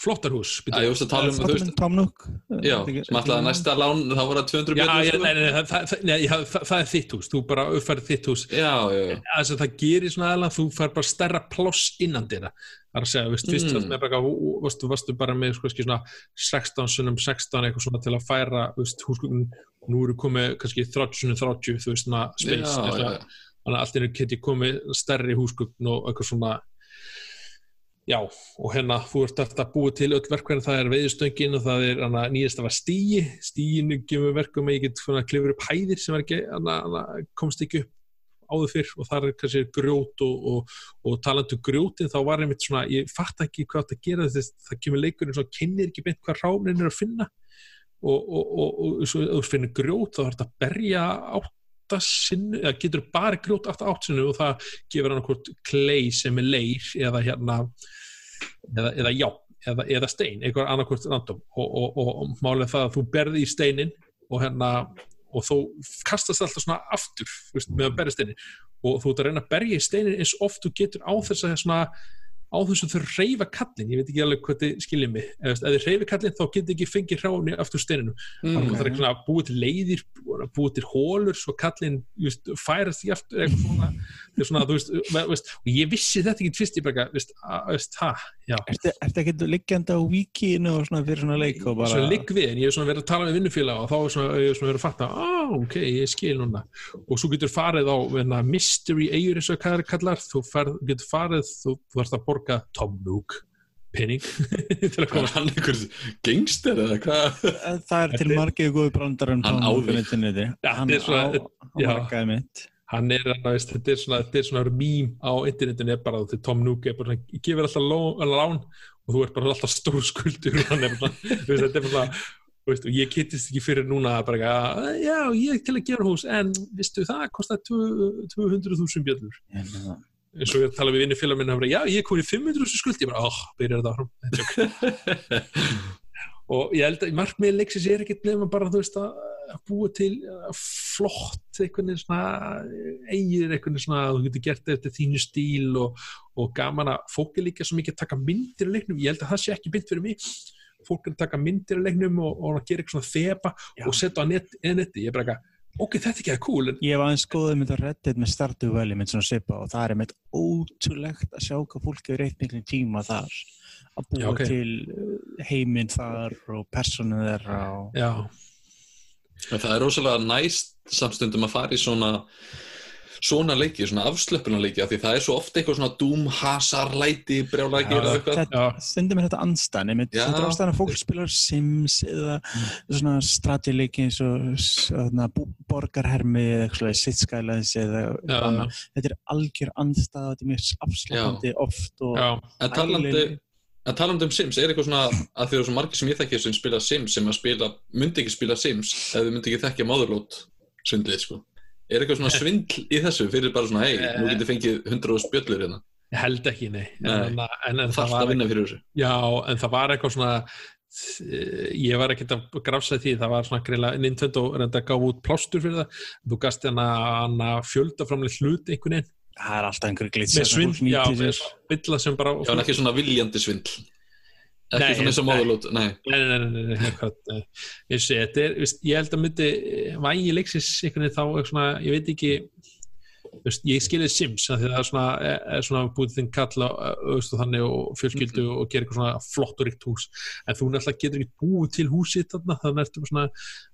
flottar hús Æ, ég varst að tala um, þú veist, Tom Nook já, sem alltaf að næsta lán, þá voru það 200 Já, björnum. ég, nei, nei, nei, það, það, nei, það, það, það er þitt hús, þú bara uppfærið þitt hús Já, já, já. þess að það gerir svona aðeins þú fær bara stærra ploss innan dýra það er að segja, veist, fyrst Mm. bara, varstu, varstu bara með sko, svona 16 sunnum 16 eitthvað svona til að færa húsgögnin, nú eru komið kannski 30 sunnum 30, þú veist, svona space já, já, já. þannig að allt er komið stærri húsgögn og eitthvað svona já, og hérna þú ert alltaf að búa til öll verkvæðin það er veiðstöngin og það er hana, nýjast að var stíi stíinu gefur verkum að ég get klifur upp hæðir sem ekki, hana, hana, komst ekki upp áður fyrr og það er kannski grjót og, og, og talandu grjótin þá var einmitt svona, ég fatt ekki hvað þetta gera þess það kemur leikurinn svona, kynir ekki beint hvað ránin er að finna. Og, þú finnir grjót þá er þetta að berja átta sinni, eða getur bara grjót átta átt sinni og það gefur hann hvort klei sem er leir eða hérna eða, eða já, eða, eða stein einhver annarkvort random. Og, og, og, og málið það að þú berði í steinin og hérna og þú kastast alltaf svona aftur veist, með að berja steinin og þú ert að reyna að berja í steinin eins oft þú getur á þess að svona á þess að þau reyfa kallin, ég veit ekki alveg hvað þið skiljið mig, ef ef þið reyfi kallin þá getur ekki fengið hráni aftur steininu þannig að Mm. það er ekki að búið til leiðir búið til hólur svo kallin just, færast því aftur svona, þetta er svona veist, ve- veist, og ég vissi þetta ekki fyrst ég bara, veist, ha, Ertu ertu ekki liggjandi á wikinu og svona fyrir svona leik og bara svona ligg við, en ég hef svona verið að tala með vinnufélag og þá er svona, ég hef svona verið að fatta ah, ok, ég skil núna. Og svo getur farið á venna, mystery eigur eins og hvað er kallar, þú getur farið þú, þú ert að borga Tom Nook penning [laughs] til að komast hann einhver gangster eða hvað? Það er til margir góði brandar um Hann Tom á Nook á þig. interneti Já, Hann er margaði mitt hann er, hann, veist, þetta er svona, þetta svona mím á internetinu er bara til Tom Nook er bara, svona, ég gefur alltaf lán, og þú ert bara alltaf stór skuldur og hann er bara, þú veist, þetta er bara þú veist, og ég getist ekki fyrir núna að bara, eitthvað, já, ég er til að gera hús en vistu það kostar 200.000 bjöllur En, uh, eins og ég tala við vinni félag minna já, ég komin í 500 þessu skuld, ég bara, óh, byrjar þetta áfram. [laughs] Og ég held að markmiði leiksins er ekkert nefnum bara, þú veist, að að búa til flott veginn svona eigir veginn svona að þú getur gert þetta eftir þínu stíl og, og gaman að fólk er líka svo mikið að taka myndir í leiknum, ég held að það sé ekki mynd fyrir mig. Fólk er að taka myndir í leiknum og, og að gera eitthvað svona þeba Já. og setja á net, netti, ég er bara eitthvað ok, þetta er ekki að cool, en Ég hef aðeins góðið mynd að reddit með startu veli mynd svona svipa og það er með ótrúlegt að sjá hvað fólk hefur eitt miklum tíma þar að búa Já, ok. til uh, heiminn þar og persónu þeirra og já, En það er rosalega næst samstundum að fara í svona svona leiki, svona afslöpunarleiki af því það er svo ofta eitthvað svona doom, hasar, læti, brjálæki Já, eða eitthvað. Stundum er þetta anstæðan einmitt, Já. þetta er ástæðan að fólk spilar Sims eða svona strategileiki eins og svona, borgarhermi eða eitthvað sitt skælans eða annað. þetta er algjör andstæða þetta er mjög afslöpandi oft En talandi, en talandi um Sims, er eitthvað svona að því er svo margir sem ég þekki sem spila Sims sem að spila, myndi ekki spila Sims ef þau myndi ekki þekkja máðurlót svindlið sko. Er eitthvað svona svindl í þessu fyrir bara svona, hei, nú getur fengið 100 spjöllur hérna. ég held ekki, nei en, Nei. en, en, en Það það var að vinna fyrir þessu. Já, en það var eitthvað svona eh, ég var ekkert að grafsa því það var svona greiðlega, Nintendo reynda að gáfa út plástur fyrir það, þú gast hana fjöldaframlega hlut einhvern veginn það er alltaf einhverju glitsi með svindl, já, með bylla sem bara Já, en ekki svona viljandi svindl. Ekki Nei, svona eins og nei. máðurlót, nei. Nei, nei, nei. Ég, sé, þetta er, veist, ég held að myndi vægi leiksins einhvern veginn þá er svona, ég veit ekki ég skilið Sims af því að það er svona, er, er svona búið þinn kalla veist, og þannig og fjölskyldu og gera eitthvað svona flott og ríkt hús en þú náttúrulega getur ekki búið til húsið þarna þannig ertu bara svona,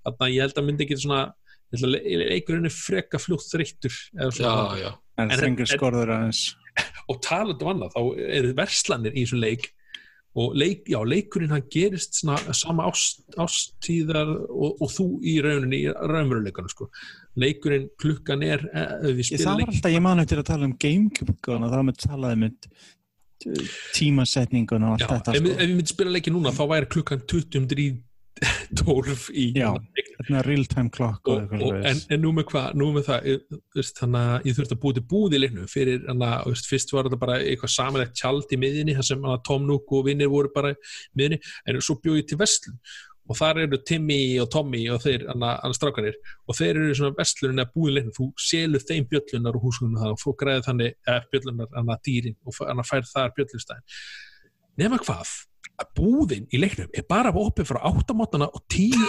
þarna ég held að myndi ekki svona að leikurinn er freka fljótt þreyttur en en- skorður aðeins [laughs] og talandi um annað, þá eru verslanir í þessum leik og leik, já, leikurinn hann gerist svona sama ást, ástíðar og, og þú í rauninni í raunveruleikanum sko. leikurinn klukkan er eh, ef Ég, það var alltaf, ég man eftir að tala um og það með talaði með t- tímasetningun og allt já, þetta ef, sko. ef við myndum spila leiki núna þá væri klukkan 20 12 í Já. Þetta er real time clock og, og, og, en, en nú með hvað, nú með það veist, þannig að ég þurfti að búið til búð í leiknum fyrir, þannig að fyrst var þetta bara eitthvað samanlegt tjald í miðinni, þar sem Tom Nook og vinnir voru bara í miðinni, en svo bjóð ég til vestlun og þar eru Timmy og Tommy og þeir, hann strákanir og þeir eru svona vestlunin að búið í leiknum. Þú selur þeim bjöllunar og húsgunum þannig og þú græði þannig bjöllunar, hann að dýrin og hann að fær þar bjöllustæðin nema hvað, að búðin í leiknum er bara opið frá áttamátana og tíu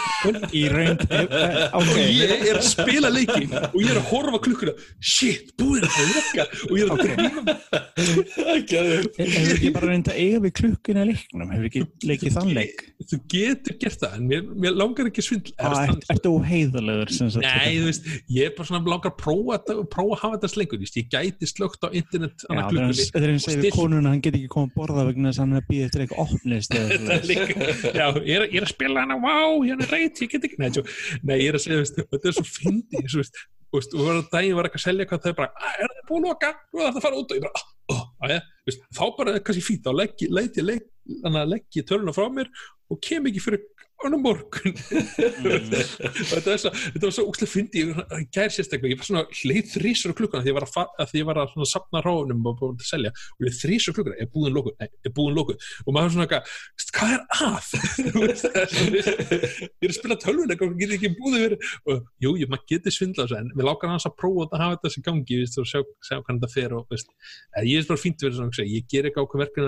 í raun e, e, og ok, ég er að spila leikin og ég er að horfa klukkuna. Shit, búin að loka og ég er að Ok. Geðveikt. hefur ekki bara reynd að eiga við klukkuna í leiknum. Hefur ekki leikið þann leik? þú getur gert það, en mér, mér langar ekki svindl Ah, ert, ertu óheiðalegur sem sagt? Nei, þú veist, ég er bara svona langar að prófa, prófa að hafa þetta slengur, ég gæti slögt á internet Já, það er eins- klukkunni þetta er eins og still- konuna hann get ekki komið að borða vegna þess að hann er að býða eftir eitthvað eitthvað. líka- Já, ég er, ég er að spila hana, vá, hérna reyt, ég get ekki, nei, nei, ég er að segja, veist, þetta er svo fyndi, veist, þú veist, og var að daginn var eitthvað að selja hvað er bara, "Ah, er það búin að loka, þú er það að fara út og ég bara, oh, aðja, veist, þá bara, kannski fínt, þá legg, ég- leit ég, legg, þannig að legg ég töluna frá mér og kem ekki fyrir annum morgun. Mm. [laughs] þetta, er svo, þetta var svo úkslega fyndi ég gær sérstaklega, ég var svona leið þrísur á klukkuna því ég var að, að ég var sapna ráðunum og búin að selja og leið þrísur á klukkuna, er búin lókuð, nei, er búin lókuð og maður svona eitthvað, "Veist, hvað er að? [laughs] Ég er að spila tölvun eitthvað, getur ekki búið verið og jú, jú, maður getur svindla þessu en við lákar hans að prófa að hafa þetta sem gangi veist, og sjá, sjá hvernig þetta fer og veist, ég er bara fínt verið svona, ég ger eitthvað ákveð verkefni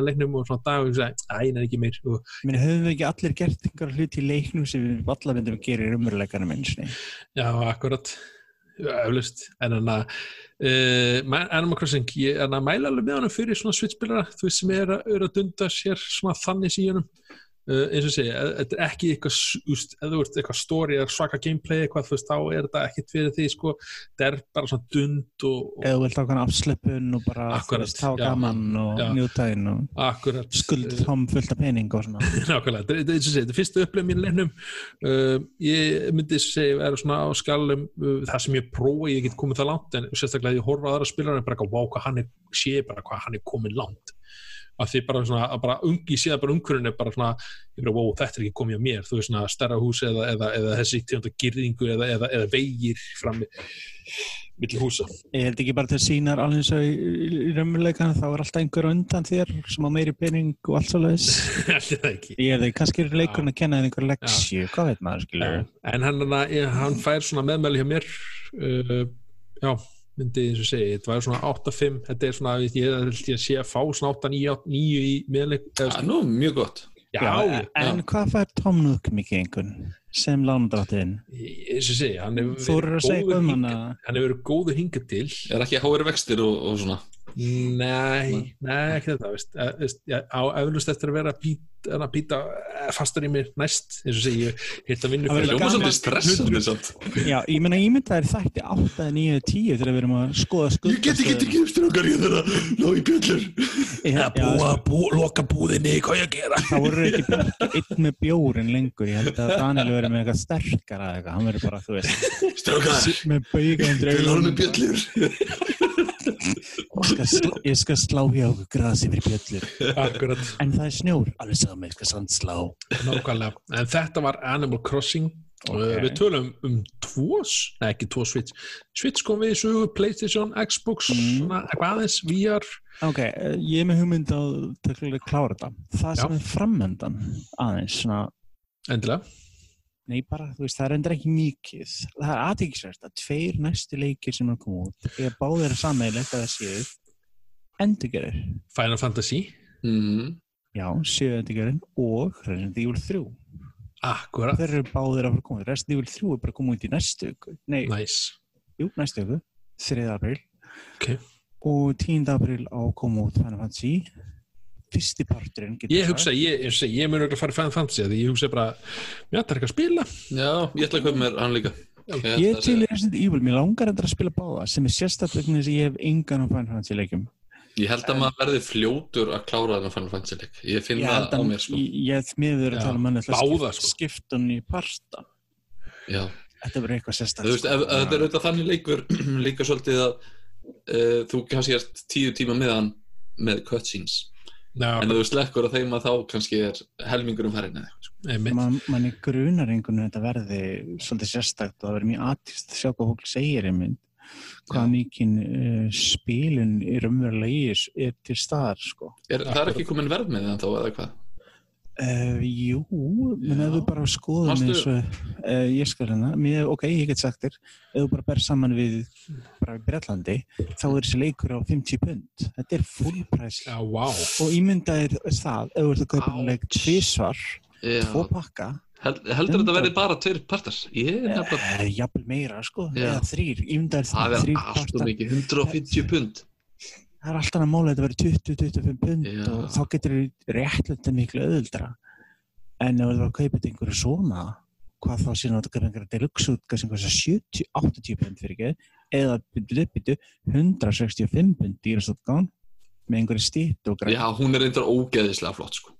í leiknum sem við gera í umveruleikanum einsinni Já, akkurat. Eflust, en hann að uh, Animal Crossing, ég mæla alveg með hann fyrir svona switchspilara þú veist sem er að, er að dunda sér svona þannig síðanum eins og segja, e- þetta er ekki eitthvað s- úst, eða svaka gameplay eitthvað, þú veist, þá er þetta ekkit fyrir því sko, þetta er bara svona dund og, eða þú vilt ákvæmna afslöpun og bara Akkurat, veist, hafa já. gaman og Já. njútaðinn og akkurat skuld eh, tom fullt af pening og svona. [laughs] Nákvæmlega, þetta er- er eins og segja, þetta er fyrstu upplöfum mín leiknum. Uh, ég myndi segja vera svona á skalum uh, það sem ég prófa, ég get komið það langt en sérstaklega ég horfa á aðra spilar en bara, hvað hann er sé bara hvað hann er komin langt að því bara svona, að bara ungi síðan bara er bara svona, bara, wow, þetta er ekki komið á mér, þú veist svona stærra hús eða, eða, eða þessi tegunda girðingu eða, eða, eða vegir frammi milli húsa. Ég held ekki bara til að sínar alveg eins og í, í, í raunveruleikan þá er alltaf einhver undan þér sem á meiri pening og allt svo leiðis. Ætli [laughs] það ekki. Ég er þeir, kannski er leikurinn að kenna einhver leksju, hvað veit maður, skilur? En hann, hann fær svona meðmæli hjá mér, uh, já, myndi eins og segi, þetta var svona 8-5, þetta er svona, ég held ég að sé að fá svona 8-9 í meðleik. Það er nú mjög gott. Já, Já, en hvað fær Tom Nook mikið einhvern sem lánudráttiðinn? eins og segi, hann hefur að um hann hefur verið góður hingað til Er ekki háir vextir og, og svona? Nei, nei, ekki þetta veist, Eh, veist, já, á eflust eftir að vera að býta, að eh, fastar í mér næst eins og segi, ég hitt að vinna Það Hljóma gaman- svolítið stressandi samt. Já, ég meina ímyndaðir þætti 8, 9, 10 þegar við erum að skoða skuld Ég get ekki ekki eftir okkar ég þarf að ná í bjöllur. Já, bú, loka búðinni, hvað ég að gera? Það voru ekki björk einn með bjórin lengur, ég held að Daniel verið með eitthvað sterkara eða eitthvað, hann verið bara, þú veist, Strákar, skal, slá, ég skal slá hjá grasi fyrir bjöllur. Akkurat, En það er snjór, alveg saman, ég skal sann slá. nákvæmlega En þetta var Animal Crossing Ok. okay. Við tölum um tvos Nei, ekki tvo Switch Switch kom við í sögu, Playstation, Xbox Mm. eitthvað aðeins, VR Ok, eh, ég er með hugmynd að klára þetta. Það Já. sem er framöndan aðeins, svona, Endilega nei bara, þú veist, það er endur ekki mikið. Það er aðtíkisvært að tveir næstu leikir sem er að koma út, ég báðir að sammeilegt að það séu endurgerir. Final Fantasy Mhm. Já, séu endurgerin og Resident Evil 3. Akkurat, Þeir eru báðir að fara að koma. Resident Evil 3 er bara að koma út í næstu viku. Nei, nice jú, næstu viku, 3. april. Ok. Og 10. april á koma út Final Fantasy. Fyrsti parturinn Ég hugsa, ég, ég, ég, ég mun að fara í Final Fantasy því ég hugsa bara, já, það er eitthvað að spila Já, ég ætla að kaupa mér hann líka. Ég er að til Resident Evil, mér langar endur að spila báða sem er sérstaklega þess að ég hef engan á Final Fantasy leikjum. Ég held að maður verði fljótur að klára þennan Final Fantasy leik. Ég finn Ég það á að mér, sko. ég, ég hef miður að tala um hann báða, skipta, sko. skipta hann í parta. Já. Þetta verður eitthvað Þú sérstaklega. veist, ef, ef þetta er auðvitað þannig leikur [clears throat] líka svolítið að uh, þú kannski ert tíu tíma meðan með cutscenes. Já, En þú slekkur að þeim að þá kannski er helmingurum farin eða eitthvað. sko. Man, man er grunar einhvern veginn að þetta verði svolítið sérstakt og það verður mjög aðtist að sjá hvað fólk segir einmitt. Hvað mikið uh, spilun í raunverulega er, er til staðar, sko. Er, það er ekki komin verð með það þá eða hvað? Uh, jú, menn ef þú bara skoðum Manstu- eins og, uh, ég skal hérna, ok, ég get sagt þér, ef þú bara ber saman við bara í Bretlandi, þá er þessi leikur á 50 pund, þetta er fullpræs Já, vá. Og ímyndaðir það, ef þú ert að kaupa um leik tvísvar, Já. tvo pakka, Held, heldur þetta verði bara tveir partar? Er eða jafnvel meira, sko, Já. eða þrýr, ímyndaðir Það þrýr allt og partar, mikið, 150 pund. Það er alltaf að mála þetta verið 20-25 pund Já. og þá getur þið réttlega miklu öðuldra en ef þú var að kaupa þetta einhverju svona hvað þá síðan að þetta kaupa einhverja deluxe útgáð sem kostar 70-80 pund fyrir ekki eða byrju, byrju, 165 pund dýrastútgáðan með einhverju stýtt og Já, hún er reyndar ógeðislega flott, sko.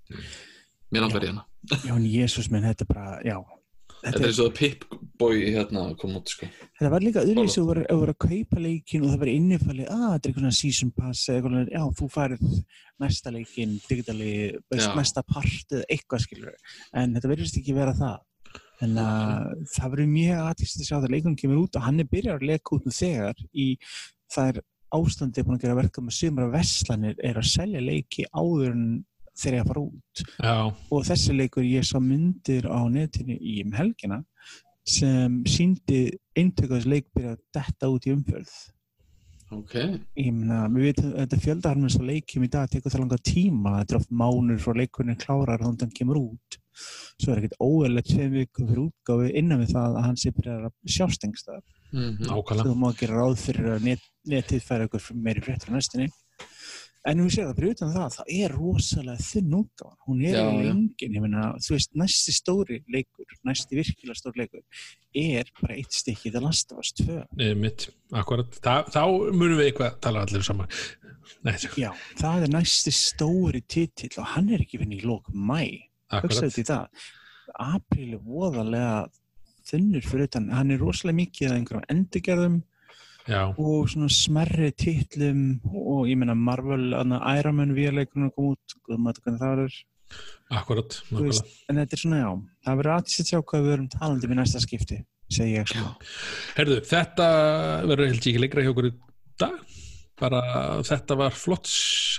Mér langar í hana. já, en Jésús minn, þetta er bara, já Þetta er eins og að Pip-Boy hérna kom út, sko. þetta var líka öðru sem þú voru að kaupa leikin og það var innifalið, að þetta er einhvern season pass eða eitthvað, já, þú færið næsta leikin, digitali, næsta part eða eitthvað skilur en þetta verðist ekki vera það. En að það verður mjög aðtýrst að sjá þegar leikunum kemur út og hann er byrjar að leka út nú þegar í það er ástandið búin að gera verka með sumra veslanir er að selja leiki áður en þeir eru að fara út. Já, og þessi leikur ég sá myndir á netinu í um helgina sem síndi eintökuðs leik byrja að detta út í umfjörð Ok. ég meina, við veitum að þetta fjöldaharmins á leikjum í dag tekur það langa tíma þetta er oft mánur frá leikurinn er klárar þannig að hann kemur út. Svo er ekkert óeðlega tveim vikum fyrir útgáfi innan við það að hann sé byrjar að sjást engstað Mm þú má gera ráð fyrir að net, netið færa ykkur meiri frétt frá næstinni en við séum það, fyrir utan það, það er rosalega þunn útgáfan, hún er í lengin ég meina, þú veist, næsti stóri leikur næsti virkilega stóri leikur er bara eitt stykki það lasta var stvö Einmitt, akkurat. Þa, Þá munum við eitthvað tala allir saman. Nei, já, það er næsti stóri titill og hann er ekki vinni í lók mæ hugsaðu akkurat. því það. Apríl er voðalega þunnur fyrir utan, hann er rosalega mikið að einhverjum endurgerðum já, og svona smerri titlum og ég meina Marvel, Iron Man VR-leikurinn kom út, að akkurat veist, en þetta er svona já, það verður aðeins að sjá hvað við verum talandi við næsta skipti, segi ég svona. Herðu, þetta verður held ég ekki lengra hjá okkur í dag. Bara þetta var flott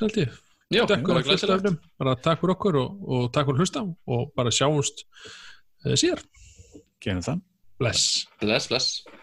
held ég, Já, Dekkur efnum. bara takk fyrir okkur og, og takk fyrir að hlusta og bara sjáumst uh, síðar, Gerum það. Bless. Bless, bless.